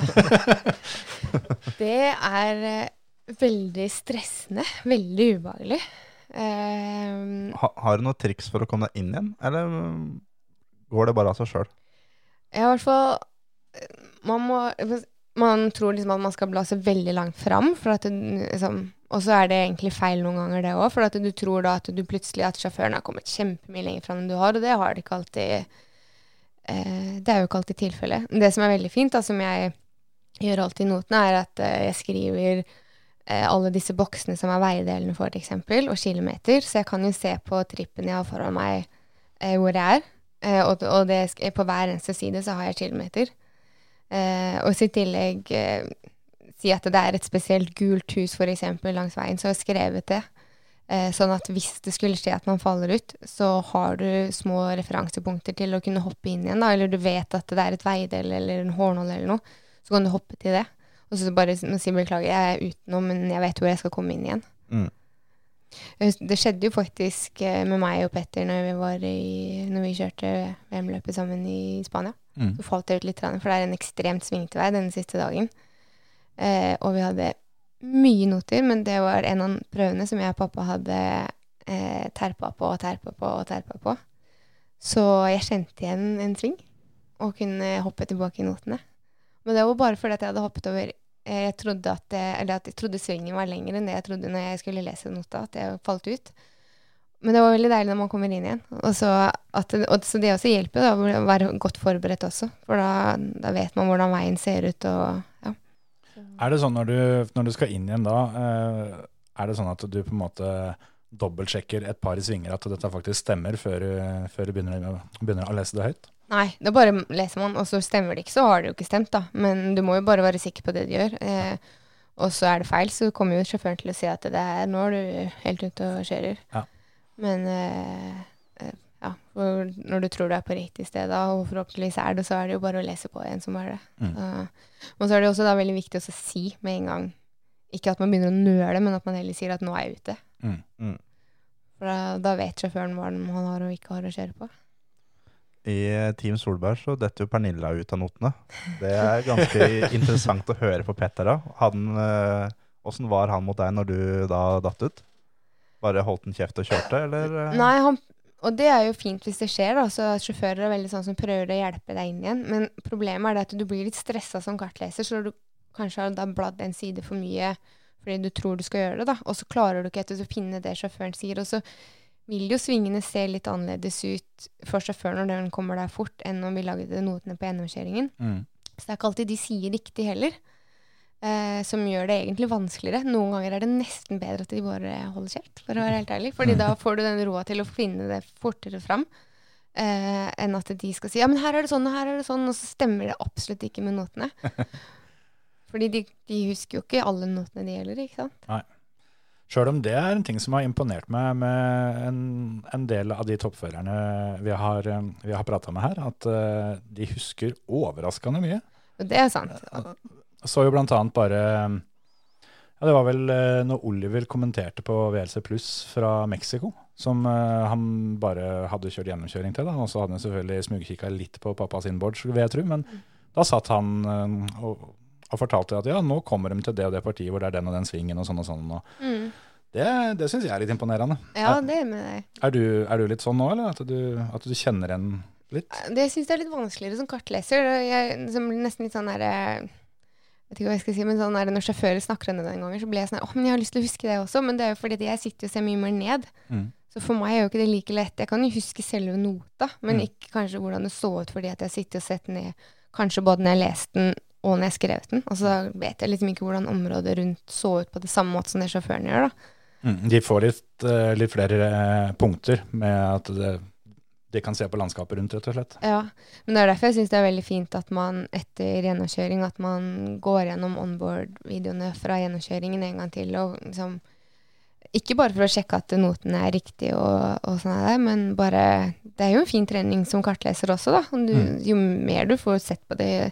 Det er eh, veldig stressende. Veldig ubehagelig. Eh, Ha, har du noen triks for å komme deg inn igjen, eller går det bare av seg sjøl? Ja, i hvert fall Man må Man tror liksom at man skal blase veldig langt fram, for at det, liksom, og så er det egentlig feil noen ganger, det òg. For at du tror da at du plutselig at sjåføren har kommet kjempemye lenger fram enn du har, og det har det ikke alltid eh, Det er jo ikke alltid tilfellet. Det som er veldig fint, da, som jeg gjør alltid i notene, er at eh, jeg skriver alle disse boksene som er veidelene eksempel, og kilometer. Så jeg kan jo se på trippen jeg har foran meg, eh, hvor jeg er. Eh, og og det, på hver eneste side så har jeg kilometer. Eh, og så i tillegg eh, si at det er et spesielt gult hus for eksempel langs veien, så har jeg skrevet det. Eh, sånn at hvis det skulle skje at man faller ut, så har du små referansepunkter til å kunne hoppe inn igjen. Da, eller du vet at det er et veidel eller en hårnål eller noe, så kan du hoppe til det. Og så bare s- si beklager, jeg er utenom, men jeg vet hvor jeg skal komme inn igjen. Mm. Det skjedde jo faktisk eh, med meg og Petter når vi, var i, når vi kjørte VM-løpet sammen i Spania. Mm. Så falt jeg ut litt, for det er en ekstremt svingete vei denne siste dagen. Eh, og vi hadde mye noter, men det var en av prøvene som jeg og pappa hadde eh, terpa på og terpa på og terpa på. Så jeg kjente igjen en sving, og kunne hoppe tilbake i notene. Men det var bare fordi at jeg hadde hoppet over jeg trodde at, eller at jeg trodde svingen var lengre enn det jeg trodde når jeg skulle lese nota, at jeg falt ut. Men det var veldig deilig når man kommer inn igjen. Og så, at, og, så det også hjelper da, å være godt forberedt også. For da, da vet man hvordan veien ser ut. Og, ja. Er det sånn når du, når du skal inn igjen da, eh, er det sånn at du på en måte dobbeltsjekker et par svinger at dette faktisk stemmer før før du begynner, begynner å lese det høyt? Nei, da bare leser man, og så stemmer det ikke, så har det jo ikke stemt, da. Men du må jo bare være sikker på det du gjør. Eh, og så er det feil, så kommer jo sjåføren til å si at det er nå er du helt ute og kjører. Ja. Men eh, eh, ja, for når du tror du er på riktig sted, da, og forhåpentligvis er det, så er det jo bare å lese på igjen som er det. Mm. Så, og så er det også da veldig viktig å si med en gang, ikke at man begynner å nøle, men at man heller sier at nå er jeg ute. Mm. Mm. For da, da vet sjåføren hva han har og ikke har å kjøre på. I Team Solberg så detter jo Pernilla ut av notene. Det er ganske interessant å høre på Petter da. Eh, Åssen var han mot deg når du da datt ut? Bare holdt han kjeft og kjørte, eller? eh? Nei, han, og det er jo fint hvis det skjer, da, så sjåfører er veldig sånn som prøver å hjelpe deg inn igjen. Men problemet er at du blir litt stressa som kartleser, så du kanskje har da bladd en side for mye fordi du tror du skal gjøre det, da. Og så klarer du ikke etter å finne det sjåføren sier. Og så vil jo svingene se litt annerledes ut for sjåføren når den kommer der fort, enn om vi lagde notene på gjennomkjøringen. Mm. Så det er ikke alltid de sier riktig heller. Eh, som gjør det egentlig vanskeligere. Noen ganger er det nesten bedre at de bare holder kjeft, for å være helt ærlig. Fordi da får du den roa til å finne det fortere fram. Eh, enn at de skal si ja, men her er det sånn, og her er det sånn, og så stemmer det absolutt ikke med notene. Fordi de, de husker jo ikke alle notene de gjelder, ikke sant. Sjøl om det er en ting som har imponert meg med en, en del av de toppførerne vi har, eh, vi har prata med her, at eh, de husker overraskende mye. Det er sant. Så jo blant annet bare ja, Det var vel eh, når Oliver kommenterte på VLC Pluss fra Mexico, som han bare hadde kjørt gjennomkjøring til. da, Og så hadde han selvfølgelig smugkikka litt på pappas inboards, vil jeg tro. Men da satt han og, og fortalte at ja, nå kommer de til det og det partiet hvor det er den og den svingen og sånn og sånn. Og Mm. det det syns jeg er litt imponerende. Ja, det er med deg. Er du, er du litt sånn nå, eller? At du, at du kjenner en litt? Det syns jeg er litt vanskeligere som kartleser. Jeg som nesten litt sånn der eh, vet ikke hva jeg skal si, men sånn der, Når sjåfører snakker om det den gangen, så blir jeg sånn åh, men jeg har lyst til å huske det også. Men det er jo fordi jeg sitter og ser mye mer ned. Mm. Så for meg er jo ikke det like lett. Jeg kan jo huske selve nota, men Mm. ikke kanskje hvordan det så ut fordi at jeg sitter og sett ned kanskje både når jeg leste den og når jeg skrev den. Og så vet jeg liksom ikke hvordan området rundt så ut på det samme måte som det sjåføren gjør. da. Mm, de får litt, eh, litt flere eh, punkter med at det, de kan se på landskapet rundt, rett og slett. Ja, men det er derfor jeg syns det er veldig fint at man etter gjennomkjøring at man går gjennom onboard-videoene fra gjennomkjøringen en gang til. og liksom Ikke bare for å sjekke at notene er riktige, og, og sånn er det, men bare Det er jo en fin trening som kartleser også, da. Du, Mm. Jo mer du får sett på det,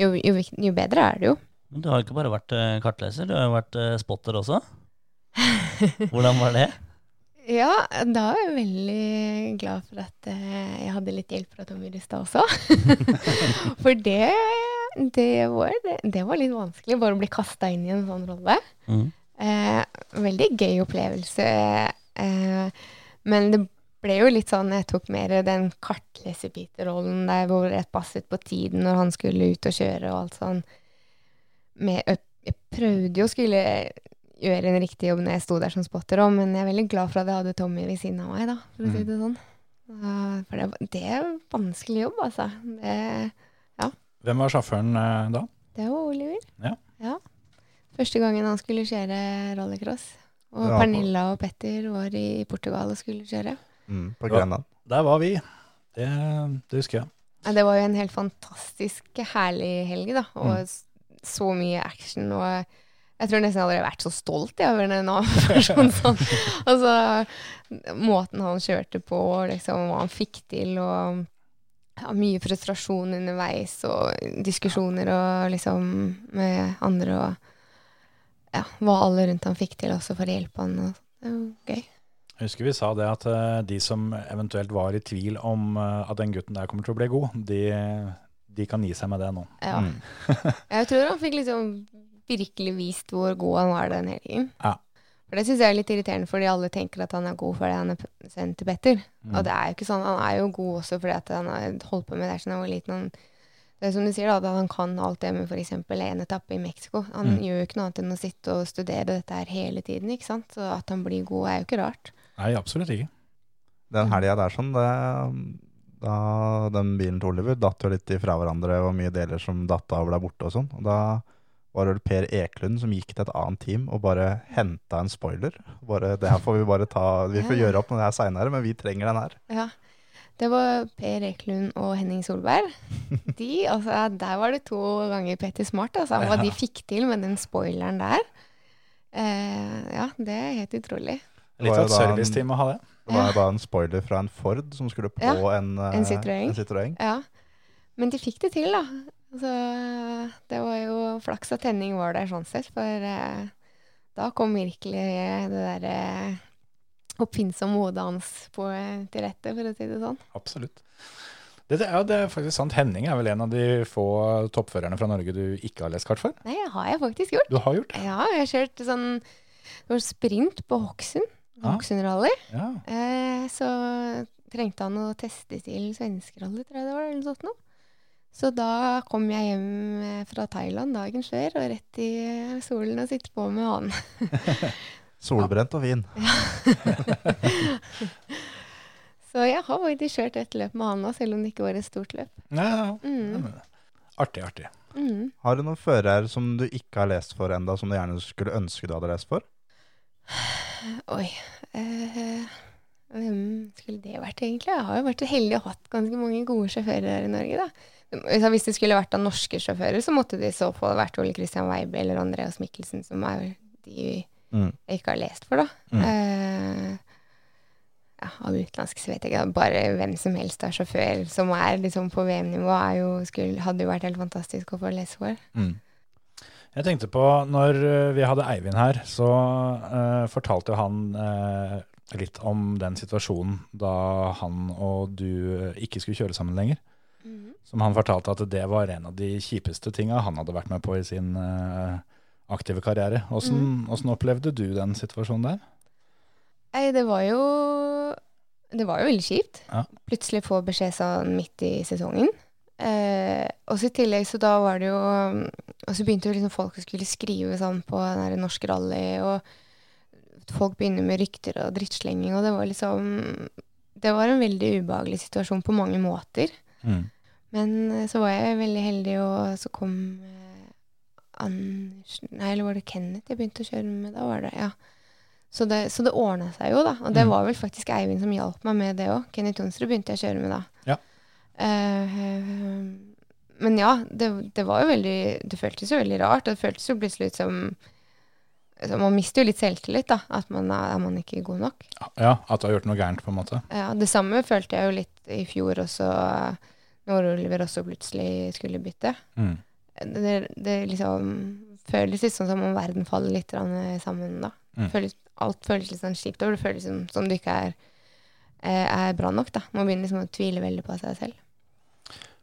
jo, jo, jo bedre er det jo. Men du har ikke bare vært eh, kartleser, du har jo vært eh, spotter også. Hvordan var det? Ja, da er jeg veldig glad for at eh, jeg hadde litt hjelp fra Tommy Rustad også. for det, det, var, det var litt vanskelig, bare å bli kasta inn i en sånn rolle. Mm. Eh, veldig gøy opplevelse. Eh, men det ble jo litt sånn Jeg tok mer den kartleserbiterrollen der hvor jeg passet på tiden når han skulle ut og kjøre og alt sånn. Med, jeg, prøvde jo å skulle gjøre en riktig jobb når jeg sto der som spotter òg, men jeg er veldig glad for at jeg hadde Tommy ved siden av meg, da, for å si det sånn. For det, det er en vanskelig jobb, altså. Det, Hvem var sjåføren eh, da? det var Oliver. Ja. Første gangen han skulle kjøre rallycross. Og Pernilla og Petter var i Portugal og skulle kjøre. Mm, på Ja. Der var vi. Det, det husker jeg. Ja, det var jo en helt fantastisk herlig helg, da. Og Mm. så mye action. Og jeg tror nesten jeg hadde vært så stolt jeg, over den annen person. Sånn. Altså, måten han kjørte på, liksom, hva han fikk til, og ja, mye frustrasjon underveis, og diskusjoner og liksom med andre, og ja, hva alle rundt han fikk til også for å hjelpe han. Og, det var gøy. Jeg husker vi sa det at eh, de som eventuelt var i tvil om eh, at den gutten der kommer til å bli god, de, de kan gi seg med det nå. Ja. Mm. Jeg tror han fikk liksom virkelig vist hvor god han var den helgen. Ja. For det syns jeg er litt irriterende, fordi alle tenker at han er god fordi han er sendt til Petter. Mm. Og det er jo ikke sånn. Han er jo god også fordi at han har holdt på med det siden han var liten. Han, det er som du sier, da, at han kan alt det med f.eks. en etappe i Mexico. Han Mm. gjør jo ikke noe annet enn å sitte og studere dette her hele tiden, ikke sant. Så at han blir god, er jo ikke rart. Nei, absolutt ikke. Den helga der sånn, det, da den bilen til Oliver datt jo litt ifra hverandre, og mye deler som datt av og ble borte og sånn. Og da var det Per Eklund som gikk til et annet team og bare henta en spoiler. Bare, det her får vi bare ta Vi får Ja. gjøre opp når det er seinere, men vi trenger den her. Ja. Det var Per Eklund og Henning Solberg. De, altså, der var det to ganger Petter Smart, altså, hva de fikk til med den spoileren der. Eh, ja, det er helt utrolig. Litt av et serviceteam å ha det. Det var jo da en spoiler fra en Ford som skulle på Ja, en, uh, en Citroën. en Citroën. Ja. Men de fikk det til, da. Så det var jo flaks at Henning var der sånn sett, for uh, da kom virkelig det derre oppfinnsomme hodet hans på, til rette, for å si det sånn. Absolutt. Det, det, ja, det er faktisk sant. Henning er vel en av de få toppførerne fra Norge du ikke har lest kart for? Nei, det har jeg faktisk gjort. Du har gjort det? Ja, jeg har kjørt sånn det var sprint på Hokksund. Ja. Hokksund Rally. Ja. Eh, så trengte han å teste til svenskerally, tror jeg det var. eller noe sånt. Så da kom jeg hjem eh, fra Thailand dagen før og rett i solen og sitte på med han. Solbrent og fin. Så jeg har faktisk kjørt et løp med han nå, selv om det ikke var et stort løp. Ja, ja. Mm. Artig, artig. Mm. Har du noen førere som du ikke har lest for enda, som du gjerne skulle ønske du hadde lest for? Oi. Eh, hvem skulle det vært, egentlig? Jeg har jo vært så heldig og hatt ganske mange gode sjåfører her i Norge, da. Hvis det skulle vært av norske sjåfører, så måtte det i så fall vært Ole Christian Weibe eller Andreas Mikkelsen, som er de Mm. jeg ikke har lest for, da. Mm. Eh, ja, av utenlandske så vet jeg ikke. Bare hvem som helst av sjåfør som er liksom på VM-nivå, er hadde jo vært helt fantastisk å få lese for. Mm. Jeg tenkte på, når eh, vi hadde Eivind her, så uh, fortalte jo han uh, litt om den situasjonen da han og du ikke skulle kjøre sammen lenger. Som han fortalte at det var en av de kjipeste tinga han hadde vært med på i sin uh, aktive karriere. Åssen Mm. -hmm. opplevde du den situasjonen der? Nei, det var jo Det var jo veldig kjipt. Ja. Plutselig få beskjed sånn midt i sesongen. Eh, og så i tillegg så da var det jo Og så begynte jo liksom folk å skulle skrive sånn på den der norsk rally, og folk begynner med rykter og drittslenging, og det var liksom Det var en veldig ubehagelig situasjon på mange måter. Mm. Men eh, så var jeg veldig heldig, og så kom eh, Andersen Nei, eller var det Kenneth jeg begynte å kjøre med? Da var det, ja. Så det, så det ordna seg jo, da. Og det Mm. var vel faktisk Eivind som hjalp meg med det òg. Kenneth Jonsrud begynte jeg å kjøre med da. Ja. Eh, men ja, det, det var jo veldig Det føltes jo veldig rart. og Det føltes jo plutselig ut som Man mister jo litt selvtillit, da. At man er, er man ikke god nok. Ja, at du har gjort noe gærent, på en måte. Ja, det samme følte jeg jo litt i fjor også, når Oliver også plutselig skulle bytte. Mm. Det, det liksom føles litt sånn som om verden faller litt sammen da. Mm. Føles, alt føles litt sånn kjipt, og det føles som, som du ikke er, eh, er bra nok. da. Man begynner liksom å tvile veldig på seg selv.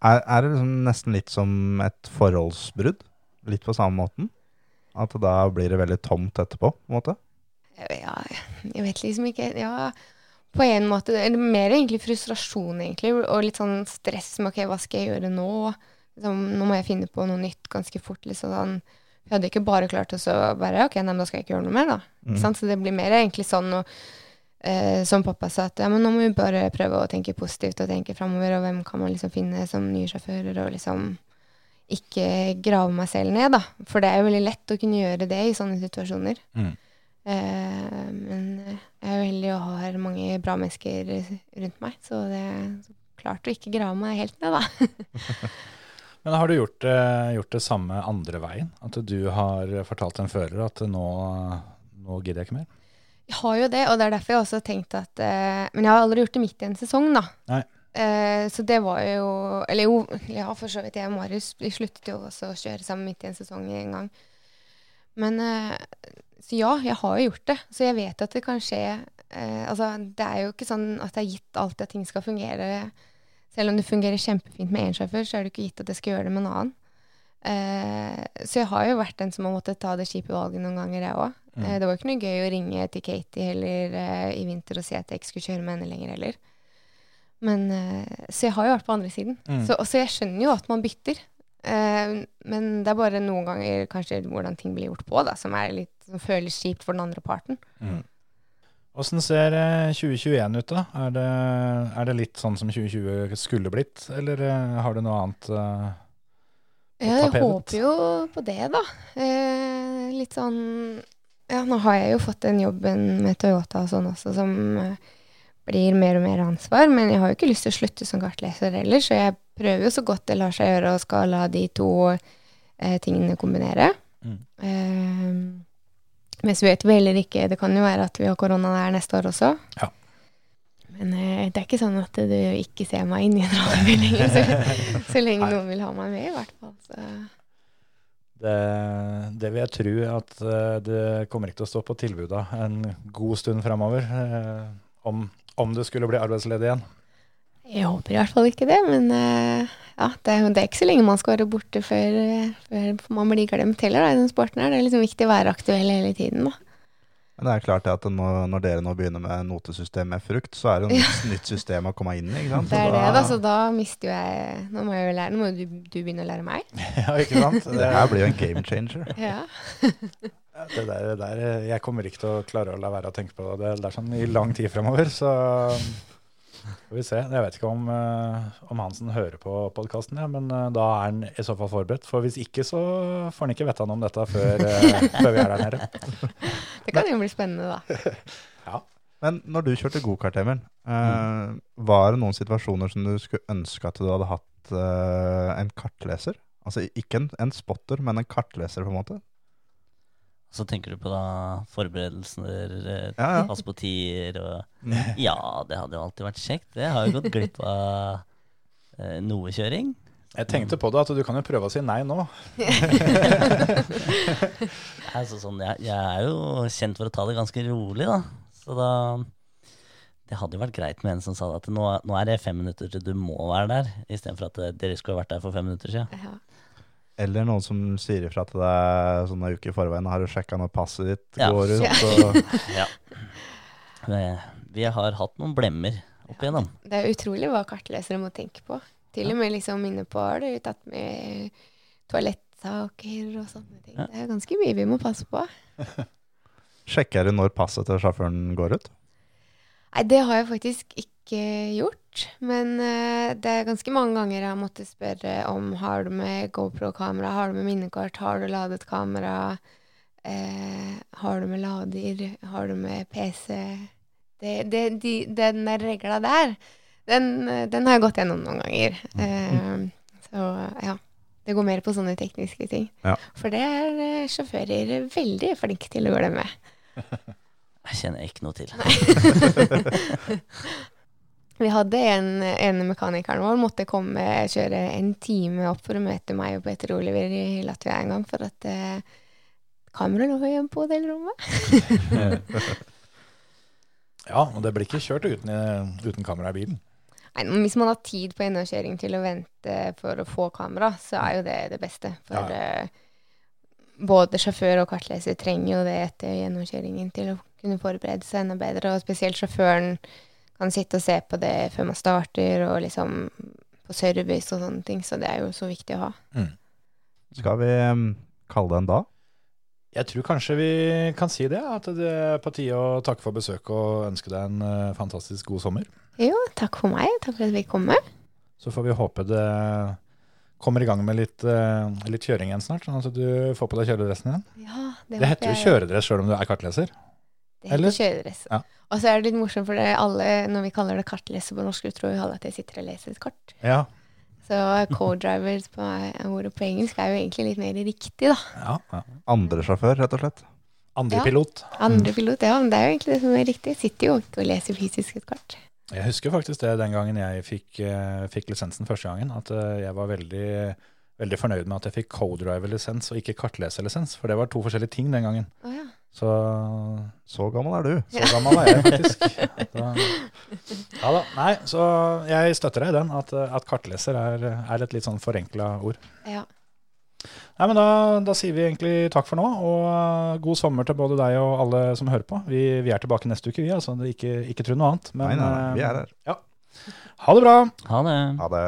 Er, er det liksom nesten litt som et forholdsbrudd? Litt på samme måten? At da blir det veldig tomt etterpå, på en måte? Ja, jeg vet liksom ikke Ja, på en måte. Eller mer egentlig frustrasjon, egentlig. Og litt sånn stress med ok, hva skal jeg gjøre nå? Liksom, nå må jeg finne på noe nytt ganske fort. liksom sånn. Jeg hadde ikke bare klart å så bare ok, nei, men da skal jeg ikke gjøre noe mer, da. Mm. Så det blir mer egentlig sånn og, eh, som pappa sa, at ja, men nå må vi bare prøve å tenke positivt og tenke framover, og hvem kan man liksom finne som nye sjåfører, og liksom ikke grave meg selv ned, da. For det er jo veldig lett å kunne gjøre det i sånne situasjoner. Mm. Eh, men jeg er jo heldig og har mange bra mennesker rundt meg, så det er klart å ikke grave meg helt ned, da. Men har du gjort, det- gjort det samme andre veien? At du har fortalt en fører at nå, nå gidder jeg ikke mer? Jeg har jo det, og det er derfor jeg også har tenkt at eh, Men jeg har aldri gjort det midt i en sesong, da. Nei. Eh, så det var jo Eller jo, ja, for så vidt. Jeg og Marius vi sluttet jo også å kjøre sammen midt i en sesong en gang. Men eh, Så ja, jeg har jo gjort det. Så jeg vet at det kan skje. Eh, altså, det er jo ikke sånn at det er gitt alltid at ting skal fungere. Selv om det fungerer kjempefint med én sjåfør, så er det ikke gitt at jeg skal gjøre det med en annen. Eh, så jeg har jo vært den som har måttet ta det kjipe valget noen ganger, jeg òg. Mm. Eh, det var ikke noe gøy å ringe til Katie heller eh, i vinter og si at jeg ikke skulle kjøre med henne lenger heller. Men, eh, så jeg har jo vært på andre siden. Mm. Så, også jeg skjønner jo at man bytter. Men det er bare noen ganger kanskje hvordan ting blir gjort på, da, som, litt, som føles kjipt for den andre parten. Åssen ser eh, 2021 ut, da? Er det, er det litt sånn som 2020 skulle blitt, eller har du noe annet uh, på Ja, jeg håper jo på det, da. Eh, litt sånn Ja, nå har jeg jo fått den jobben med Toyota og sånn også, som eh, blir mer og mer ansvar. Men jeg har jo ikke lyst til å slutte som kartleser heller, så jeg prøver jo så godt det lar seg gjøre og skal la de to eh, tingene kombinere. Mm. Eh, men så vet vi heller ikke Det kan jo være at vi har korona der neste år også. Ja. Men eh, det er ikke sånn at du ikke ser meg inn i en lenger, så, så lenge Nei. noen vil ha meg med, i hvert fall. Så. Det, det vil jeg tro at eh, det kommer ikke til å stå på tilbuda en god stund framover. eh, Om, om du skulle bli arbeidsledig igjen. Jeg håper i hvert fall ikke det, men eh, ja, det, er, det er ikke så lenge man skal være borte før, før man blir glemt heller, da, i den sporten her. Det er liksom viktig å være aktuell hele tiden, da. Men det er klart at når, når dere nå begynner med notesystem med frukt, så er det jo et nytt, nytt system å komme inn i. ikke sant? Det er det, da, så da mister jo jeg Nå må, jeg jo lære, nå må du, du begynne å lære meg. Ja, ikke sant? Det her blir jo en game changer. Ja. Det der, det der, jeg kommer ikke til å klare å la være å tenke på det. Det er sånn i lang tid fremover, så får vi se. Jeg vet ikke om, eh, om Hansen hører på podkasten, ja, men eh, da er han i så fall forberedt. For hvis ikke, så får han ikke vite noe om dette før, eh, før vi er der nede. Det kan jo bli spennende, da. Men når du kjørte gokart, Emil, eh, var det noen situasjoner som du skulle ønske at du hadde hatt eh, en kartleser? Altså ikke en, en spotter, men en kartleser, på en måte? Så tenker du på da forberedelser, eh, Ja, ja. pass på tider og Mm. Ja, det hadde jo alltid vært kjekt. Det har jo gått glipp av eh, noe kjøring. Jeg tenkte på det, at du kan jo prøve å si nei nå. Altså, sånn, jeg, jeg er jo kjent for å ta det ganske rolig, da. Så da Det hadde jo vært greit med en som sa at nå, nå er det fem minutter til du må være der, istedenfor at eh, dere skulle vært der for fem minutter siden. Ja. Eller noen som sier ifra til deg sånn en uke i forveien. Har du sjekka når passet ditt Ja. går ut? Ja. Og, Ja. Vi, har hatt noen blemmer opp igjennom. Det er utrolig hva kartlesere må tenke på. Til og med liksom inne på har du tatt med toalettsaker og sånne ting. Ja. Det er ganske mye vi må passe på. sjekker du når passet til sjåføren går ut? Nei, det har jeg faktisk ikke gjort. Men uh, det er ganske mange ganger jeg har måttet spørre om har du med GoPro-kamera, har du med minnekort, har du ladet kamera, uh, har du med lader, har du med PC? Det, det, de, den der regla der, den, den har jeg gått gjennom noen ganger. Eh, så ja. Det går mer på sånne tekniske ting. Ja. For det er sjåfører veldig flinke til å glemme. Jeg kjenner ikke noe til. Vi hadde en, en mekanikeren vår måtte komme kjøre en time opp for å møte meg og Peter Oliver i Latvia en gang, for at eh, kameraet lå igjen på hotellrommet. Ja, og det blir ikke kjørt uten, uten kamera i bilen. Nei, men hvis man har tid på NO-kjøring til å vente for å få kamera, så er jo det det beste. For Ja, eh, både sjåfør og kartleser trenger jo det etter gjennomkjøringen til å kunne forberede seg enda bedre, og spesielt sjåføren kan sitte og se på det før man starter, og liksom på service og sånne ting, så det er jo så viktig å ha. Skal vi um, kalle det en dag? Jeg tror kanskje vi kan si det, at det er på tide å takke for besøket og ønske deg en eh, fantastisk god sommer. Jo, takk for meg. Takk for at vi kom med. Så får vi håpe det kommer i gang med litt, uh, litt kjøring igjen snart, sånn at du får på deg kjøredressen igjen. Ja, Det heter jo kjøredress sjøl om du er kartleser. Det heter eller? kjøredress. Ja. Og så er det litt morsomt, for det alle, når vi kaller det kartleser på norsk, tror alle at jeg sitter og leser et kart. Ja. Så co-drivers på ordet på engelsk er jo egentlig litt mer riktig, da. ja, ja. Andre sjåfør, rett og slett. Andre Ja. pilot. Andre pilot, ja, men det er jo egentlig det som er riktig. Jeg sitter jo ikke og leser fysisk et kart. Jeg husker faktisk det den gangen jeg fikk, eh, fikk lisensen første gangen, at eh, jeg var veldig, veldig fornøyd med at jeg fikk co-driver-lisens og ikke kartleserlisens, for det var to forskjellige ting den gangen. Å ja. Så Så gammel er du. så gammel er jeg faktisk. Da, ja da. Nei, så jeg støtter deg i den, at, at kartleser er, er et litt sånn forenkla ord. ja. Nei, men da, da, sier vi egentlig takk for nå, og eh, god sommer til både deg og alle som hører på. Vi, vi er tilbake neste uke, vi. altså. Ikke, ikke tro noe annet. Men, nei, nei, nei, eh, vi er her. Ja. Ha det bra. Ha det. Ha det.